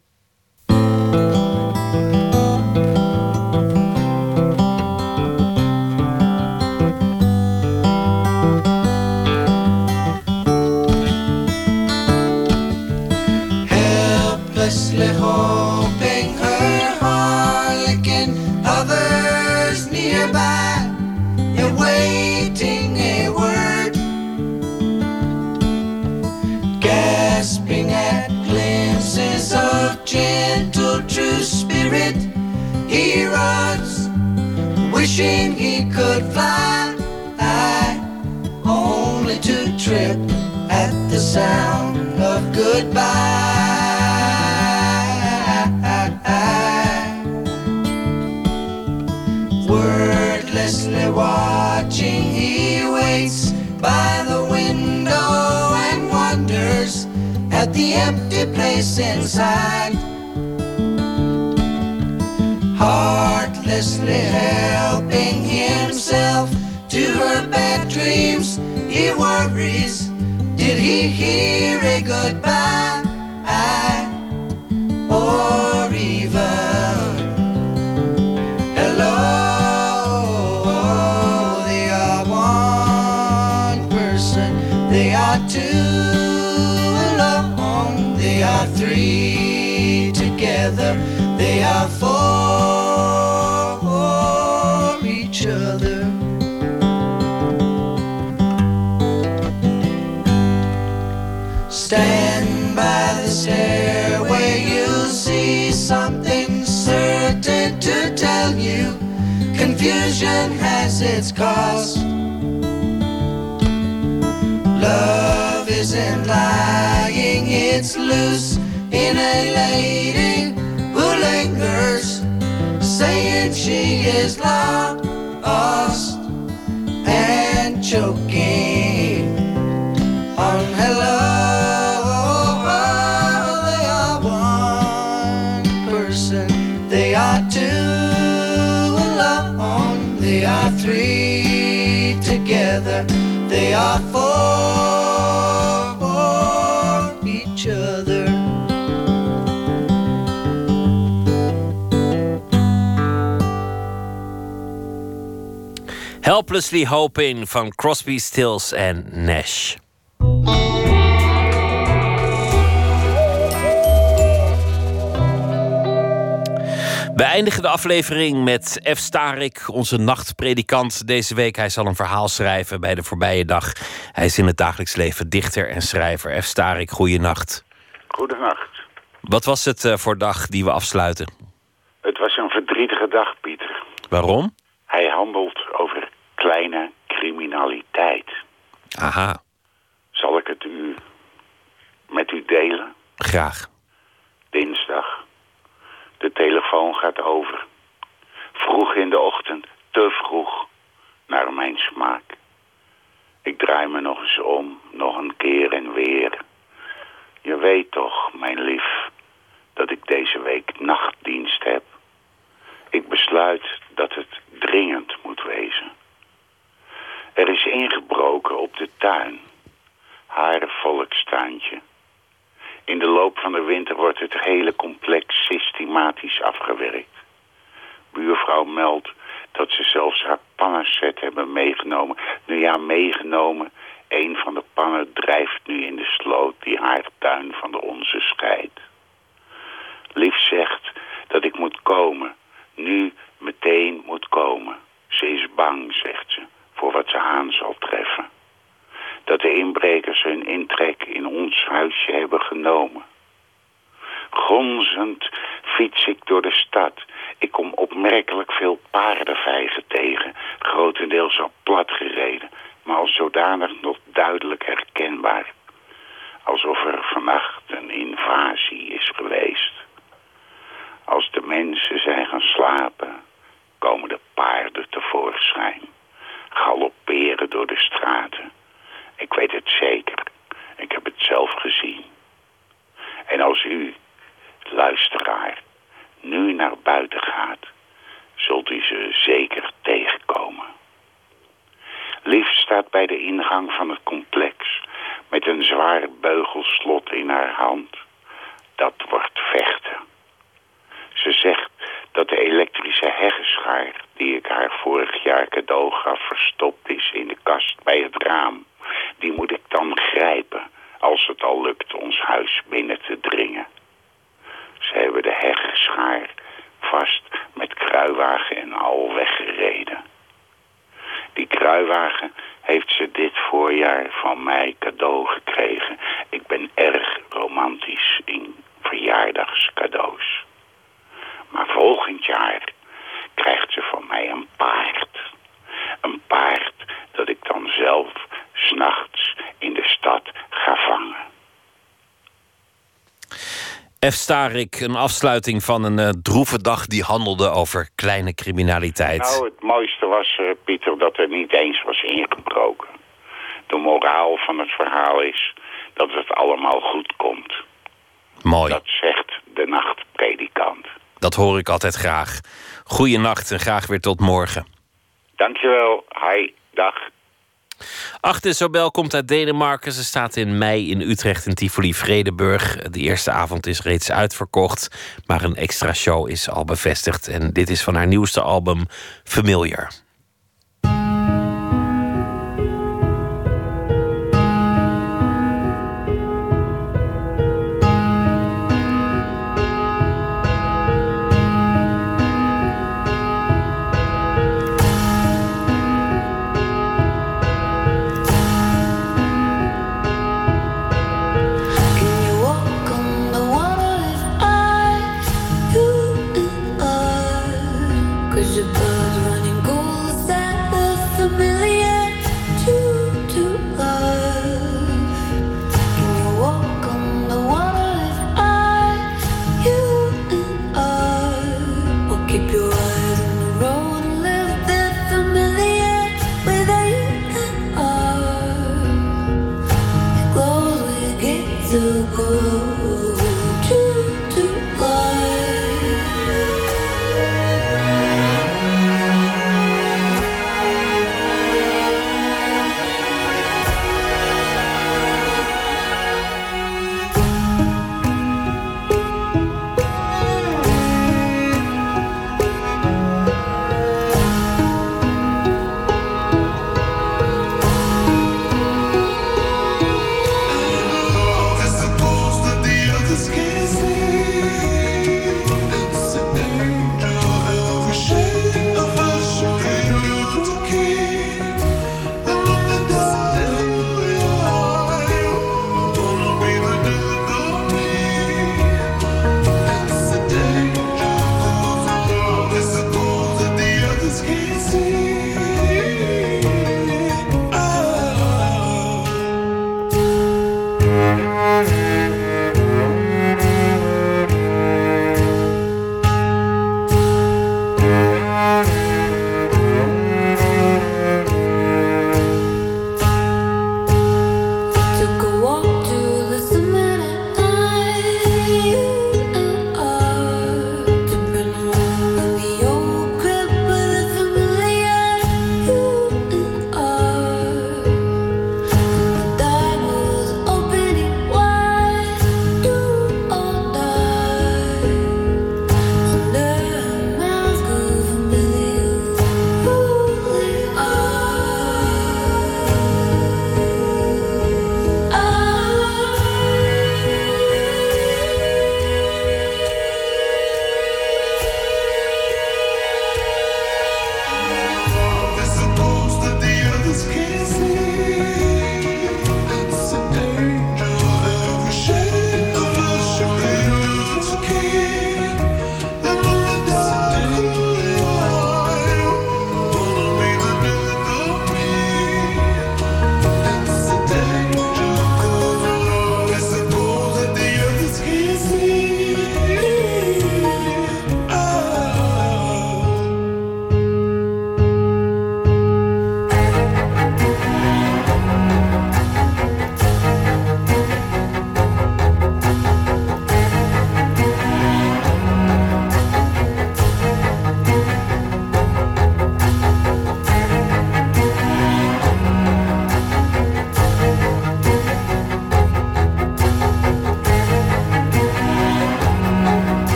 rabbit, he runs, wishing he could fly, I only to trip at the sound of goodbye. Wordlessly watching, he waits by the window and wonders at the empty place inside. Heartlessly helping himself to her bad dreams, he worries. Did he hear a goodbye? Or even hello? They are one person, they are two alone, they are three together, they are tell you. Confusion has its cost. Love isn't lying, it's loose in a lady who lingers, saying she is lost and choking three together, they are four each other. Helplessly Hoping van Crosby, Stills en Nash. We eindigen de aflevering met F. Starik, onze nachtpredikant deze week. Hij zal een verhaal schrijven bij de voorbije dag. Hij is in het dagelijks leven dichter en schrijver. F. Starik, goeienacht. Goedenacht. Wat was het eh, voor dag die we afsluiten? Het was een verdrietige dag, Pieter. Waarom? Hij handelt over kleine criminaliteit. Aha, Zal ik het u met u delen? graag. Dinsdag. De telefoon gaat over. Vroeg in de ochtend, te vroeg, naar mijn smaak. Ik draai me nog eens om, nog een keer en weer. Je weet toch, mijn lief, dat ik deze week nachtdienst heb. Ik besluit dat het dringend moet wezen. Er is ingebroken op de tuin. Haar volkstuintje. In de loop van de winter wordt het hele complex systematisch afgewerkt. Buurvrouw meldt dat ze zelfs haar pannenset hebben meegenomen. Nu ja, meegenomen. Een van de pannen drijft nu in de sloot die haar tuin van de onze scheidt. Lief zegt dat ik moet komen. Nu meteen moet komen. Ze is bang, zegt ze, voor wat ze aan zal treffen. Dat de inbrekers hun intrek in ons huisje hebben genomen. Gonzend fiets ik door de stad. Ik kom opmerkelijk veel paardenvijgen tegen, grotendeels al platgereden, maar als zodanig nog duidelijk herkenbaar. Alsof er vannacht een invasie is geweest. Als de mensen zijn gaan slapen, komen de paarden tevoorschijn. Galopperen door de straten. Ik weet het zeker. Ik heb het zelf gezien. En als u, luisteraar, nu naar buiten gaat, zult u ze zeker tegenkomen. Lief staat bij de ingang van het complex met een zwaar beugelslot in haar hand. Dat wordt vechten. Ze zegt dat de elektrische heggenschaar die ik haar vorig jaar cadeau gaf verstopt is in de kast bij het raam. Die moet ik dan grijpen als het al lukt ons huis binnen te dringen. Ze hebben de heggenschaar vast met kruiwagen en al weggereden. Die kruiwagen heeft ze dit voorjaar van mij cadeau gekregen. Ik ben erg romantisch in verjaardagscadeaus. Maar volgend jaar krijgt ze van mij een paard. Een paard dat ik dan zelf s'nachts in de stad ga vangen. F. Starik, een afsluiting van een eh, droeve dag die handelde over kleine criminaliteit. Nou, het mooiste was, eh, Pieter, dat er niet eens was ingebroken. De moraal van het verhaal is dat het allemaal goed komt. Mooi. Dat zegt de nachtpredikant. Dat hoor ik altijd graag. Goeienacht en graag weer tot morgen. Dankjewel. Hi, dag. Agnes Sobel komt uit Denemarken. Ze staat in mei in Utrecht in Tivoli Vredeburg. De eerste avond is reeds uitverkocht, maar een extra show is al bevestigd. En dit is van haar nieuwste album Familiar.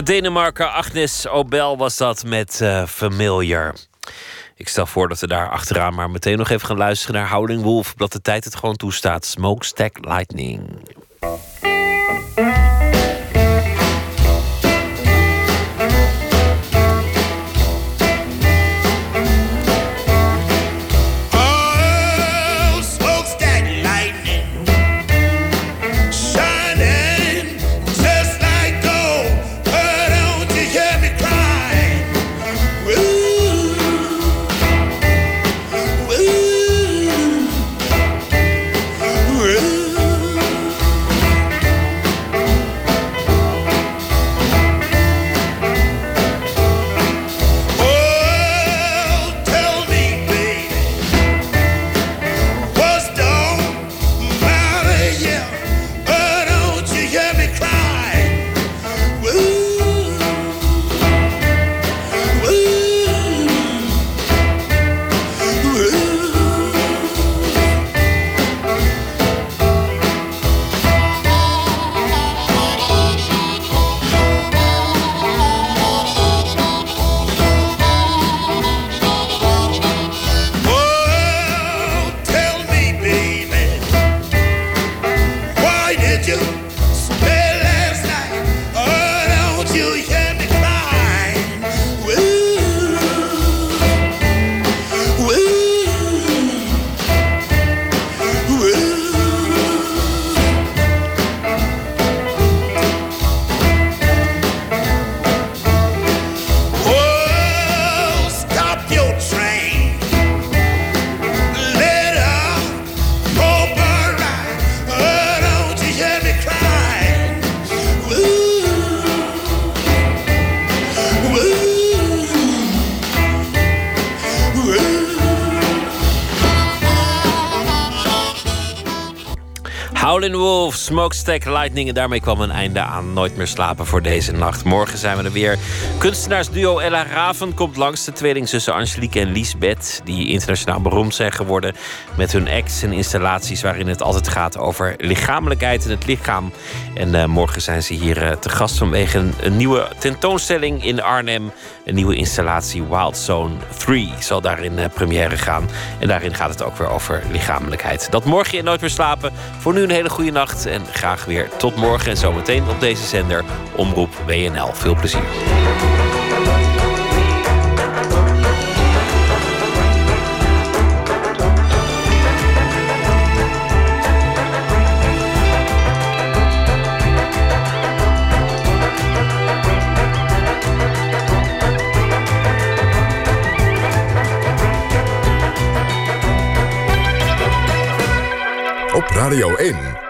Uit Denemarken, Agnes Obel was dat met eh, Familiar. Ik stel voor dat we daar achteraan maar meteen nog even gaan luisteren naar Howling Wolf. Dat de tijd het gewoon toestaat. Smokestack Lightning. Wolf, Lightning. En daarmee kwam een einde aan Nooit meer slapen voor deze nacht. Morgen zijn we er weer. Kunstenaarsduo Ella Raven komt langs. De tweelingzussen Angelique en Liesbeth. Die internationaal beroemd zijn geworden. Met hun acts en installaties waarin het altijd gaat over lichamelijkheid en het lichaam. En eh, morgen zijn ze hier eh, te gast vanwege een, nieuwe tentoonstelling in Arnhem. Een nieuwe installatie Wild Zone 3 zal daarin eh, première gaan. En daarin gaat het ook weer over lichamelijkheid. Dat morgen in Nooit meer slapen. Voor nu een hele goede nacht en graag weer tot morgen. En zometeen op deze zender Omroep WNL. Veel plezier. Op Radio 1.